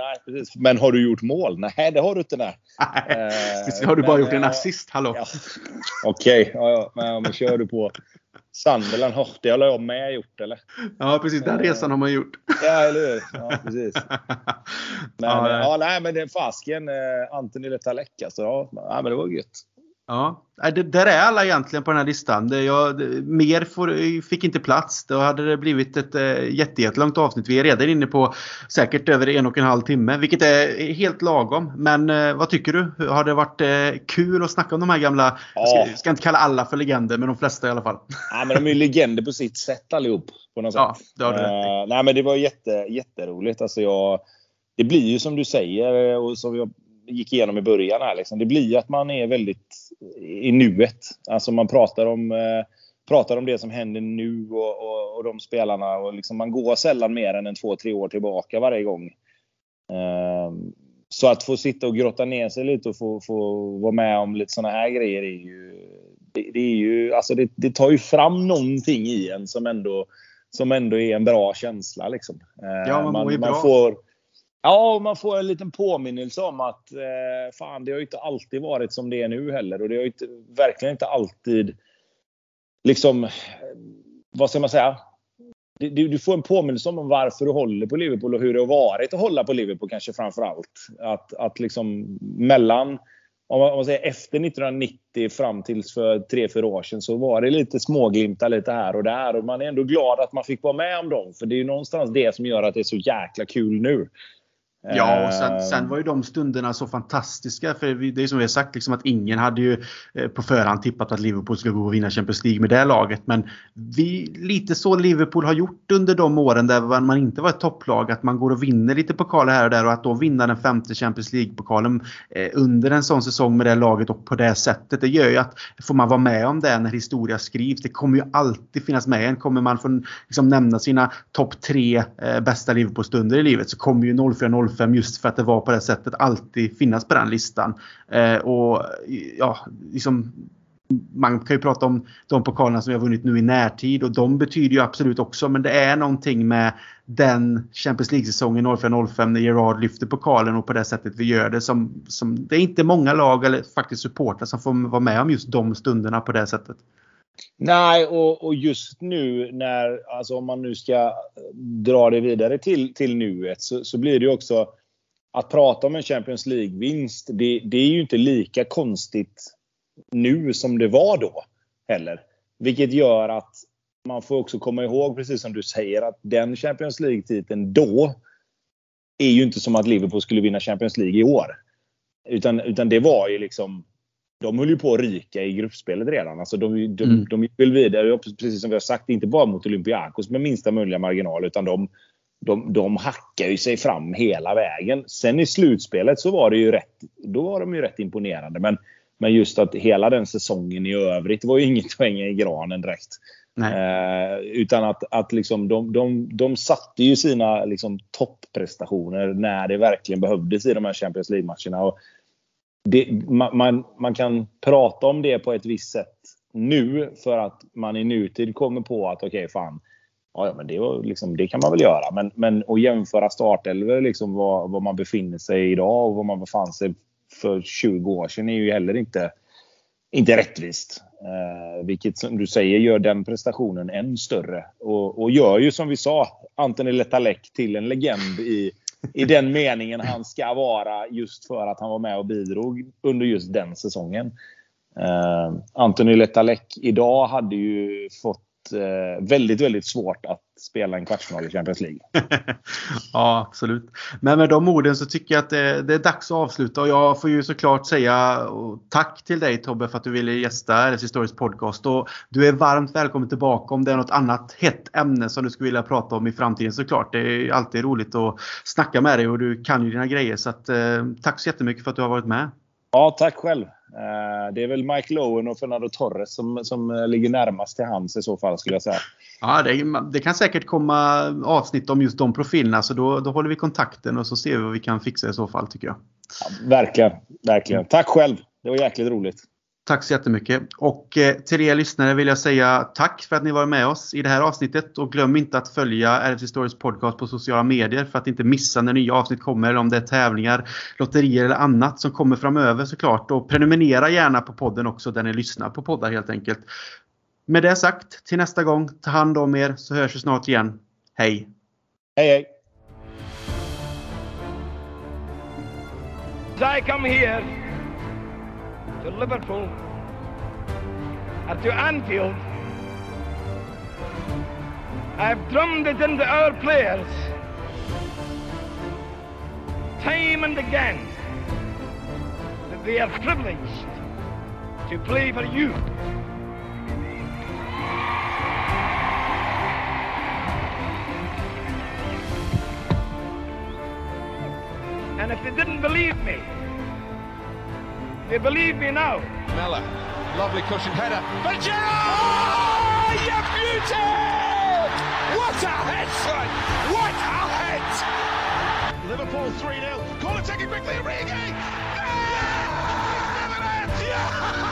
men har du gjort mål? Nej, det har du inte. Där. Äh, har du bara gjort en assist? Hallå? Ja. Okej, okay, ja, ja, men, kör du på Sunderland, oh, det har jag med gjort eller? Ja precis, den resan har man gjort. Ja, eller hur? Ja, precis. Men, ja, ja, nej, men den fasken, eh, Anthony Letalek alltså. Ja, men det var gött. Ja, det, där är alla egentligen på den här listan. Det, jag, det, mer får, fick inte plats. Då hade det blivit ett äh, jättelångt avsnitt. Vi är redan inne på säkert över en och en halv timme, vilket är helt lagom. Men äh, vad tycker du? Har det varit äh, kul att snacka om de här gamla, ja. ska, ska, inte kalla alla för legender, men de flesta i alla fall. Ja, men de är ju legender på sitt sätt allihop. På något ja, det har du uh, Nej, men det var jätte, jätteroligt. Alltså jag, det blir ju som du säger och som jag gick igenom i början här. Liksom. Det blir att man är väldigt i nuet. Alltså man pratar om, eh, pratar om det som händer nu och, och, och de spelarna. Och liksom man går sällan mer än en två, tre år tillbaka varje gång. Eh, så att få sitta och grotta ner sig lite och få, få vara med om lite sådana här grejer är ju... Det, det är ju alltså det, det, tar ju fram någonting i en som ändå, som ändå är en bra känsla. Liksom. Eh, ja, man, man, man får, Ja, man får en liten påminnelse om att eh, fan, det har ju inte alltid varit som det är nu heller. Och det har ju inte, verkligen inte alltid liksom, vad ska man säga? Du, du, får en påminnelse om varför du håller på Liverpool och hur det har varit att hålla på Liverpool kanske framför allt. Att, att liksom mellan, om man, om man säger efter 1990 fram tills för 3-4 år sedan så var det lite småglimtar lite här och där. Och man är ändå glad att man fick vara med om dem. För det är ju någonstans det som gör att det är så jäkla kul nu. Ja, och sen, sen, var ju de stunderna så fantastiska. För det är som vi har sagt, liksom att ingen hade ju eh, på förhand tippat att Liverpool skulle gå och vinna Champions League med det laget. Men vi, lite så Liverpool har gjort under de åren där man inte var ett topplag. Att man går och vinner lite pokaler här och där och att då vinna den femte Champions League-pokalen eh, under en sån säsong med det laget och på det sättet. Det gör ju att får man vara med om det när historia skrivs. Det kommer ju alltid finnas med en. Kommer man få liksom, nämna sina topp tre eh, bästa Liverpool-stunder i livet så kommer ju 04 05 just för att det var på det sättet alltid finnas på den listan. Eh, och ja, liksom, man kan ju prata om de pokalerna som vi har vunnit nu i närtid och de betyder ju absolut också men det är någonting med den Champions League-säsongen 04-05 när Gerard lyfter pokalen och på det sättet vi gör det som, som det är inte många lag eller faktiskt supportrar som får vara med om just de stunderna på det sättet. Nej, och, och, just nu när, alltså om man nu ska dra det vidare till, till nuet så, så blir det ju också att prata om en Champions League-vinst, det, det, är ju inte lika konstigt nu som det var då heller. Vilket gör att man får också komma ihåg, precis som du säger, att den Champions League-titeln då är ju inte som att Liverpool skulle vinna Champions League i år. Utan, utan det var ju liksom de höll ju på att ryka i gruppspelet redan. Alltså de, de, mm. de gick väl vidare, precis som vi har sagt, inte bara mot Olympiakos med minsta möjliga marginal. Utan de, de, de hackar ju sig fram hela vägen. Sen i slutspelet så var det ju rätt, då var de ju rätt imponerande. Men, men just att hela den säsongen i övrigt var ju inget poäng i granen direkt. Eh, utan att, att liksom de, de, de satte ju sina liksom, topprestationer när det verkligen behövdes i de här Champions League-matcherna. Det, man, man, man, kan prata om det på ett visst sätt nu för att man i nutid kommer på att okej, okay, fan. Ja, men det, var liksom, det kan man väl göra. Men, men att jämföra startelvor, liksom var, var man befinner sig idag och var man befann sig för 20 år sedan är ju heller inte, inte rättvist. Eh, vilket som du säger gör den prestationen än större. Och, och gör ju som vi sa Anthony Letalek till en legend i, i den meningen han ska vara just för att han var med och bidrog under just den säsongen. Eh, uh, Anthony Letalek idag hade ju fått uh, väldigt, väldigt svårt att spela en kvartsfinal i Champions League. ja, absolut. Men med de orden så tycker jag att det, det, är dags att avsluta och jag får ju såklart säga tack till dig Tobbe för att du ville gästa RS Historisk podcast. Och du är varmt välkommen tillbaka om det är något annat hett ämne som du skulle vilja prata om i framtiden såklart. Det är alltid roligt att snacka med dig och du kan ju dina grejer. Så att, eh, tack så jättemycket för att du har varit med. Ja, tack själv. Eh, det är väl Mike Lowen och Fernando Torres som, som eh, ligger närmast till hands i så fall skulle jag säga. Ja, det, det, kan säkert komma avsnitt om just de profilerna så då, då håller vi kontakten och så ser vi vad vi kan fixa i så fall tycker jag. Ja, verkligen, verkligen. Tack själv. Det var jäkligt roligt. Tack så jättemycket. Och eh, till er lyssnare vill jag säga tack för att ni var med oss i det här avsnittet. Och glöm inte att följa RFC Stories podcast på sociala medier för att inte missa när nya avsnitt kommer. Om det är tävlingar, lotterier eller annat som kommer framöver såklart. Och prenumerera gärna på podden också där ni lyssnar på poddar helt enkelt. Med det sagt, till nästa gång, ta hand om er så hörs vi snart igen. Hej! Hej hej! I come here to Liverpool. Or to Anfield, I've drummed it into our players. Time and again that they are privileged to play for you. And if they didn't believe me, they believe me now. Mella, lovely cushioned header. But Gerard! Oh, you beauty! What a head, son! What a head! Liverpool 3 0. Call it taking quickly. Origi! Ah! Yeah! Yeah!